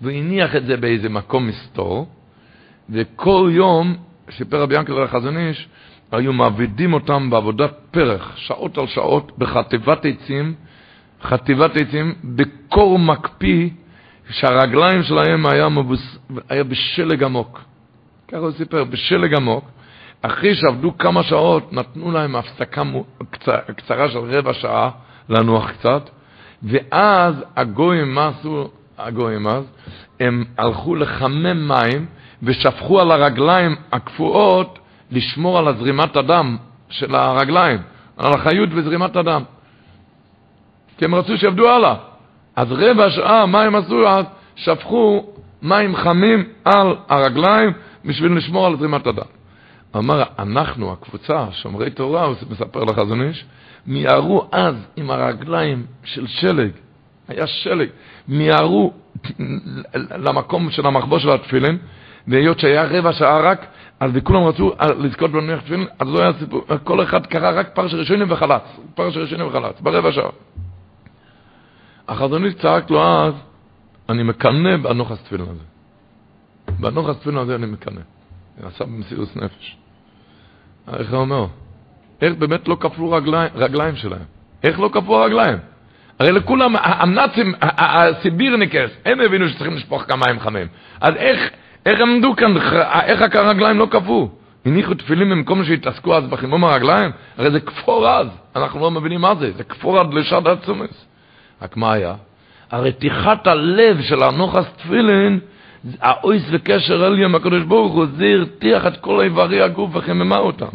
והניח את זה באיזה מקום מסתור, וכל יום, סיפר רבי ינקלה לחזון איש, היו מעבידים אותם בעבודת פרח, שעות על שעות, בחטיבת עצים, חטיבת עצים, בקור מקפיא, שהרגליים שלהם היה, מבוס... היה בשלג עמוק. ככה הוא סיפר, בשלג עמוק. אחרי שעבדו כמה שעות, נתנו להם הפסקה קצרה של רבע שעה, לנוח קצת, ואז הגויים, מה עשו הגויים אז? הם הלכו לחמם מים ושפכו על הרגליים הקפואות לשמור על הזרימת הדם של הרגליים, על החיות וזרימת הדם. כי הם רצו שיעבדו הלאה. אז רבע שעה, מה הם עשו אז? שפכו מים חמים על הרגליים בשביל לשמור על זרימת הדם. אמר, אנחנו, הקבוצה, שומרי תורה, הוא מספר לחזון איש, מיהרו אז עם הרגליים של שלג, היה שלג, מיהרו למקום של המחבוא של התפילין, והיות שהיה רבע שעה רק, אז כולם רצו לזכות במניח תפילין, אז לא היה סיפור, כל אחד קרא רק פרש ראשונים וחלץ, פרש ראשונים וחלץ, ברבע שעה. החזון איש צעק לו אז, אני מקנא בנוחס תפילין הזה. בנוחס תפילין הזה אני מקנא. עשה במסירות נפש. איך הוא אומר? איך באמת לא כפלו רגליים, רגליים שלהם? איך לא כפלו רגליים? הרי לכולם, הנאצים, הסיבירניקס, הם הבינו שצריכים לשפוך כמה מים חמים. אז איך, איך עמדו כאן, איך הרגליים לא כפו? הניחו תפילים במקום שהתעסקו אז בחימום הרגליים? הרי זה כפור אז, אנחנו לא מבינים מה זה, זה כפור עד לשד עצומס. רק מה היה? הרתיחת הלב של הנוחס תפילין, האויס וקשר אליום הקדוש ברוך הוא, זה הרתיח את כל איברי הגוף וחיממה אותם.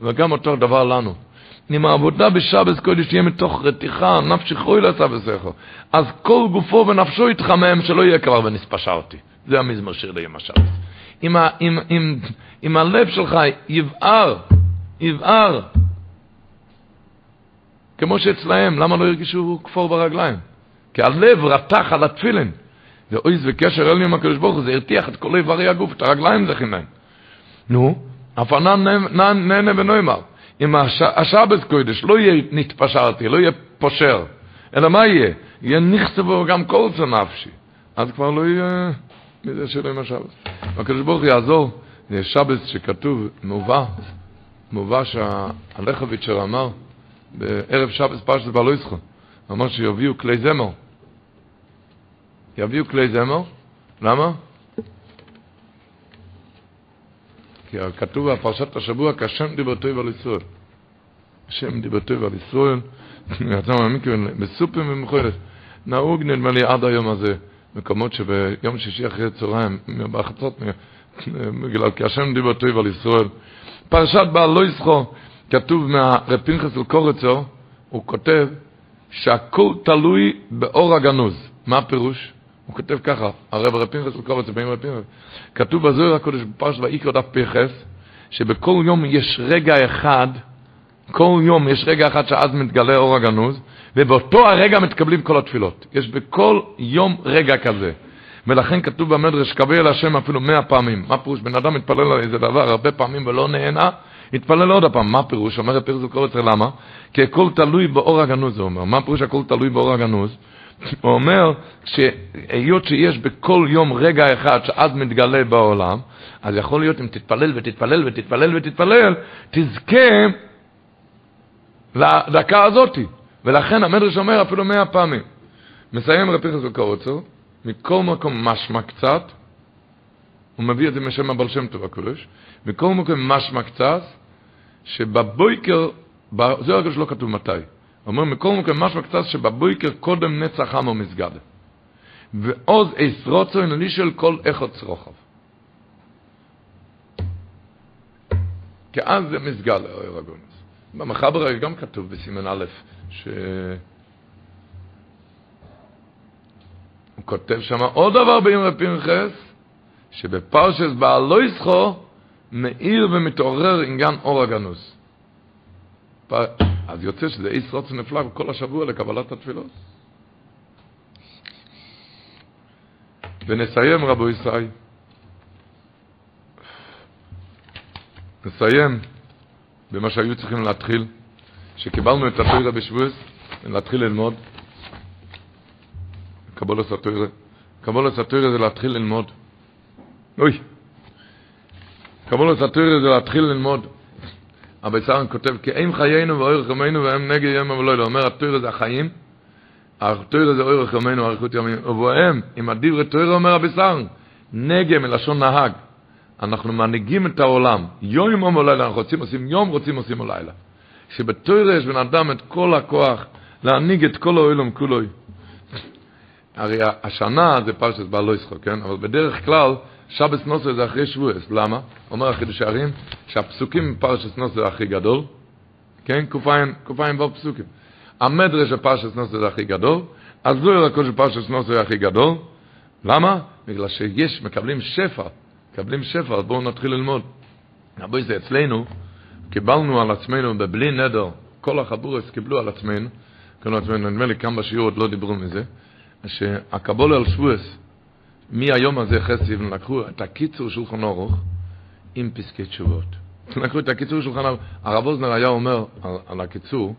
וגם אותו דבר לנו. אם העבודה בשבס קודש תהיה מתוך רתיחה, נפשי חוי לעשה בסכו. אז כל גופו ונפשו יתחמם, שלא יהיה כבר ונספשה אותי. זה המזמור שיר ליום השבס. אם, אם, אם, אם הלב שלך יבער, יבער, כמו שאצלהם, למה לא הרגישו כפור ברגליים? כי הלב רתח על התפילין. זה אויז וקשר אליום הקדוש ברוך הוא, זה הרתיח את כל איברי הגוף, את הרגליים זה חינם. נו, הפנן נהנה ונאמר. אם השבת קודש לא יהיה נתפשרתי, לא יהיה פושר, אלא מה יהיה? יהיה נכסבו גם כל נפשי. אז כבר לא יהיה מזה שלא עם השבת. והקדוש ברוך הוא יעזור, זה שבת שכתוב, מובא, מובא שהלכביצ'ר אמר, בערב שבת פרשת בלויסחו, אמר שיביאו כלי זמר. יביאו כלי זמר, למה? כי כתוב בפרשת השבוע, כשם דיברתו ועל ישראל. השם דיברתו ועל ישראל, יצא מהמקווה בסופים ומחולת. נהוג נדמה לי עד היום הזה, מקומות שביום שישי אחרי צהריים, בחצות, בגלל כי השם דיברתו ועל ישראל. פרשת בעל לא יסחו, כתוב מהרב פנחס אלקורצו, הוא כותב שהכל תלוי באור הגנוז. מה הפירוש? הוא כותב ככה, הרב רב פנחס וקובץ באים רב פנחס, כתוב בזוהר הקודש בפרש ויקרא דף פרחס, שבכל יום יש רגע אחד כל יום יש רגע אחד שאז מתגלה אור הגנוז, ובאותו הרגע מתקבלים כל התפילות. יש בכל יום רגע כזה. ולכן כתוב במדרש, קבל אל השם אפילו מאה פעמים. מה פירוש? בן אדם מתפלל על איזה דבר הרבה פעמים ולא נהנה, יתפלל עוד הפעם. מה פירוש? אומר הפרס וקורצר, למה? כי הכל תלוי באור הגנוז, הוא אומר. מה פירוש הכל תלוי באור הגנוז? הוא אומר, היות שיש בכל יום רגע אחד שאז מתגלה בעולם, אז יכול להיות אם תתפלל ותתפלל ותתפלל ותתפלל, תזכה לדקה הזאתי. ולכן המדרש אומר אפילו מאה פעמים. מסיים רבי חזוק קורצר, מכל מקום משמע קצת, הוא מביא את זה משם הבעל שם טוב הקודש, מכל מקום משמע קצת, שבבויקר, זה הרגע שלא כתוב מתי, אומר מכל מקום משמע קצת שבבויקר קודם נצח עמו מסגד. ועוז אס רוצו אינני של כל איכות צרוכב. כי אז זה מסגד, אוי רגונס. במחבר גם כתוב בסימן א', ש... הוא כותב שם עוד דבר באמרי פנחס, שבפרשס בעל לא יסחו, מאיר ומתעורר עניין אור הגנוז. אז יוצא שזה איס רוצה נפלא כל השבוע לקבלת התפילות. ונסיים רבו ישראל. נסיים במה שהיו צריכים להתחיל, שקיבלנו את התוירה בשבועס, להתחיל ללמוד. קבולת התוירה. קבולת התוירה זה להתחיל ללמוד. אוי. קבולת התוירה זה להתחיל ללמוד. אבל סרן כותב, כי אין חיינו ואורך ימינו והם נגד יום ולא, אומר התוירה זה החיים, התוירה זה אורך ימינו ואריכות ימינו, ובהם, עם הדברי תוירה אומר הבשר, נגה מלשון נהג, אנחנו מנהיגים את העולם, יום יום ולילה, אנחנו רוצים עושים יום, רוצים עושים לילה. שבתוירה יש בן אדם את כל הכוח להנהיג את כל העולם כולוי. הרי השנה זה פרשת בעל לא ישחוק, כן? אבל בדרך כלל, שבס נוסר זה אחרי שבועס. למה? אומר החידוש הערים, שהפסוקים בפרשת נוסר זה הכי גדול, כן? קופיים בו פסוקים. המדרש של פרשת נוסר זה הכי גדול, אז לא ירקו של פרשת נוסר זה הכי גדול. למה? בגלל שיש, מקבלים שפע, מקבלים שפע, אז בואו נתחיל ללמוד. רבוי זה אצלנו, קיבלנו על עצמנו בבלי נדר, כל החבורס קיבלו על עצמנו, קיבלו על עצמנו, נדמה לי כמה בשיעור עוד לא דיברו מזה, שהקבול על שבועס, מהיום הזה חסיב, לקחו את הקיצור שולחן אורוך עם פסקי תשובות. לקחו את הקיצור שולחן אורוך. הרב אוזנר היה אומר על, על הקיצור,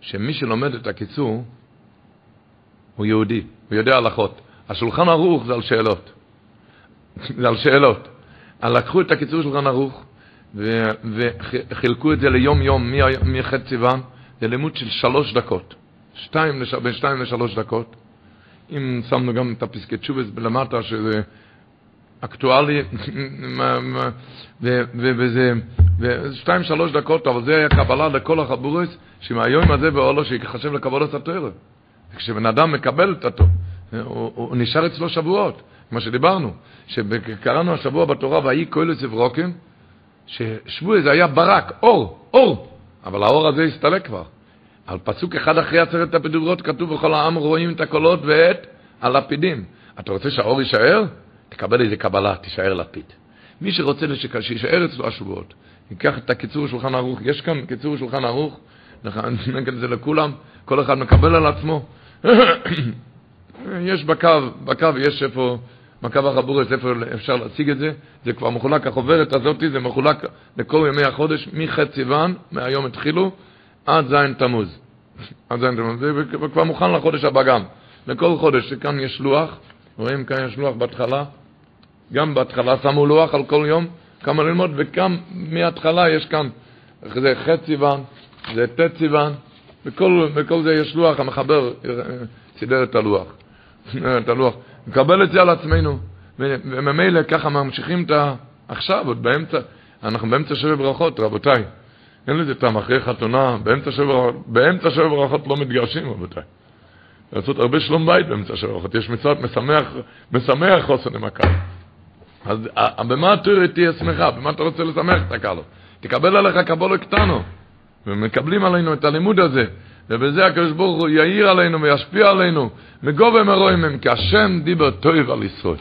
שמי שלומד את הקיצור הוא יהודי, הוא יודע הלכות. השולחן ערוך זה על שאלות. זה על שאלות. לקחו את הקיצור שולחן ערוך וחילקו את זה ליום יום מחצי סיוון, זה לימוד של שלוש דקות. שתיים, בין שתיים לשלוש דקות. אם שמנו גם את הפסקי תשובס למטה, שזה אקטואלי, וזה, ושתיים שלוש דקות, אבל זה היה קבלה לכל החבורס, שמהיום הזה באולו שיחשב לקבלת התואר. כשבן אדם מקבל את התואר, הוא, נשאר אצלו שבועות, כמו שדיברנו, שקראנו השבוע בתורה, ויהי כהלת סברוקים, ששבוע זה היה ברק, אור, אור, אבל האור הזה הסתלק כבר. על פסוק אחד אחרי עשרת הפדורות כתוב וכל העם רואים את הקולות ואת הלפידים. אתה רוצה שהאור יישאר? תקבל איזה קבלה, תישאר לפיד. מי שרוצה שישאר אצלו השבועות, ייקח את הקיצור שולחן ערוך, יש כאן קיצור שולחן ערוך, נגיד את זה לכולם, כל אחד מקבל על עצמו. יש בקו, בקו יש איפה, בקו החבורס, איפה אפשר להציג את זה, זה כבר מחולק, החוברת הזאת, זה מחולק לכל ימי החודש, מחצי סיוון, מהיום התחילו, עד זין תמוז. עד זין תמוז, זה כבר מוכן לחודש הבא גם. לכל חודש, כאן יש לוח, רואים כאן יש לוח בהתחלה, גם בהתחלה שמו לוח על כל יום, כמה ללמוד, וגם מההתחלה יש כאן, זה ח' סיוון, זה ט' סיוון, בכל, בכל זה יש לוח, המחבר סידר את הלוח. את הלוח. נקבל את זה על עצמנו, וממילא ככה ממשיכים את ה... עכשיו, עוד באמצע, אנחנו באמצע שבע ברכות, רבותיי. אין לזה טעם, אחרי חתונה, באמצע שבע, באמצע שבע ברכות לא מתגרשים, רבותיי. לעשות הרבה שלום בית באמצע שבע ברכות. יש מצוות משמח, משמח חוסן עם הקהל. אז במה תהיה שמחה? במה אתה רוצה לשמח את הקהל? תקבל עליך קבולו קטנו. ומקבלים עלינו את הלימוד הזה. ובזה הקדוש ברוך הוא יאיר עלינו וישפיע עלינו. מגובה מרואים הם, כי השם דיבר טוב על ישראל.